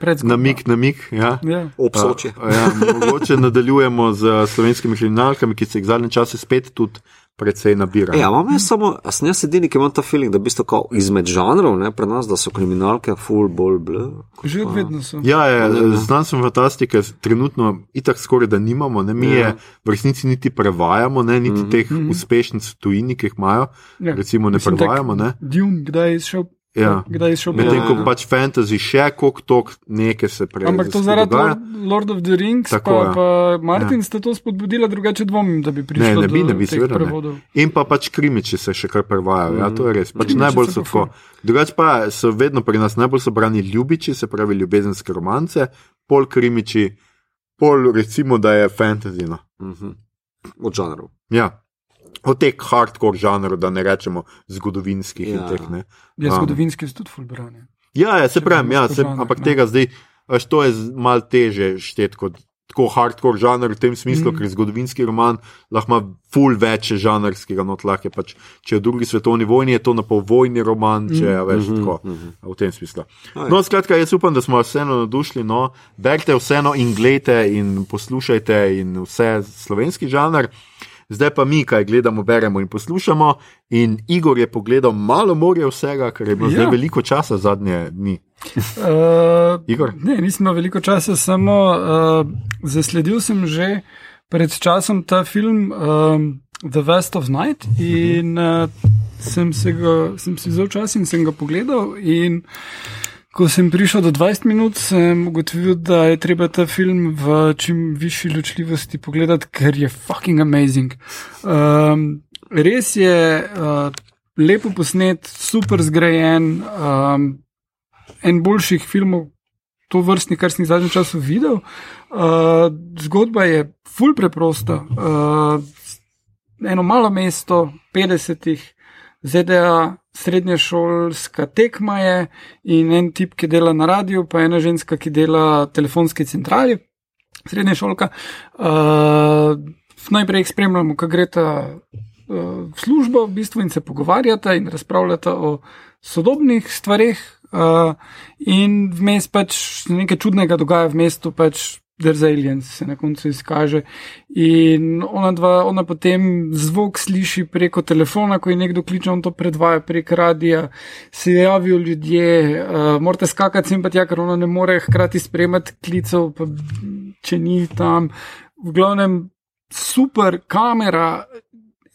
Predzgodba. namik, namik. Ja. Ja. Obsočje. A, ja, mogoče nadaljujemo z slovenskimi kriminalkami, ki se jih zadnje čase spet tudi precej nabirajo. Ja, imam jaz samo, a sem jaz edini, ki imam ta feeling, da v bistvu izmed žanrov, ne, pri nas, da so kriminalke full bolj bl. Že od vedno so. Ja, je, Ne, ne. znanstveno fantastike trenutno itak skoraj da nimamo, ne, mi Ja. je v resnici niti prevajamo, ne, niti Mhm. teh uspešnic v tujini, ki jih imajo, Ja. recimo ne Mislim, prevajamo. Ne. Dune, kdaj je izšel? Ja. Kdaj je izšel? Medtem Ja, ko ja. pač fantasy še koliko tok nekaj se prej. Ampak to zaradi dogaja. Lord, Lord of the Rings, Tako, pa, ja. pa Martin ja. sta to spodbudila, drugače dvomim, da bi prišlo Ne, ne bi, ne bi, seveda ne. prevodov. In pa pač krimiči se še kar prevajajo, ja, to je res. Pač Krimiči najbolj so so tako. Drugač pa so vedno pri nas najbolj sobrani ljubiči, se pravi ljubezenske romance, pol krimiči, pol recimo, da je fantasy. No. Mhm. Od žanrov. Ja, od teh hardcore žanrov, da ne rečemo zgodovinskih. Ja. Teh, ne. Je Um, zgodovinski tudi fulbranje. Ja, ja, se pravi, ja, se, žanr, ampak ne. tega zdaj, veš, to je malo teže šteti kot tako hardcore žanr v tem smislu, Mm. mm. ker zgodovinski roman lahko ima ful več žanrskega, no lahko je pač, če je v drugi svetovni vojni, je to na pol vojni roman, če je veš Mhm, tako. mhm. V tem smislu. Aj. No, skratka, jaz upam, da smo vas vseeno navdušili. No. Berite vseeno in gledajte in poslušajte in vse slovenski žanr. Zdaj pa mi, kaj gledamo, beremo in poslušamo. In Igor je pogledal malo morja vsega, ker je bilo ja. Zdaj veliko časa zadnje dni. Uh, Igor? Ne, imel veliko časa, samo uh, zasledil sem že pred časom ta film um, The West of Night in uh, sem, se ga, sem si vzel čas in sem ga pogledal. In ko sem prišel do 20 minut, sem ugotovil, da je treba ta film v čim višji ločljivosti pogledati, ker je fucking amazing. Um, res je uh, lepo posnet, super zgrajen. Um, en boljših filmov, to vrstni, kar sem jih zadnjem času videl. Uh, zgodba je ful preprosta. Uh, eno malo mesto, 50-ih, ZDA, srednja šolska tekma je in en tip, ki dela na radiju, pa ena ženska, ki dela telefonski centrali, srednja šolka. Uh, najprej jih spremljamo, kako gre ta uh, službo v bistvu in se pogovarjata in razpravljata o sodobnih stvareh. Uh, in vmes pač nekaj čudnega dogaja v mestu, pač There's aliens se na koncu izkaže. In ona, dva, ona potem zvok sliši preko telefona, ko je nekdo kliče, on to predvaja prek radia, se javijo ljudje, uh, morate skakati sem pa tja, ker ona ne more hkrati spremati klicev, pa če ni tam. V glavnem, super kamera,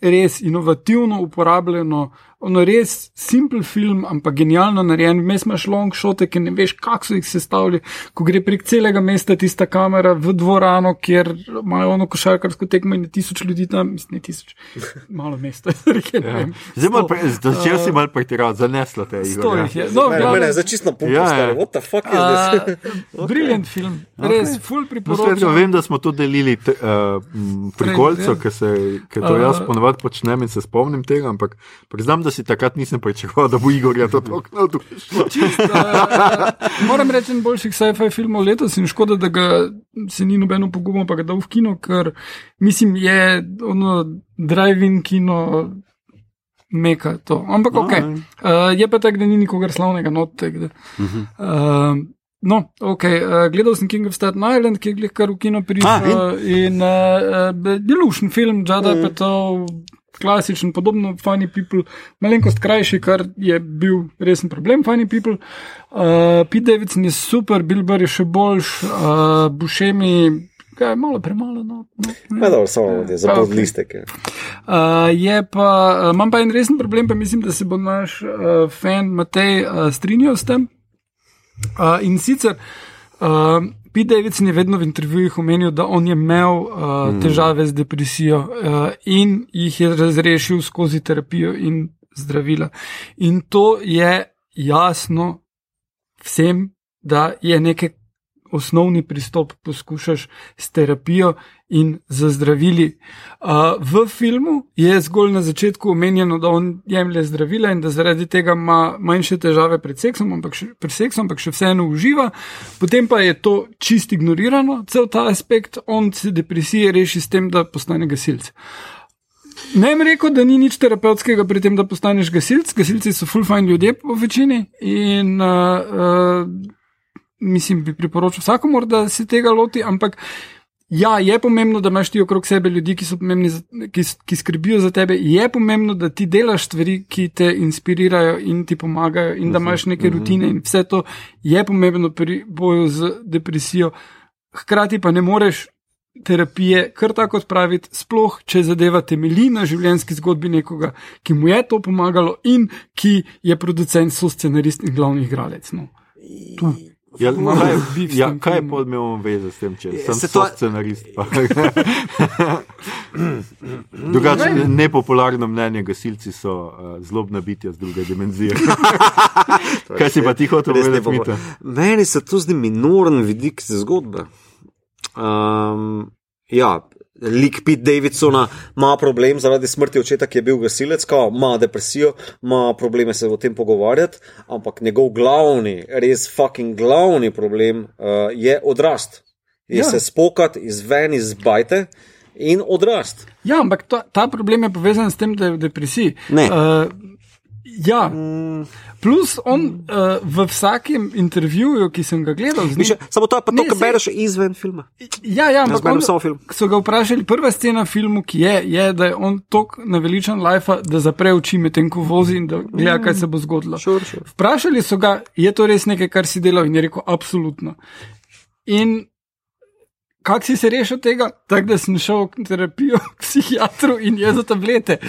res inovativno uporabljeno, ono res simpel film, ampak genialno narejen. Vmes imaš long shote, ki ne veš, kako so jih sestavili, ko gre prek celega mesta tista kamera v dvorano, kjer imajo ono košarkarsko tekmo in je tisoč ljudi tam, mislim, ne tisoč, malo mesta. Ja. Ja. Zdaj pre- Začel si malo pretirati, zaneslo te je. Jih ja. je. No, glavnem, mene je začisto pumpa, Ja, ja. stari. What the fuck is this? Uh, Brilliant film, res, Ok. full No, priporočam. vem, da smo to delili t, uh, trikolco, ja. ker se ker to jaz ponovadi počnem in se spomnim tega, ampak priznam, da si takrat nisem pričakoval, da bo Igor to tako navdušil. Uh, moram reči, en boljših sci-fi filmov letos in škoda, da ga se ni nobeno pogumil, pa ga dal v kino, ker mislim, je ono drive-in kino. Meka to. Ampak No, ok. Uh, je pa tako, da ni nikogar slavnega not. tak da, Uh, no, ok. Uh, gledal sem King of Staten Island, ki je glih kar v kino prišel. In uh, uh, je lušen film, Jada mm. Petov, klasičen, podobno Funny People, malenkost krajši, kar je bil resen problem Funny People. Uh, Pete Davidson je super, Bill Burr je še boljš, uh, Bušemi. Kaj, malo premalo, no. no ne. Ja, dobro, samo je za Pa, ok. podlistek. je. Uh, je pa, uh, imam pa en resen problem, pa mislim, da se bo naš uh, fan Matej uh, strinjal s tem. Uh, in sicer, uh, Pete Davidson je vedno v intervjujih omenil, da on je imel uh, težave z depresijo uh, in jih je razrešil skozi terapijo in zdravila. In to je jasno vsem, da je nekaj osnovni pristop poskušaš s terapijo in z zdravili. Uh, v filmu je zgolj na začetku omenjeno, da on jemlje zdravila in da zaradi tega ima manjše težave pred seksom, ampak še, pred seksom, ampak še vseeno uživa. Potem pa je to čist ignorirano, cel ta aspekt, on se depresije reši s tem, da postane gasilc. Ne bi rekel, da ni nič terapevtskega pri tem, da postaneš gasilc. Gasilci so full fine ljudje po večini in uh, uh, mislim, bi priporočil vsakomor, da se tega loti, ampak ja, je pomembno, da imaš ti okrog sebe ljudi, ki, so pomembni za, ki, ki skrbijo za tebe. Je pomembno, da ti delaš stvari, ki te inspirirajo in ti pomagajo, in da imaš neke rutine in vse to je pomembno pri boju z depresijo. Hkrati pa ne moreš terapije kar tako odpraviti, sploh če zadeva temelji na življenjski zgodbi nekoga, ki mu je to pomagalo in ki je producent, so scenarist in glavni igralec. No. Ja, Malo kaj, ja, kaj je pod imel veze s tem, če sem se to... scenarist? Drugače, Ne. nepopularno mnenje, gasilci so uh, zlobna bitja z druge dimenzije. kaj si pa ti hotel Mita? Meni se to zdi minoren vidik zgodbe. Um, ja, lik Pete Davidsona ima problem zaradi smrti očeta, ki je bil gasilec, kao, ima depresijo, ima probleme se o tem pogovarjati, ampak njegov glavni, res fucking glavni problem uh, je odrast. Je Ja. se spokati izven iz bajte in odrast. Ja, ampak ta, ta problem je povezan s tem, da je v depresiji. Ne. Uh, ja. Plus, on uh, v vsakem intervjuju, ki sem ga gledal, z njim, Miše, samo to je pa to, kar bereš izven filma. Ja, ja, ampak on, film. so ga vprašali, prva scena v filmu, ki je, je da je on tako naveličan life, da zapre oči medtem, ko vozi in da gleda, kaj se bo zgodilo. Sure, sure. Vprašali so ga, je to res nekaj, kar si delal, in je rekel, absolutno. In kak si se rešil tega? Tako da sem šel v terapijo k psihiatru in jezel tablete.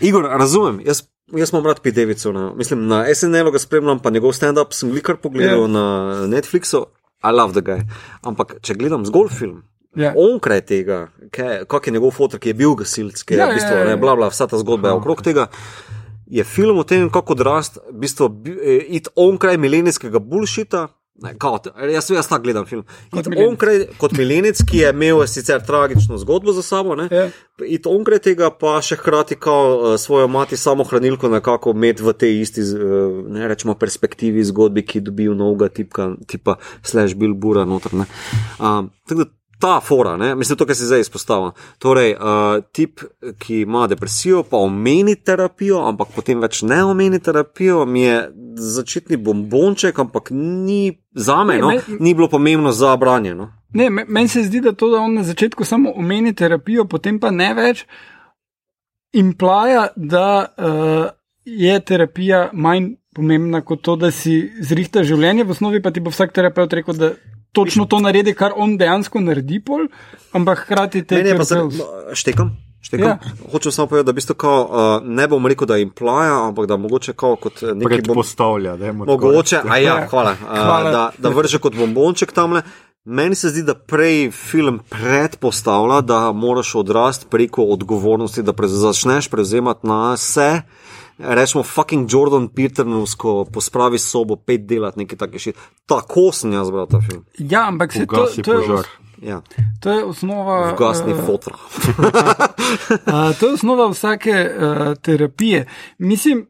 Igor, razumem, jaz, jaz imam rad Pete Davidsona. Mislim, na SNL-u ga spremljam, pa njegov stand-up sem velikar pogledal Ja. yeah. na Netflixu. I love the guy. Ampak, če gledam zgolj film, Ja. onkraj tega, kaj- kak je njegov fotor, ki je bil gasilc, ki je Ja, ja, v bistvu, ja, ja. ne, bla, bla, vsa ta zgodba je okrog tega. Je film o tem, kako odrast, v bistvu, bi- eh, iti onkraj milenijskega bulšita. Ne, kao, t- jaz, jaz tako gledam film. Milenijec. onkraj kot milenec, ki je imel sicer tragično zgodbo za sabo, ne, Ja. iti onkraj tega, pa še hkrati kao eh, svojo mati samohranilko nekako imeti v tej isti, eh, ne rečemo, perspektivi zgodbi, ki dobijo novega tipka, tipa slash Bill Bura noter. Um, tako da ta fora, ne, mislim, to, kar si zdaj izpostavil. Torej, uh, tip, ki ima depresijo, pa omeni terapijo, ampak potem več ne omeni terapijo, mi je začetni bombonček, ampak ni za me, Ne, no, me- ni bilo pomembno za branje. No. Ne, meni se zdi, da to, da on na začetku samo omeni terapijo, potem pa ne več, implaja, da uh, je terapija manj pomembna kot to, da si zrihta življenje, v osnovi pa ti bo vsak terapeut rekel, da točno to naredi, kar on dejansko naredi, pol, ampak hkrati te Meni je pa zelo, štekam. Štekam. Ja. Hočem samo povedati, da, v bistvu kao, uh, ne bom rekel, da implaja, ampak da mogoče kao kot eh, neki bom, Predpostavlja, da je mogoče. a ja, Ja. hvala, uh, Hvala. Da, da vrže kot bombonček tamle. Meni se zdi, da prej film predpostavlja, da moraš odrasti preko odgovornosti, da pre, začneš prevzemati na se. Rečemo, fucking Jordan Peternovsko, pospravi sobo, pet delati nekaj takega. Tako sem jaz bral ta film. Ja, ampak se to, to, je, požar. Ja, to je osnova. gasni eh, fotor. Uh, to je osnova vsake uh, terapije. Mislim,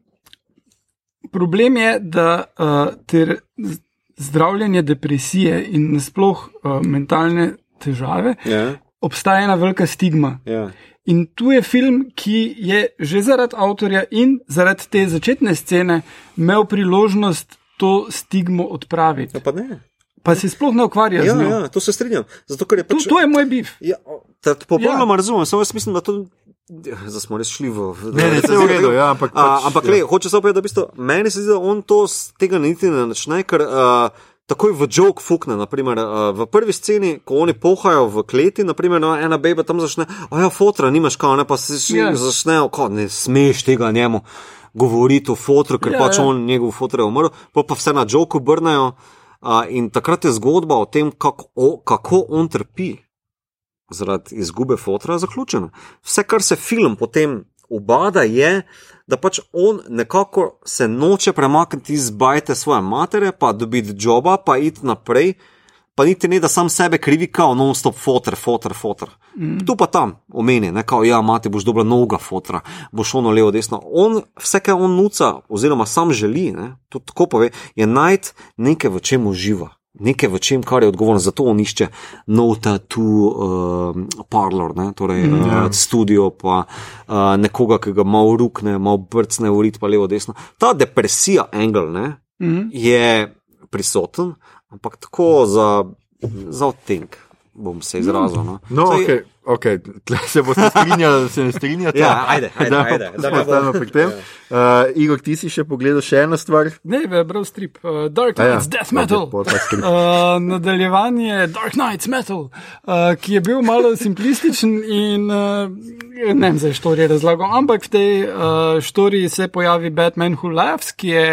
problem je, da uh, ter, zdravljenje depresije in nasploh uh, mentalne težave Ja, obstaja ena velika stigma. ja. In tu je film, ki je že zaradi avtorja in zaradi te začetne scene imel priložnost to stigmo odpraviti. ja pa ne. Pa se sploh ne ukvarja Ja, z njo. ja, to se strinjam. Zato, ker je To, pač. to je moj bif. Ja, popolnoma ja. razumem, samo jaz mislim, da to. Zdaj smo res šli v. Ne, ne, vse je v redu, ja, ampak A, pač, ampak, ja. le, hoče samo povedati, da v bistvu, meni se zdi, da on to s tega niti ne načne, ker uh, takoj v joke fukne. Naprimer, uh, v prvi sceni, ko oni pohajajo v kleti, naprimer, no, ena beba tam začne, a ja, fotra, nimaš kao, ne pa se še Ja. yeah. začnejo, ko ne smeš tega njemu govoriti o fotru, ker Ja, yeah, pač ja. on njegov fotor je umrl, pa pa vse na joke obrnejo. Uh, in takrat je zgodba o tem, kako, o, kako on trpi zaradi izgube fotra zaključena. Vse, kar se film potem ubada, je, da pač on nekako se noče premakniti iz bajte svoje matere, pa dobiti joba, pa iti naprej. Pa niti ne, da sam sebe krivi, kao non-stop fotor, fotor, fotor. Mm. Tu pa tam omeni, ne kao, ja, mati boš dobila noga fotra, boš ono levo, desno. On, vse, kar on nuca, oziroma sam želi, ne, to tako pove, je najti nekaj, v čem uživa. Nekaj, v čem, kar je odgovorno, zato on išče nov tattoo uh, parlor, ne? torej mm, uh, studio, pa uh, nekoga, ki ga malo rukne, malo brcne, urit pa levo, desno. Ta depresija, angel, ne, Mhm. je prisoten, ampak tako za, za odtenek bom se izrazil. No, No, Saj- ok, okay. se boste strinjali, se ne strinjate. Ja, ajde, ajde, Da, ajde, da ne bo- ostanemo pri tem. Uh, Igor, ti si še pogledal še eno stvar? Ne, je bral strip, uh, Dark ja, Knights, Death Metal. Uh, nadaljevanje Dark Knights Metal, uh, ki je bil malo simplističen in uh, ne vem, zdaj štorije razlagal, ampak v tej uh, štoriji se pojavi Batman Who Laughs, ki je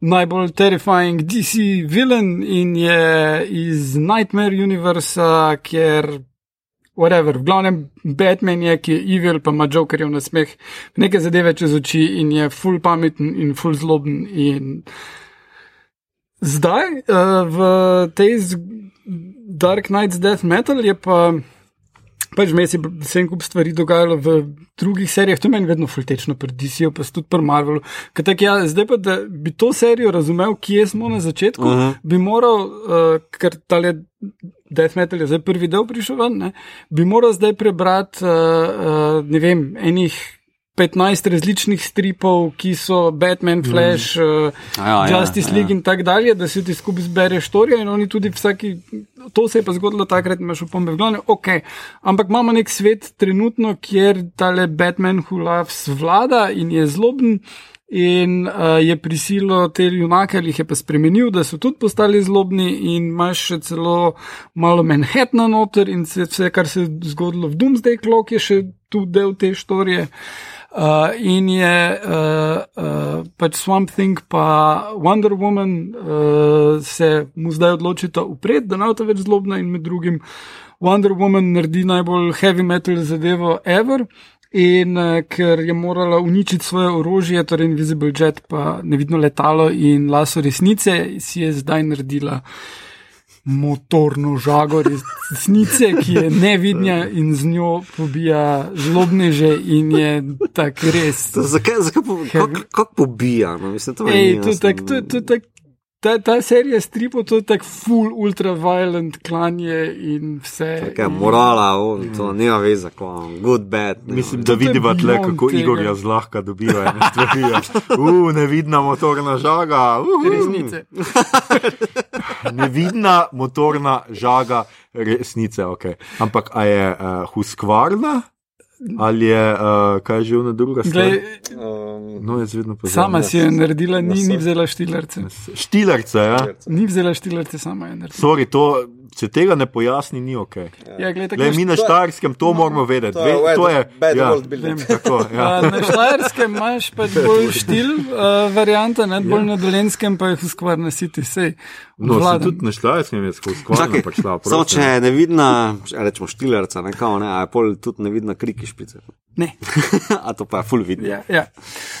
najbolj terrifying DC villain in je iz Nightmare universa, kjer. Whatever. V glavnem, Batman je, ki je evil, pa ima Jokerjev na smeh, neke zadeve čez oči in je full pameten in full zloben. In zdaj uh, v tej Dark Knight's Death Metal je pa pač vmes je vse en kup stvari dogajalo v drugih serijah, to meni vedno fultečno pri DC-ju, pa tudi pri Marvelu. Ker tak, ja, zdaj pa, da bi to serijo razumel, kje smo na začetku, uh -huh. bi moral, uh, ker tale Death Metal je zdaj prvi del prišel ven, ne, bi moral zdaj prebrati, uh, uh, ne vem, enih 15 različnih stripov, ki so Batman, Flash, mm. uh, ja, Justice ja, League ja. in tako dalje, da si ti skupaj zbereš storije in oni tudi vsaki. To se je pa zgodilo takrat, imaš upombe v glavnem, ok. Ampak imamo nek svet trenutno, kjer tale Batman Hulavs vlada in je zloben. In uh, je prisilo te junake, ali jih je pa spremenil, da so tudi postali zlobni, in imaš še celo malo Manhattna noter, in vse, vse kar se je zgodilo v Doomsday Clock, je še tu del te storije. Uh, Uh, in je uh, uh, pač Swamp Thing pa Wonder Woman uh, se mu zdaj odločita upred, da ne bo več zlobna in med drugim Wonder Woman naredi najbolj heavy metal zadevo ever. In uh, ker je morala uničiti svoje orožje, torej Invisible Jet, pa nevidno letalo in laso resnice, si je zdaj naredila uh, motorno žago resnice, ki je nevidna in z njo pobija zlobneže in je tako res. Zakaj, zakaj po, kako, kako pobija? No, mislim, to je tako ta, ta serija stripov, to je tako full ultra-violent klanje in vse. Tako je morala, on, to nema veze, good bad. Mislim, da vidiva tle, kako Igorja zlahka dobiva ene stvari. Uf, nevidna motorna žaga. Uh. Resnice. nevidna motorna žaga resnice, ok. Ampak a je uh, huskvarna? Ali je, uh, kaj že na druga strani? Um, no, sama si je naredila, ni, ni vzela štilerce. Štilerce, ja. Ni vzela štilerce, sama je naredila. Sorry, to, če tega ne pojasni, ni ok. Ja, gled, gled, mi na Štajerskem to no, moramo vedeti. To, Ve, to je ja, tako, ja. Na Štajerskem imaš pač bolj štil uh, varianta, ne bolj ja. na Dolenskem pa jih uskvarna siti. Sej, no, se tudi na Štajerskem je uskvarna. Samo če je nevidna, rečemo štilerca, ne kao, ne, a je pol tudi nevidna kriki špice. Ne. a to pa je full vidno. Ja, ja.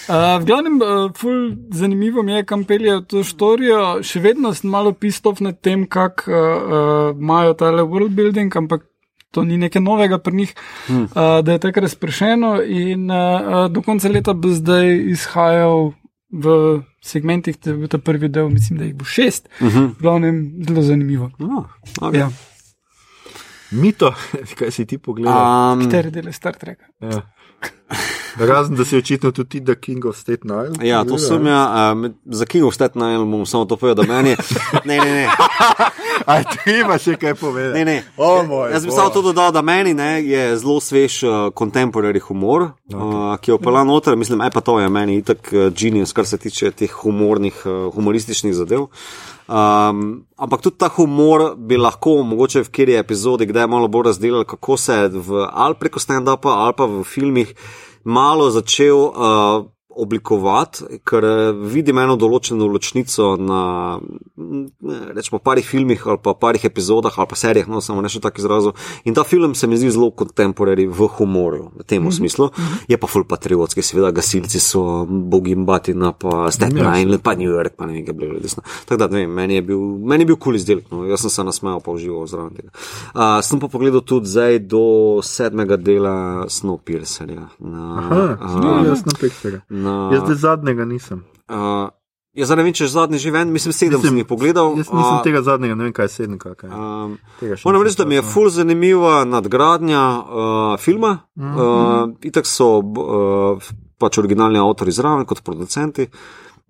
uh, v glavnem, uh, full zanimivo mi je, kam peljejo to štorijo. Še vedno sem malo pistov nad tem, kako uh, imajo tale world building, ampak to ni nekaj novega pri njih, hmm. uh, da je tako razpršeno. In uh, do konca leta bo zdaj izhajal v segmentih, da bo ta prvi del, mislim, da jih bo šest. Uh mhm. -huh. V glavnem, zelo zanimivo. Oh, okay. ja. Mito, kaj si ti pogledal? Um, Katere dele Star Treka? Ja. Razen da si očitno tudi The King of State Nile. Ja, to sem ja. Uh, za King of State Nile bom samo to povedal, da meni je. Ne, ne, ne. Aj ti imaš še kaj povedati. Ne, ne. Oh, moj, Jaz bi samo to dodal, da meni ne, je zelo svež uh, contemporary humor, okay. uh, ki je opala noter. Mislim, aj pa to je meni itak uh, genius, kar se tiče teh humornih, uh, humorističnih zadev. Um, ampak tudi ta humor bi lahko, mogoče v kjeri epizodi, kdaj malo bolj razdelili, kako se v, ali preko stand-upa ali pa v filmih malo začel uh, oblikovati, ker eh, vidim eno določeno ločnico na rečemo, parih filmih ali pa parih epizodah ali pa serijah, no samo nekaj tako izrazov. In ta film se mi zdi zelo contemporary v humorju, v tem mm -hmm. smislu. Je pa full patriotski, seveda gasilci so bogi in batina, pa Staten Island, pa New York, pa ne vem, kaj bilo resno. Tako da, ne vem, meni je bil, meni je bil kul cool izdelek, no, jaz sem se nasmejal pa užival zraven tega. Uh, sem pa pogledal tudi zdaj do sedmega dela Snowpiercerja. Aha, uh, jaz sem pekstega. Na, jaz zadnjega nisem. Uh, jaz zdaj ne vem, če že zadnji živen, mislim, sedem sem jih pogledal. Jaz nisem uh, tega zadnjega, ne vem, kaj je sedem. Um, moram reči, da mi je ful zanimiva nadgradnja uh, filma. Uh -huh. uh, itak so uh, pač originalni avtori zraven kot producenti.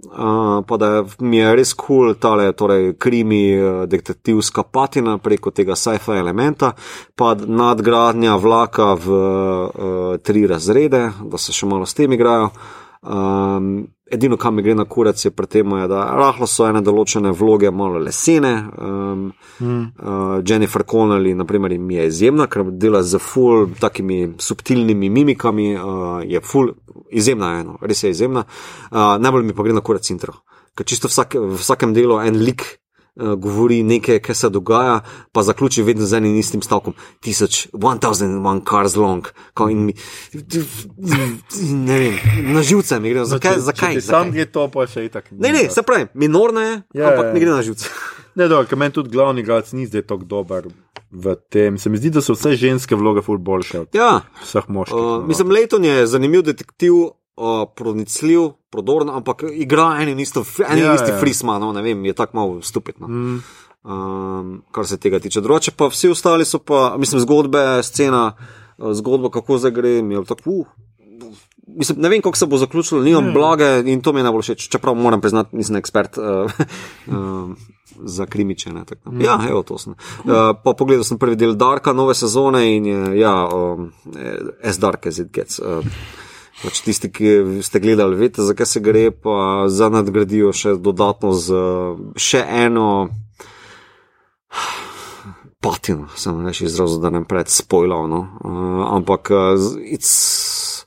Uh, pa da mi je res kul cool tale torej, krimi, detektivska patina preko tega sci-fi elementa, pa nadgradnja vlaka v uh, tri razrede, da se še malo s tem igrajo. Um, edino, kam mi gre na kurac, je pri tem, da lahko so ene določene vloge malo lesene. Um, mm. uh, Jennifer Connelly, na primer, mi je izjemna, ker dela z full takimi subtilnimi mimikami, uh, je full izjemna, eno, res je izjemna. Uh, najbolj mi pa gre na kurac intro. Ker čisto vsak, v vsakem delu en lik govori nekaj, kar se dogaja, pa zaključi vedno z enim istim stavkom: 1001 cars long. Mi, ne vem, na živce mi gre. Zakaj? No, zakaj? Sam je to pa še itak. Ne, ne, se pravi, minorno je, yeah, ja, ampak ne gre na živce. Ne, dobro, ker meni tudi glavni grad ni zdaj tako dober. v tem. Se mi zdi, da so vse ženske vloge ful boljše Ja, vseh moških. uh, mislim, Leighton je zanimiv detektiv, uh, pronicljiv, prodoren, ampak igra en in isto, en in Ja, isti ja. frisma, no, ne vem, je tako malo stupidno. Mm. um, kar se tega tiče. Drugače pa vsi ostali so pa, mislim, zgodbe, scena, eh, zgodba, kako zdaj gre, mi je tako. Uh, Mislim, ne vem, kako se bo zaključilo, nimam Ja. blage in to mi je najbolj všeč. Čeprav moram priznati, nisem ekspert uh, uh, za krimiče. ne, tako da. Ja, evo, to sem. Uh, pa pogledal sem prvi del Darka, nove sezone in je, ja, um, as dark as it gets. Uh, Pač tisti, ki ste gledali, veste, zakaj se gre, pa za nadgradijo še dodatno z še eno patino, sem reči izrazil, da ne pred spoilov, no. uh, ampak uh, it's,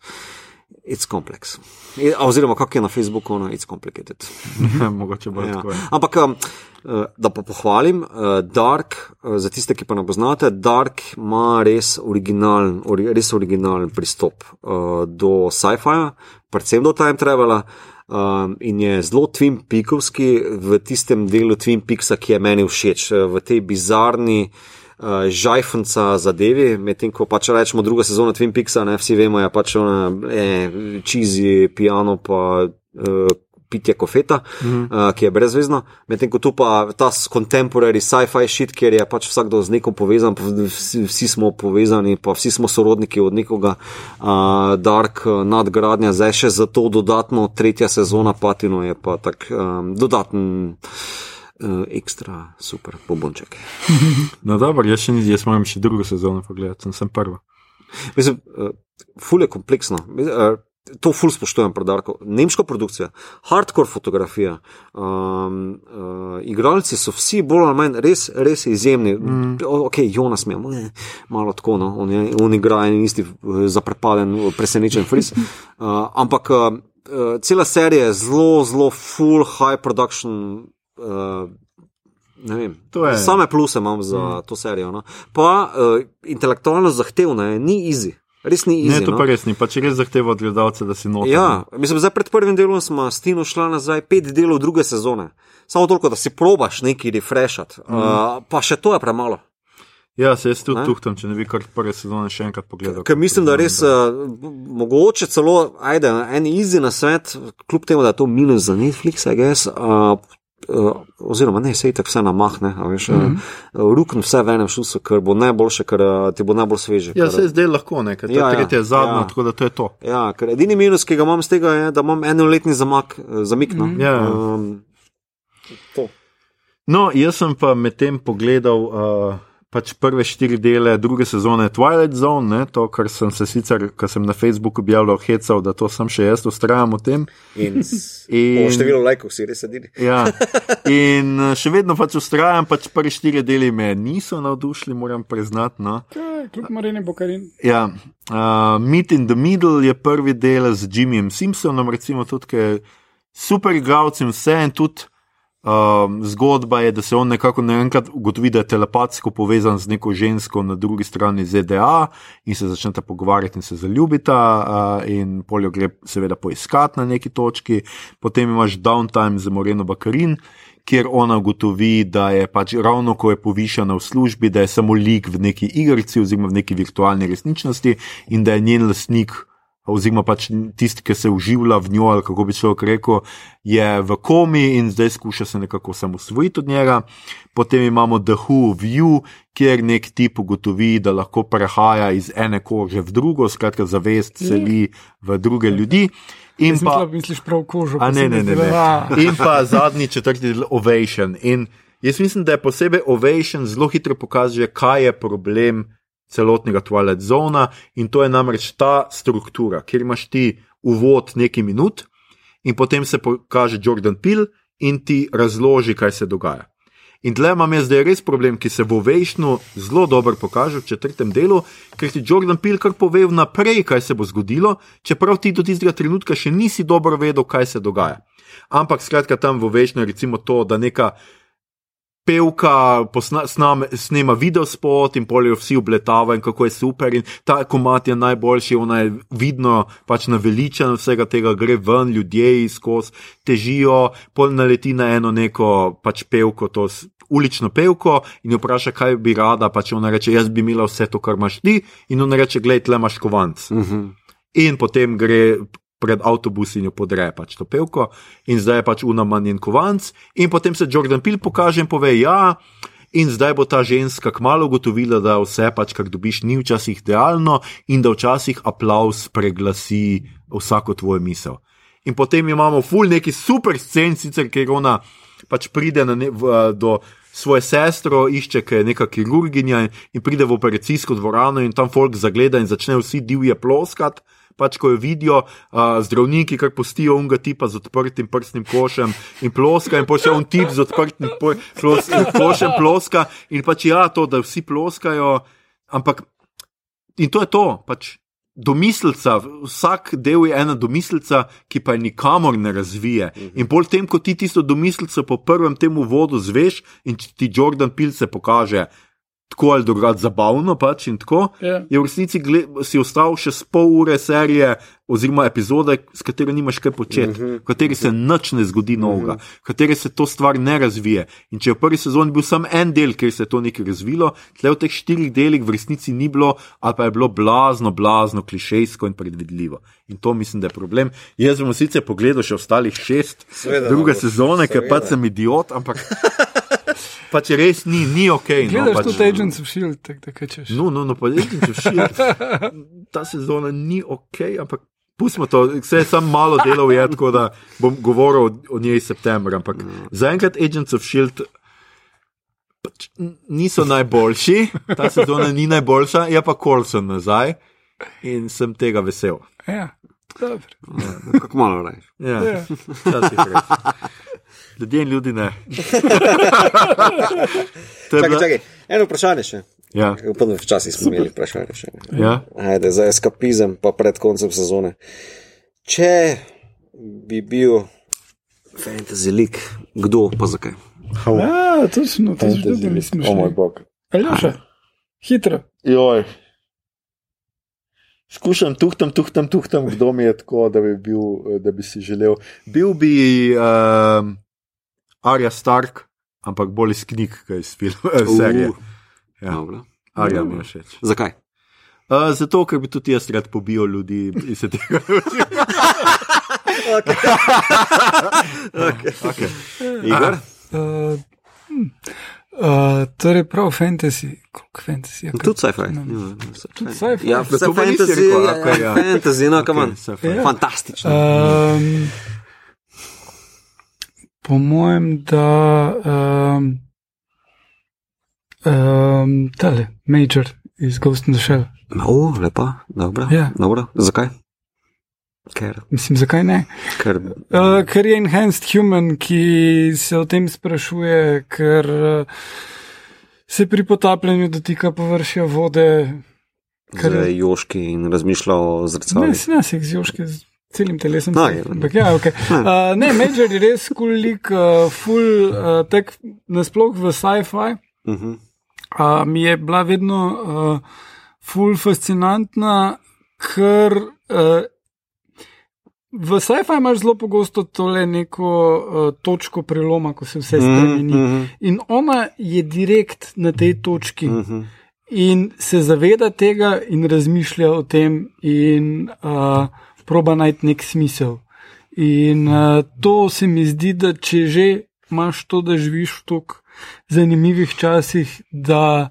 it's complex. I, oziroma, kako je na Facebooku, no, it's complicated. Mogoče bo Ja. tako. Ampak, um, eh, da pa pohvalim, uh, Dark, za tiste, ki pa ne poznate, Dark ima res originalen, ori, res originalen pristop do sci-fija, predvsem do time travela. Um, in je zelo Twin Peakovski v tistem delu Twin Peaksa, ki je meni všeč, v tej bizarni uh, žajfnca zadevi, medtem ko pač rečemo druga sezona Twin Peaksa, ne vsi vemo, je pač ona eh, čizi, piano pa uh, pitje kofeta, mm -hmm. uh, ki je brezvezno, medtem ko tu pa ta contemporary sci-fi shit, kjer je pač vsakdo z nekom povezan, pa vsi, vsi smo povezani, pa vsi smo sorodniki od nekoga, uh, dark uh, nadgradnja, zdaj še za to dodatno tretja sezona Patino je pa tak um, dodaten. Uh, ekstra super bombonček. No, dobro, jaz, še, ni- jaz moram še drugo sezono pogledati, sem, sem prva. Mislim, uh, ful je kompleksno. Uh, to ful spoštujem pri Darku. Nemška produkcija, hardcore fotografija, um, uh, igralci so vsi bolj ali manj res, res izjemni. Mm. Ok, Jonas mi je malo tako, no, on, je, on igra en isti zaprepaden, presenečen fris. Uh, ampak uh, uh, cela serija je zelo, zelo full high production. Uh, vem, je- Same pluse imam za mm. to serijo. No. Pa uh, intelektualno zahtevna je, ni easy. Res ni easy. Ne, to no. pa res ni, pa če res zahteva od gledalca, da si noter. Ja, mislim, zdaj pred prvim delom smo s Tino šla nazaj pet delov druge sezone. Samo toliko, da si probaš nekaj refreshati. Mm. Uh, pa še to je premalo. ja se jaz tudi tuhtam, če ne bi kar prve sezone še enkrat pogledal. Ker mislim, da res uh, mogoče celo, ajde, en easy na svet, kljub temu, da je to minus za Netflix, I guess. Uh, oziroma, ne, sej tako vse namahne, veš, mm -hmm. rukn vse v enem šusu, ker bo najboljše, ker uh, ti bo najbolj sveže. Ja, ker, se zdaj lahko, ne, ker Ja, ja, ja, tretje je zadnjo, ja. ja. tako da to je to. Ja, ker edini minus, ki ga imam z tega, je, da imam enoletni zamak, eh, zamik. No. Ja. Um, to. No, jaz sem pa medtem pogledal uh, pač prve štiri dele druge sezone Twilight Zone, ne, to, kar sem se sicer, kar sem na Facebooku objavljal, hecal, da to sem še jaz, ustrajam v tem. In, In- število lajkov si res edini. Ja. In uh, še vedno pač ustrajam, pač prvi štiri deli me niso navdušili, moram priznati. No. Kaj, kljub Marini Bokarin. Ja, uh, Meet in the Middle je prvi del z Jimmyjem Simpsonom, recimo tudi, ki je super in vse, in tudi um, zgodba je, da se on nekako naenkrat ugotovi, da je telepatsko povezan z neko žensko na drugi strani ZDA in se začneta pogovarjati in se zaljubita, uh, in poljo gre seveda poiskati na neki točki, potem imaš downtime z Moreno Bakarin. Kjer ona ugotovi, da je pač ravno ko je povišena v službi, da je samo lik v neki igrici oziroma v neki virtualni resničnosti in da je njen lastnik, oziroma pač tisti, ki se uživlja v njo, ali kako bi človek rekel, je v komi in zdaj skuša se nekako samosvojiti od njega. Potem imamo The Who View, kjer nek tip ugotovi, da lahko prehaja iz ene kože v drugo, skratka zavest seli v druge ljudi. In Jaz pa, mislim, misliš prav kožo. A ne, ne, ne. ne. In pa zadnji četrti del Ovation. In jaz mislim, da je posebej Ovation zelo hitro pokazuje, kaj je problem celotnega Twilight Zona. In to je namreč ta struktura, kjer imaš ti uvod nekaj minut, in potem se pokaže Jordan Peele in ti razloži, kaj se dogaja. In tle imam jaz zdaj res problem, ki se v Ovationu zelo dobro pokaže v četrtem delu, ker ti Jordan Peele kar pove vnaprej, kaj se bo zgodilo, čeprav ti do tistega trenutka še nisi dobro vedel, kaj se dogaja. Ampak skratka tam v Ovationu je recimo to, da neka pevka posna, sname, snema video spot in polijo vsi obletavajo, kako je super. In ta komat je najboljši, ona je vidno pač naveličena vsega tega, gre ven, ljudje izkos, težijo, pol naleti na eno neko pač pevko, to ulično pevko in jo vpraša, kaj bi rada, pač ona reče, jaz bi imela vse to, kar imaš ti, in ona reče, glej, tle imaš kovanc. Mhm. In potem gre pred avtobus in jo podre pač to pevko, in zdaj je pač unaman in kovanc. In potem se Jordan Peele pokaže in pove: Ja, in zdaj bo ta ženska kmalo ugotovila, da vse pač, kar dobiš, ni včasih idealno in da včasih aplaus preglasi vsako tvojo misel. In potem imamo ful neki super scen, sicer ker ona pač pride ne, v, do. Svoje sestro išče, ki je neka kirurginja, in- in pride v operacijsko dvorano, in tam folk zagleda, in začne vsi divje ploskati. Pač, ko jo vidijo, uh, zdravniki, kar postijo unga tipa z odprtim prstnim košem in ploska, in pošlje un tip z odprtim plos, košem ploska, in pač ja, to, da vsi ploskajo, ampak in to je to, pač domiselca, vsak del je ena domiselca, ki pa je nikamor ne razvije. In bolj tem, ko ti tisto domiselco po prvem tem uvodu zveš in ti Jordan Peele se pokaže. Tako ali drugače zabavno, pač in tako. Ja. Je v resnici gle, si ostal še pol ure serije, oziroma epizode, s katero nimaš kaj početi, uh -huh. v kateri se nič ne zgodi novega, v kateri se to stvar ne razvije. In če je v prvi sezoni bil samo en del, kjer se je to nekaj razvilo, tle v teh štirih delih v resnici ni bilo, ali pa je bilo blazno, blazno, klišejsko in predvidljivo. In to mislim, da je problem. Jaz bom sicer pogledal še ostalih šest, Seveda, druge boš, sezone, ker pač sem idiot, ampak pač res ni, ni ok. Gledaš no, pač, tudi Agents of Shield, tako da kaj češ. No, no, no, pa reči, če širi. Ta sezona ni ok, ampak pustimo to, vse je samo malo delov, je, tako da bom govoril o, o njej septembra. Ampak zaenkrat Agents of Shield. Pač niso najboljši, ta sezona ni najboljša, je pa Colson nazaj in sem tega vesel. Ja, dobro. Kako malo rajš. Ja, Ja. Ljudje in ljudi ne. Je Čakaj, bila- čakaj, eno vprašanje še. Ja, Upam, da včasih smo imeli vprašanje še. ja. Ajde, za eskapizem, pa pred koncem sezone. Če bi bil fantasy lik, kdo pa zakaj? Ja, točno, to že tudi nismo O moj bog. Aljoša, hitro. Joj. Skušam, tuhtam, tuhtam, tuhtam, kdo mi je tako, da bi, bil, da bi si želel. Bil bi um, Arja Stark, ampak bolj iz knjig, kaj iz filma, uh, serije. Ja, Dobro. Arja mi je všeč. Zakaj? Uh, zato, ker bi tudi jaz rad pobil ljudi in se tega naučil. okay. Igor? Uh, hm, uh, torej, prav fantasy, koliko fantasy je. Tudi sci-fi. Ja, Tudi sci-fi. Ja, vse fantasy, rekel, ja, okej, ja. fantasy, no, kam on. sci-fi. Ja. Fantastično. Um, po mojem, da. Um, um, tale, Major iz Ghost in the Shell. O, lepa, dobro. Ja. dobro. Zakaj? Ker, Mislim, zakaj ne? ker Uh, ker je enhanced human, ki se o tem sprašuje, ker uh, se pri potapljanju dotika površja vode. Kar z je- joški in razmišlja o zrcalu. Ne, ne, se z joške z celim telesom. No. Ampak ja, ok. Uh, ne, Major je res kul lik, uh, full, uh, tek nasploh v sci-fi. Uh -huh. Uh, mi je bila vedno uh, full fascinantna, ker uh, v sci-fi imaš zelo pogosto tole neko uh, točko preloma, ko se vse spremeni. Mhm, mhm. In ona je direkt na tej točki Mhm. in se zaveda tega in razmišlja o tem in uh, proba najti nek smisel. In uh, to se mi zdi, da če že imaš to, da živiš v tako zanimivih časih, da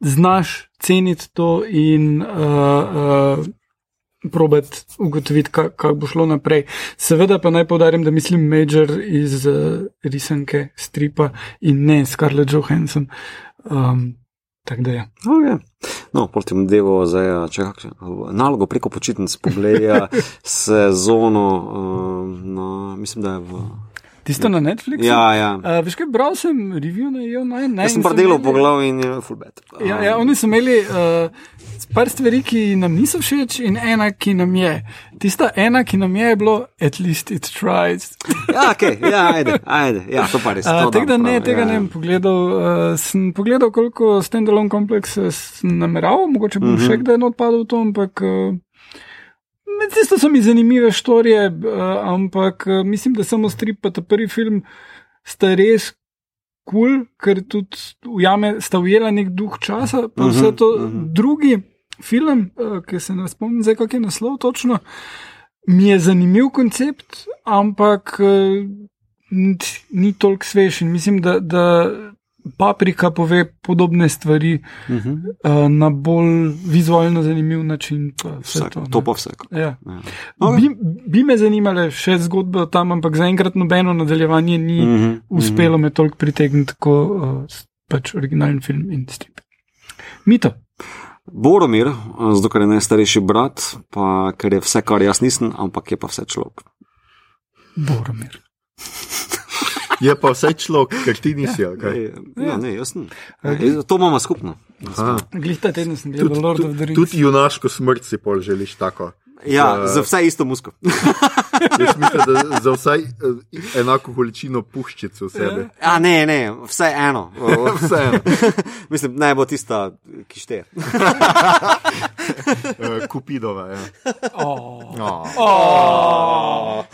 znaš ceniti to in uh, uh, probati ugotoviti, kako kak bo šlo naprej. Seveda pa naj povdarim, da mislim Major iz uh, risanke, stripa in ne Scarlett Johansson. Um, tako da je. Okay. No, proti tem delu za nalogo preko počitnic pogledajo sezono, uh, no, mislim, da je v Tisto na Netflixu. Ja, ja. Uh, veš kaj, bral sem review na IO9. Jaz sem pa delal po glavi in je full bed. Ja, ja, oni so imeli uh, par stvari, ki nam niso všeč, in ena, ki nam je. Tista ena, ki nam je, je bilo, at least it tries. Ja, okay, ja, ajde, ajde. Ja, to pa res. Uh, to tega dam ne, prav, tega ja, ne ja. bom pogledal. Uh, sem pogledal, koliko standalone komplekse sem nameraval, mogoče bom Mhm. -huh. še kdaj not padel v to, ampak. Uh, tisto so mi zanimive štorije, uh, ampak uh, mislim, da samo strip pa ta prvi film sta res kul, cool, ker tudi ujame, sta ujela nek duh časa, pa vse to. Uh -huh. Drugi film, uh, ki se ne spomnim zdaj, kak je naslov točno, mi je zanimiv koncept, ampak ni toliko svež in mislim, da. da Paprika pove podobne stvari uh Mhm. -huh. uh, na bolj vizualno zanimiv način. Pa Vsak, to, to ne. pa vse. Ja. Ja. Okay. Bi, bi me zanimale še zgodbe tam, ampak zaenkrat nobeno nadaljevanje ni mm Mhm, -hmm. uspelo me toliko pritegniti kot uh, pač originalen film in strip. Mito. Boromir, zato ker je najstarejši brat, pa ker je vse, kar jaz nisem, ampak je pa vse človek. Boromir. Je pa vse človek, ker ti nisi. Okay. Ja, ne, jaz sem. Ja, To imamo skupno. Glih ta teden sem gledal Lord of the Rings. Tudi junaško smrt si pol želiš tako. Ja, za vse isto musko. Jaz mislim, da za vsaj eh, enako količino puščic v sebi. Ja, ne, ne, vse eno. Vseeno. Mislim, naj bo tista, ki šteje. Eh, Kupidova. Ja. Oh. Oh.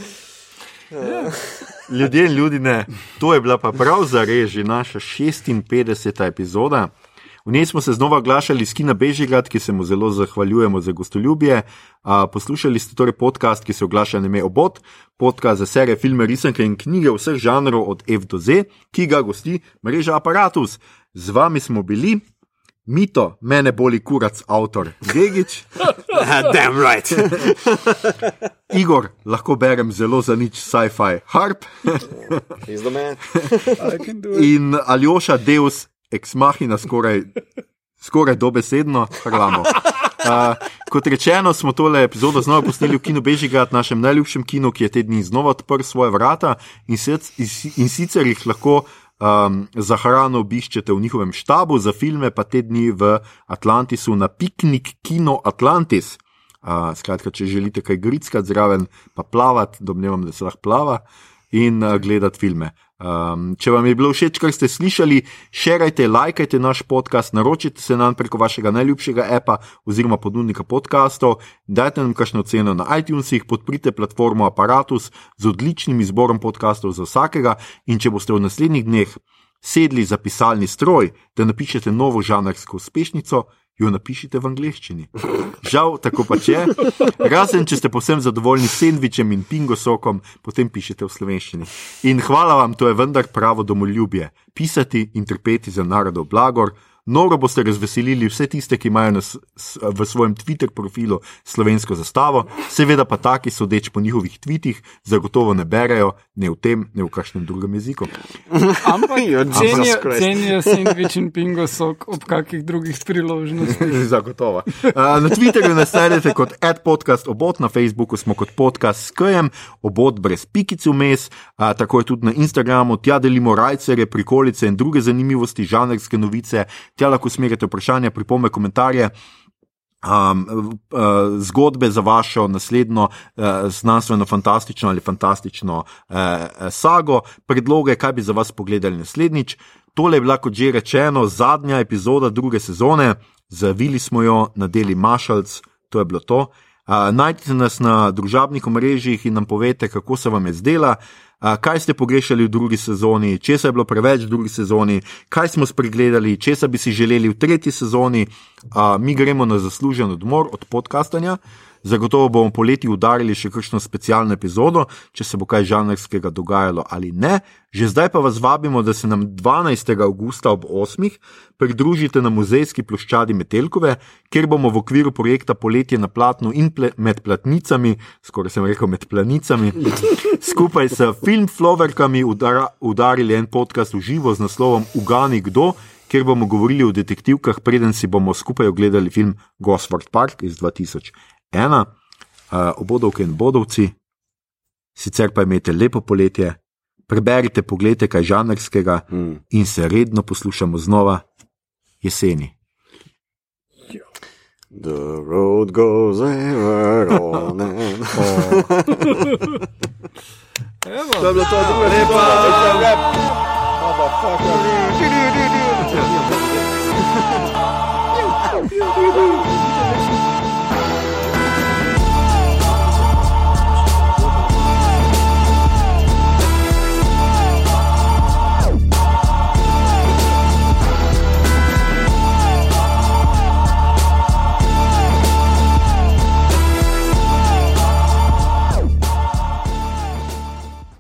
Ljudje in ljudi ne. To je bila pa prav zares že naša 56. epizoda. V njej smo se znova oglašali s Kina Bežigrad, ki se mu zelo zahvaljujemo za gostoljubje. Poslušali ste torej podcast, ki se oglaša na ime Obot, podcast za serije, filme, risanke in knjige vseh žanrov od F do Z, ki ga gosti mreža Apparatus. Z vami smo bili. Mito, mene boli kurac, avtor Gegič, Damn right. Igor, lahko berem zelo za nič sci-fi harp He's the man. in Aljoša Deus ex machina skoraj, skoraj dobesedno, hramo. Uh, kot rečeno, smo tole epizodo znova posneli v Kinu Bežigrad, našem najljubšem kinu, ki je te dni znova odprl svoje vrata in, sic, in sicer jih lahko um, za hrano obiščete v njihovem štabu, za filme pa te dni v Atlantisu na piknik Kino Atlantis. Uh, skratka, če želite kaj grickati zraven, pa plavati, domnevam, da se lahko plava in uh, gledati filme. Um, če vam je bilo všeč, kar ste slišali, širite, lajkajte naš podcast, naročite se nam preko vašega najljubšega apa oziroma ponudnika podkastov, dajte nam kakšno ceno na iTunesih, podprite platformo Apparatus z odličnim izborom podkastov za vsakega in če boste v naslednjih dneh sedli za pisalni stroj, da napišete novo žanrsko uspešnico, jo napišite v angleščini. Žal, tako pač je. Razen, če ste povsem zadovoljni s sendvičem in pingo sokom, potem pišete v slovenščini. In hvala vam, to je vendar pravo domoljubje. Pisati in trpeti za narodov blagor. Noro boste razveselili vse tiste, ki imajo nas, v svojem Twitter profilu slovensko zastavo, seveda pa taki, sodeč po njihovih tvitih, zagotovo ne berejo ne v tem, ne v kakšnem drugem jeziku. Ampak You're cenijo, cenijo sandvič in pingo sok ob kakih drugih priložnostih. Zagotovo. Na Twitterju nas najdete kot podcast obot, na Facebooku smo kot podcast s KM, obot brez pikic vmes, tako je tudi na Instagramu, tja delimo rajcere, prikolice in druge zanimivosti, žanrske novice, tja lahko smerite vprašanja, pripombe, komentarje. Um, uh, zgodbe za vašo naslednjo uh, znanstveno, fantastično ali fantastično uh, sago, predloge, kaj bi za vas pogledali naslednjič. Tole je bila, kot že rečeno, zadnja epizoda druge sezone, zavili smo jo na deli Mašalc, to je bilo to. Uh, najdite nas na družabnih omrežjih in nam povete, kako se vam je zdela, uh, kaj ste pogrešali v drugi sezoni, če se je bilo preveč v drugi sezoni, kaj smo spregledali, če se bi si želeli v tretji sezoni. Mi gremo na zaslužen odmor od podcastanja. Zagotovo bomo poleti udarili še kakšno specialno epizodo, če se bo kaj žanrskega dogajalo ali ne. Že zdaj pa vas vabimo, da se nam 12. augusta ob 8. pridružite na muzejski ploščadi Metelkove, kjer bomo v okviru projekta Poletje na platnu in ple, med platnicami, skoraj sem rekel med planicami, skupaj s filmfloverkami udara, udarili en podcast v živo z naslovom Ugani kdo, kjer bomo govorili o detektivkah, preden si bomo skupaj ogledali film Gosford Park iz 2000 ena, obodovke in bodovci, sicer pa imejte lepo poletje, preberite, pogledajte kaj žanrskega mm. in se redno poslušamo znova jeseni. The road goes ever on and on. Oh. Evo, to je bilo to, da je lepo, da je rap. Motherfucker.